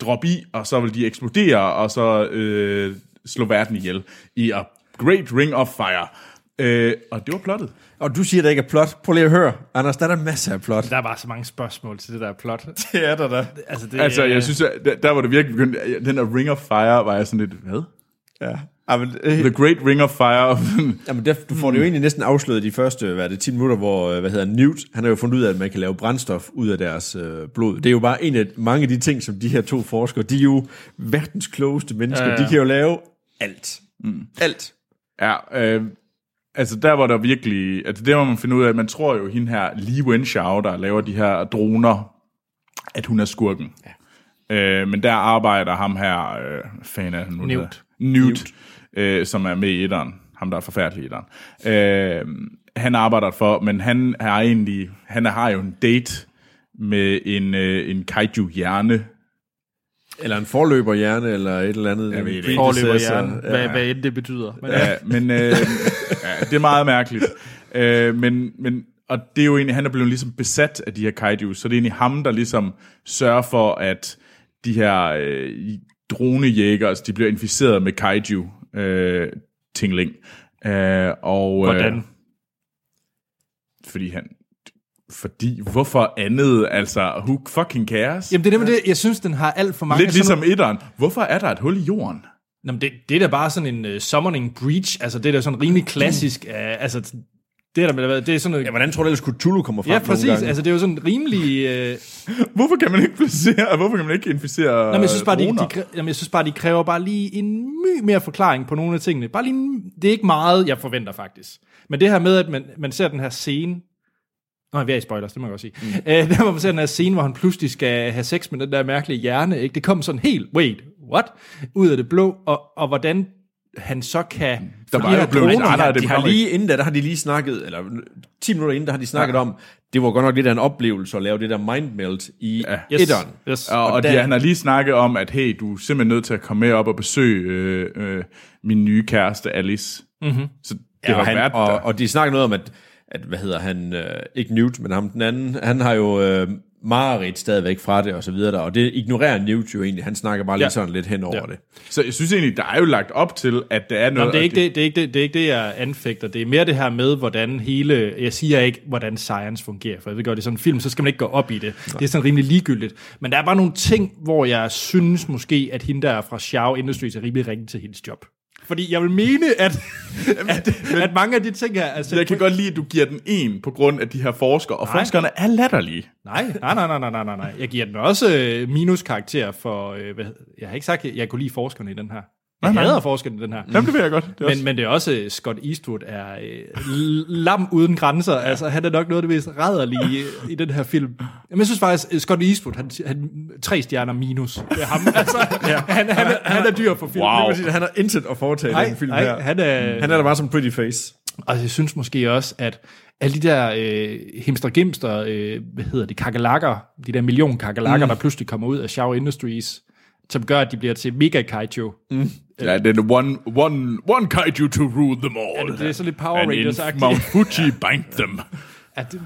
drop i, og så vil de eksplodere, og så øh, slå verden ihjel i A Great Ring of Fire. Øh, og det var plottet. Og du siger, der ikke er plot. Prøv lige at høre. Anders, der er der masser af plot. Der er bare så mange spørgsmål til det der plot. Det er der da. Altså, det, Altså, jeg synes, at der, der var det virkelig begyndt, den der Ring of Fire, var jeg sådan lidt, hvad? Ja. Jamen, øh, The Great Ring of Fire. jamen der, du får det jo egentlig næsten afsløret de første hvad er det, 10 minutter, hvor øh, hvad hedder han, Newt, han har jo fundet ud af, at man kan lave brændstof ud af deres øh, blod. Det er jo bare en af mange af de ting, som de her to forskere, de er jo verdens klogeste mennesker. Ja. ja. De kan jo lave alt. Mm. Alt. ja, øh, altså der var der virkelig, altså det må man finde ud af, man tror jo, hende her Lee Wenxiao, der laver de her droner, at hun er skurken. Ja. Øh, men der arbejder ham her, øh, fan af nu Newt. Newt, Newt. Øh, som er med i etteren, ham der er forfærdelig i etteren. Øh, han arbejder for, men han er egentlig, han har jo en date med en, øh, en kaiju-hjerne, Eller en forløberhjerne, eller et eller andet. Jeg ved det en ikke. Forløber predecessor. hjernen, hvad, hvad end det betyder. Men, ja. Ja, men øh, ja, det er meget mærkeligt. Øh, men, men, og det er jo egentlig, han er blevet ligesom besat af de her kaiju, så det er egentlig ham, der ligesom sørger for, at de her øh, dronejægere, de bliver inficeret med kaiju øh, tingling. Øh, og, Hvordan? Øh, fordi han... Fordi, hvorfor andet? Altså, who fucking cares? Jamen, det er det med det, jeg synes, den har alt for mange... Lidt ligesom nogle- etteren. Hvorfor er der et hul i jorden? Nå, men det, det er da bare sådan en uh, summoning breach, altså det er da sådan rimelig klassisk, uh, altså det er der det er sådan noget... Ja, hvordan tror du ellers, Cthulhu kommer frem Ja, præcis. Altså, det er jo sådan rimelig... Øh... Hvorfor kan man ikke placere, hvorfor kan man ikke inficere Nå, men jeg synes, bare, de, de, jamen, jeg synes bare, de kræver bare lige en my mere forklaring på nogle af tingene. Bare lige, det er ikke meget, jeg forventer faktisk. Men det her med, at man, man ser den her scene... Nå, vi er i spoilers, det må jeg godt sige. Mm. Øh, der man ser den her scene, hvor han pludselig skal have sex med den der mærkelige hjerne, ikke? det kom sådan helt, wait, what? Ud af det blå, og, og hvordan han så kan... Der var de jo blevet- droner- Nej, nej, det de har lige inden da, der har de lige snakket, eller 10 minutter inden, der har de snakket ja. om, det var godt nok lidt af en oplevelse at lave det der mindmelt i ja. Yes, etteren. yes. Og, og der- de, han har lige snakket om, at hey, du er simpelthen nødt til at komme med op og besøge øh, øh, min nye kæreste Alice. Mm-hmm. Så det Ja, har og, han, været og, og de snakker noget om, at, at hvad hedder han, øh, ikke Newt, men ham den anden, han har jo øh, mareridt stadigvæk fra det, og så videre der, og det ignorerer Newt jo egentlig, han snakker bare lige Ja. sådan lidt hen over Ja. det. Så jeg synes egentlig, der er jo lagt op til, at der er noget... men det, er ikke det, det, er ikke det, det er ikke det, jeg anfægter. Det er mere det her med, hvordan hele... Jeg siger ikke, hvordan science fungerer, for jeg ved godt, det er sådan en film, så skal man ikke gå op i det. Det er sådan rimelig ligegyldigt. Men der er bare nogle ting, hvor jeg synes måske, at hende der fra Xiao Industries er rimelig ringe til hendes job. Fordi jeg vil mene, at, at, at mange af de ting her... Altså, Jeg kan godt lide, at du giver den en på grund af de her forskere, og Nej. forskerne er latterlige. Nej, nej, nej, nej, nej, nej, nej, nej. Jeg giver den også øh, minuskarakter for... Øh, hvad, jeg har ikke sagt, at jeg kunne lide forskerne i den her. Jeg nej. hader forskerne i den her. Jamen, det vil jeg godt. Det er Men, også... men det er også, øh, Scott Eastwood er øh, lam uden grænser. Ja. Altså, han er nok noget af det mest rædderlige i, i den her film. Jamen, jeg synes faktisk, at Scott Eastwood, han, han tre stjerner minus. Det er ham. Altså, ja. han, han, er, han er dyr for film. Wow. Sige, at han har intet at foretage i Nej, den film nej, her. han er... Han er der bare som pretty face. Og jeg synes måske også, at alle de der øh, himster-gimster, øh, hvad hedder det, kakalakker, de der million kakalakker, mm. der pludselig kommer ud af Shaw Industries, som gør, at de bliver til mega kaiju. Mm. Ja, det er one, one, one kaiju to rule them all. det er sådan lidt Power Rangers-agtigt. Mount Fuji bind them. At, det-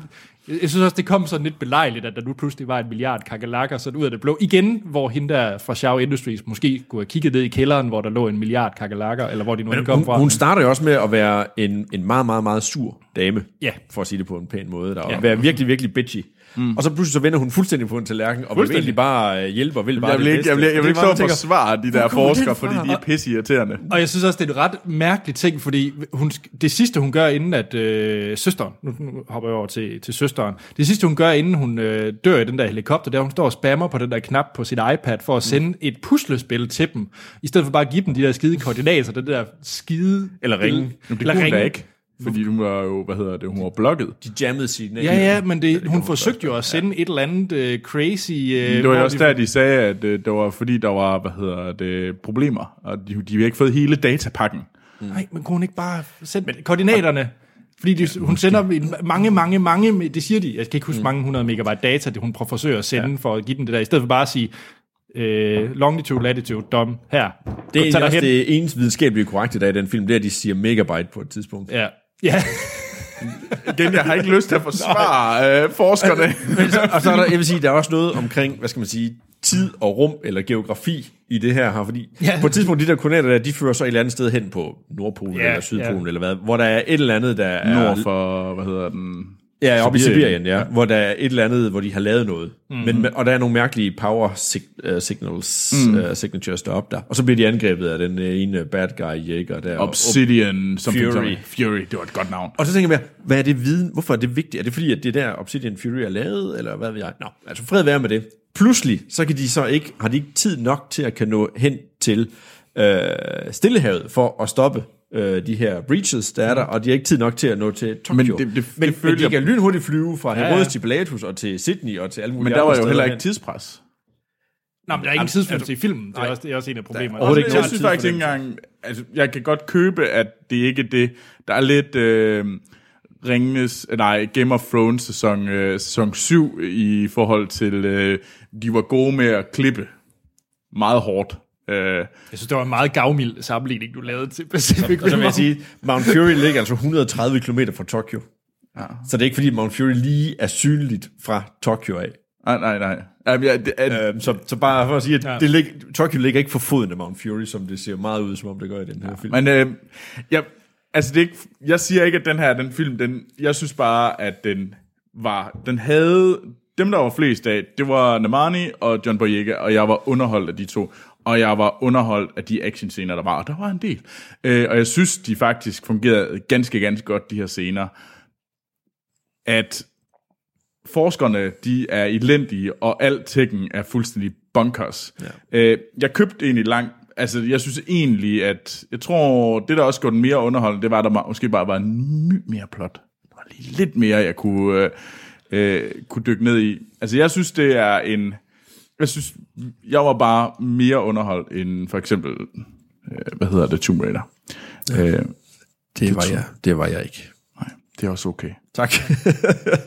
jeg synes også, det kom sådan lidt belejligt, at der nu pludselig var en milliard kakalakker sådan ud af det blå. Igen, hvor hende der fra Shaw Industries måske kunne have kigget ned i kælderen, hvor der lå en milliard kakalakker, eller hvor de nu kom fra. Hun, hun starter jo også med at være en, en meget, meget, meget sur dame, Ja. for at sige det på en pæn måde, der, Ja. være virkelig, virkelig bitchy. Mm. Og så pludselig så vender hun fuldstændig på en tallerken, og vil egentlig bare hjælpe, og vil bare Jeg vil det ikke, bedste. jeg vil, jeg vil Det er ikke stå og forsvare de der forskere, fordi de er pisse irriterende. Og jeg synes også, det er en ret mærkelig ting, fordi hun, det sidste, hun gør, inden at øh, søsteren, nu, nu hopper jeg over til, til søsteren, det sidste, hun gør, inden hun øh, dør i den der helikopter, er, at hun står og spammer på den der knap på sit iPad, for at sende et puslespil til dem, i stedet for bare at give dem de der skide koordinater, den der skide... Eller ringe. Eller ringe. ikke. Fordi hun var jo, hvad hedder det, hun var blokket. De jammede sine Ja, ja, men det, hun forsøgte jo at sende et eller andet øh, crazy... Øh, Det var jo også de- der, de sagde, at øh, det var fordi, der var, hvad hedder det, problemer, og de, de havde ikke fået hele datapakken. Nej, men kunne hun ikke bare sende koordinaterne? Fordi de, hun sender en- mange, mange, mange, det siger de, jeg kan ikke huske, mange hundrede megabyte data, det hun prøver- forsøger at sende ja. for at give dem det der, i stedet for bare at sige, øh, longitude, latitude, dom, her. Det er også derhen. det eneste videnskabelige korrekte der i den film, det er, at de siger megabyte på et tidspunkt. Ja. Ja. Igen, jeg har ikke lyst til at forsvare øh, forskerne. Men så, og så er der, jeg vil sige, der er også noget omkring, hvad skal man sige, tid og rum eller geografi i det her her, fordi Ja. på et tidspunkt, de der koordinater der, de fører så et eller andet sted hen på Nordpolen Ja, eller Sydpolen ja. eller hvad, hvor der er et eller andet, der er... Nord for, hvad hedder den? Ja, oppe i Sibirien. Ja, ja, hvor der er et eller andet, hvor de har lavet noget. Mhm. Mm. Men, og der er nogle mærkelige power sig, uh, signals, mm. uh, signatures deroppe der. Og så bliver de angrebet af den uh, ene bad guy jæger der. Obsidian, som Fury. Fury, det var et godt navn. Og så tænker jeg, hvad er det viden? Hvorfor er det vigtigt? Er det fordi, at det der Obsidian Fury er lavet, eller hvad ved jeg? Nå, altså fred være med det. Pludselig, så kan de så ikke, har de ikke tid nok til at kan nå hen til øh, Stillehavet for at stoppe øh, de her breaches, der er der, og de har ikke tid nok til at nå til Tokyo. Men det- det- det men, følger- men de kan lynhurtigt flyve fra ja. Herodes til Pilatus og til Sydney og til alle mulige Men der var jo heller ikke tidspres. Nå, men der er ingen tidspunkt i filmen, det er, også, det er også en af problemerne. ikke jeg synes faktisk ikke engang, altså, jeg kan godt købe, at det ikke er det. Der er lidt øh, Ringenes, nej, Game of Thrones sæson, øh, sæson 7 i forhold til, øh, de var gode med at klippe meget hårdt. Øh, Jeg synes, det var en meget gavmild sammenligning, du lavede til Pacific Og så vil Rim. jeg sige, Mount Fury ligger altså 130 km fra Tokyo. Ja. Så det er ikke fordi Mount Fury lige er synligt fra Tokyo af. nej, nej, nej. Jamen, ja, det, er, Øhm, så, så bare for at sige, at Ja. ja. det lig, Tokyo ligger ikke for foden af Mount Fury, som det ser meget ud, som om det gør i den her ja. film. Men øh, jeg, altså det er ikke, jeg siger ikke, at den her den film, den, jeg synes bare, at den var, den havde, dem der var flest af, det var Namani og John Boyega, og jeg var underholdt af de to, og jeg var underholdt af de actionscener, der var, og der var en del. Øh, og jeg synes, de faktisk fungerede ganske, ganske godt, de her scener. At forskerne, de er elendige, og al tekken er fuldstændig bunkers. Ja. Øh, jeg købte egentlig langt, altså jeg synes egentlig, at jeg tror, det der også gjorde den mere underholdende, det var, at der måske bare var en my mere plot. Der var lige lidt mere, jeg kunne, øh, øh, kunne dykke ned i. Altså jeg synes, det er en, jeg synes, jeg var bare mere underholdt end for eksempel, øh, hvad hedder det, Tomb Raider. Ja. Øh, det, var jeg, det var jeg ikke. nej, det er også okay. Tak.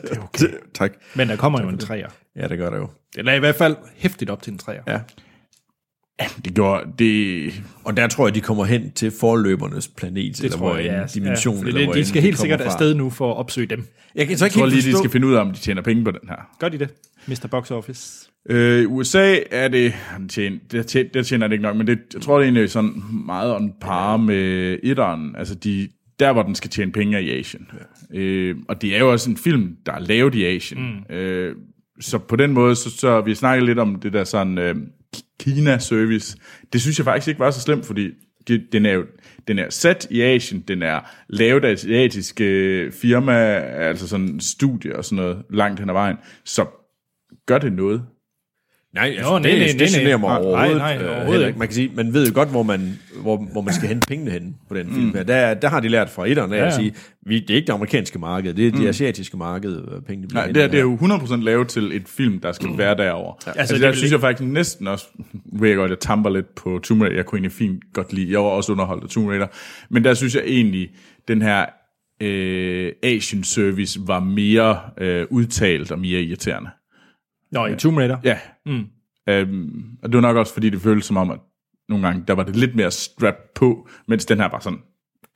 Det er okay. tak. Men der kommer jo en træer. Ja, det gør der jo. Den er i hvert fald hæftigt op til en træer. Ja. Det gjorde, det, Og der tror jeg, de kommer hen til forløbernes planet, Det eller tror hvor jeg, en ja. dimension. ja, eller det, hvor de skal helt sikkert fra. afsted nu for at opsøge dem. Jeg kan så jeg ikke tror lige, de skal finde ud af, om de tjener penge på den her. Gør de det? Mr. Box Office. Øh, I USA er det, tjener, det, tjener, det tjener det ikke nok, men det, jeg tror, det er egentlig sådan meget on par med etteren. Altså, de, der hvor den skal tjene penge er i Asien. Ja. Øh, og det er jo også en film, der er lavet i Asien. Mm. Øh, så på den måde, så, så vi snakker lidt om det der sådan øh, Kina-service. Det synes jeg faktisk ikke var så slemt, fordi det, den er jo den er sat i Asien, den er lavet af asiatiske firma, altså sådan studie og sådan noget, langt hen ad vejen. Så gør det noget. Nej, altså, Nå, det, nej, nej, det nej, generer mig nej. overhovedet. Nej, nej, øh, overhovedet ikke. Man kan sige, man ved jo godt, hvor man, hvor, hvor man skal hente pengene hen på den film. Mm. Der, der har de lært fra etteren af Ja, at sige, vi, det er ikke det amerikanske marked, det er det asiatiske marked, øh, pengene bliver Nej, det er, det er jo 100% lavet til et film, der skal være derovre. Ja. Altså, Altså, det der synes ikke- jeg faktisk næsten også, ved jeg godt, jeg tamper lidt på Tomb Raider, jeg kunne egentlig fint godt lide, jeg var også underholdt af Tomb Raider, men der synes jeg egentlig, den her øh, Asian Service var mere øh, udtalt og mere irriterende. Nå, i Tomb Raider. Ja. Mm. Øhm, og det var nok også, fordi det føltes som om, at nogle gange, der var det lidt mere strap på, mens den her var sådan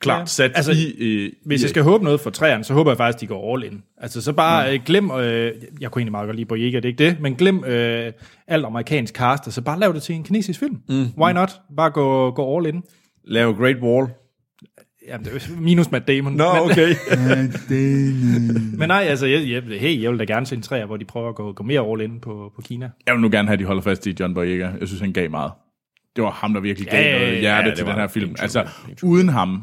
klart Ja. sat Altså, i... Øh, Hvis i, jeg skal håbe noget for træerne, så håber jeg faktisk, de går all in. Altså, så bare øh, glem, øh, jeg kunne egentlig meget godt lide Boyega, det er ikke det, men glem øh, alt amerikansk cast, og så bare lav det til en kinesisk film. Mm. Why not? Bare gå, gå all in. Lave Great Wall. Jamen, det er minus Matt Damon. Nå, men, okay. men nej, altså, jeg, jeg, hey, jeg vil da gerne se en træer, hvor de prøver at gå, gå mere all in på, på Kina. Jeg vil nu gerne have, at de holder fast i John Boyega. Jeg synes, han gav meget. Det var ham, der virkelig gav Ja, noget hjerte ja, det til den her film. Tvivl, Altså, uden ham,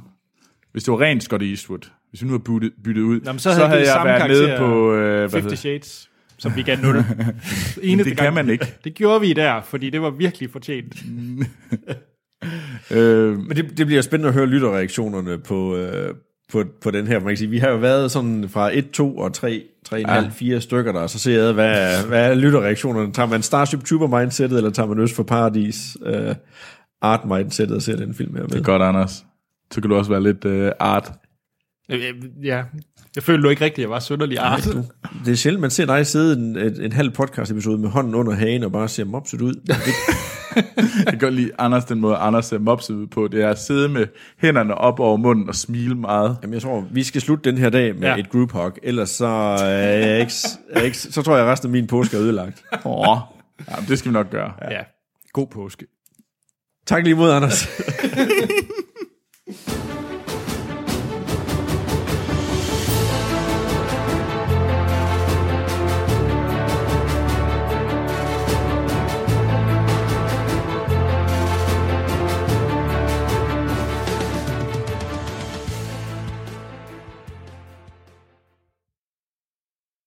hvis det var rent Scott Eastwood, hvis vi nu havde byttet, byttet ud, Nå, så havde, det jeg samme været nede på... Øh, hvad 50 hedder- Shades, som vi gav 0. Eneste det kan man ikke. Det gjorde vi der, fordi det var virkelig fortjent. Øh, Men det, det bliver spændende at høre lytterreaktionerne på, øh, på, på den her. Man kan sige, vi har jo været sådan fra 1, 2 og 3, 3,5, ja. 4 stykker der, og så ser jeg, hvad, hvad er lytterreaktionerne? Tager man Starship Trooper mindsetet, eller tager man Øst for Paradis øh, art mindsetet og ser den film her med? det er godt, Anders. Så kan du også være lidt øh, art. Øh, Ja, jeg følte du ikke rigtigt, at jeg var sønderlig art. Det er sjældent, man ser dig sidde en, en, en halv podcast episode med hånden under hagen og bare ser mopset ud. Det, Jeg kan godt lide Anders, den måde Anders ser mopset ud på. Det er at sidde med hænderne op over munden og smile meget. Jamen, jeg tror, vi skal slutte den her dag med Ja. ja. et group hug, ellers så, er jeg ikke, er jeg ikke, så tror jeg, at resten af min påske er ødelagt. Åh, ja, det skal vi nok gøre. Ja, god påske. Tak lige mod, Anders.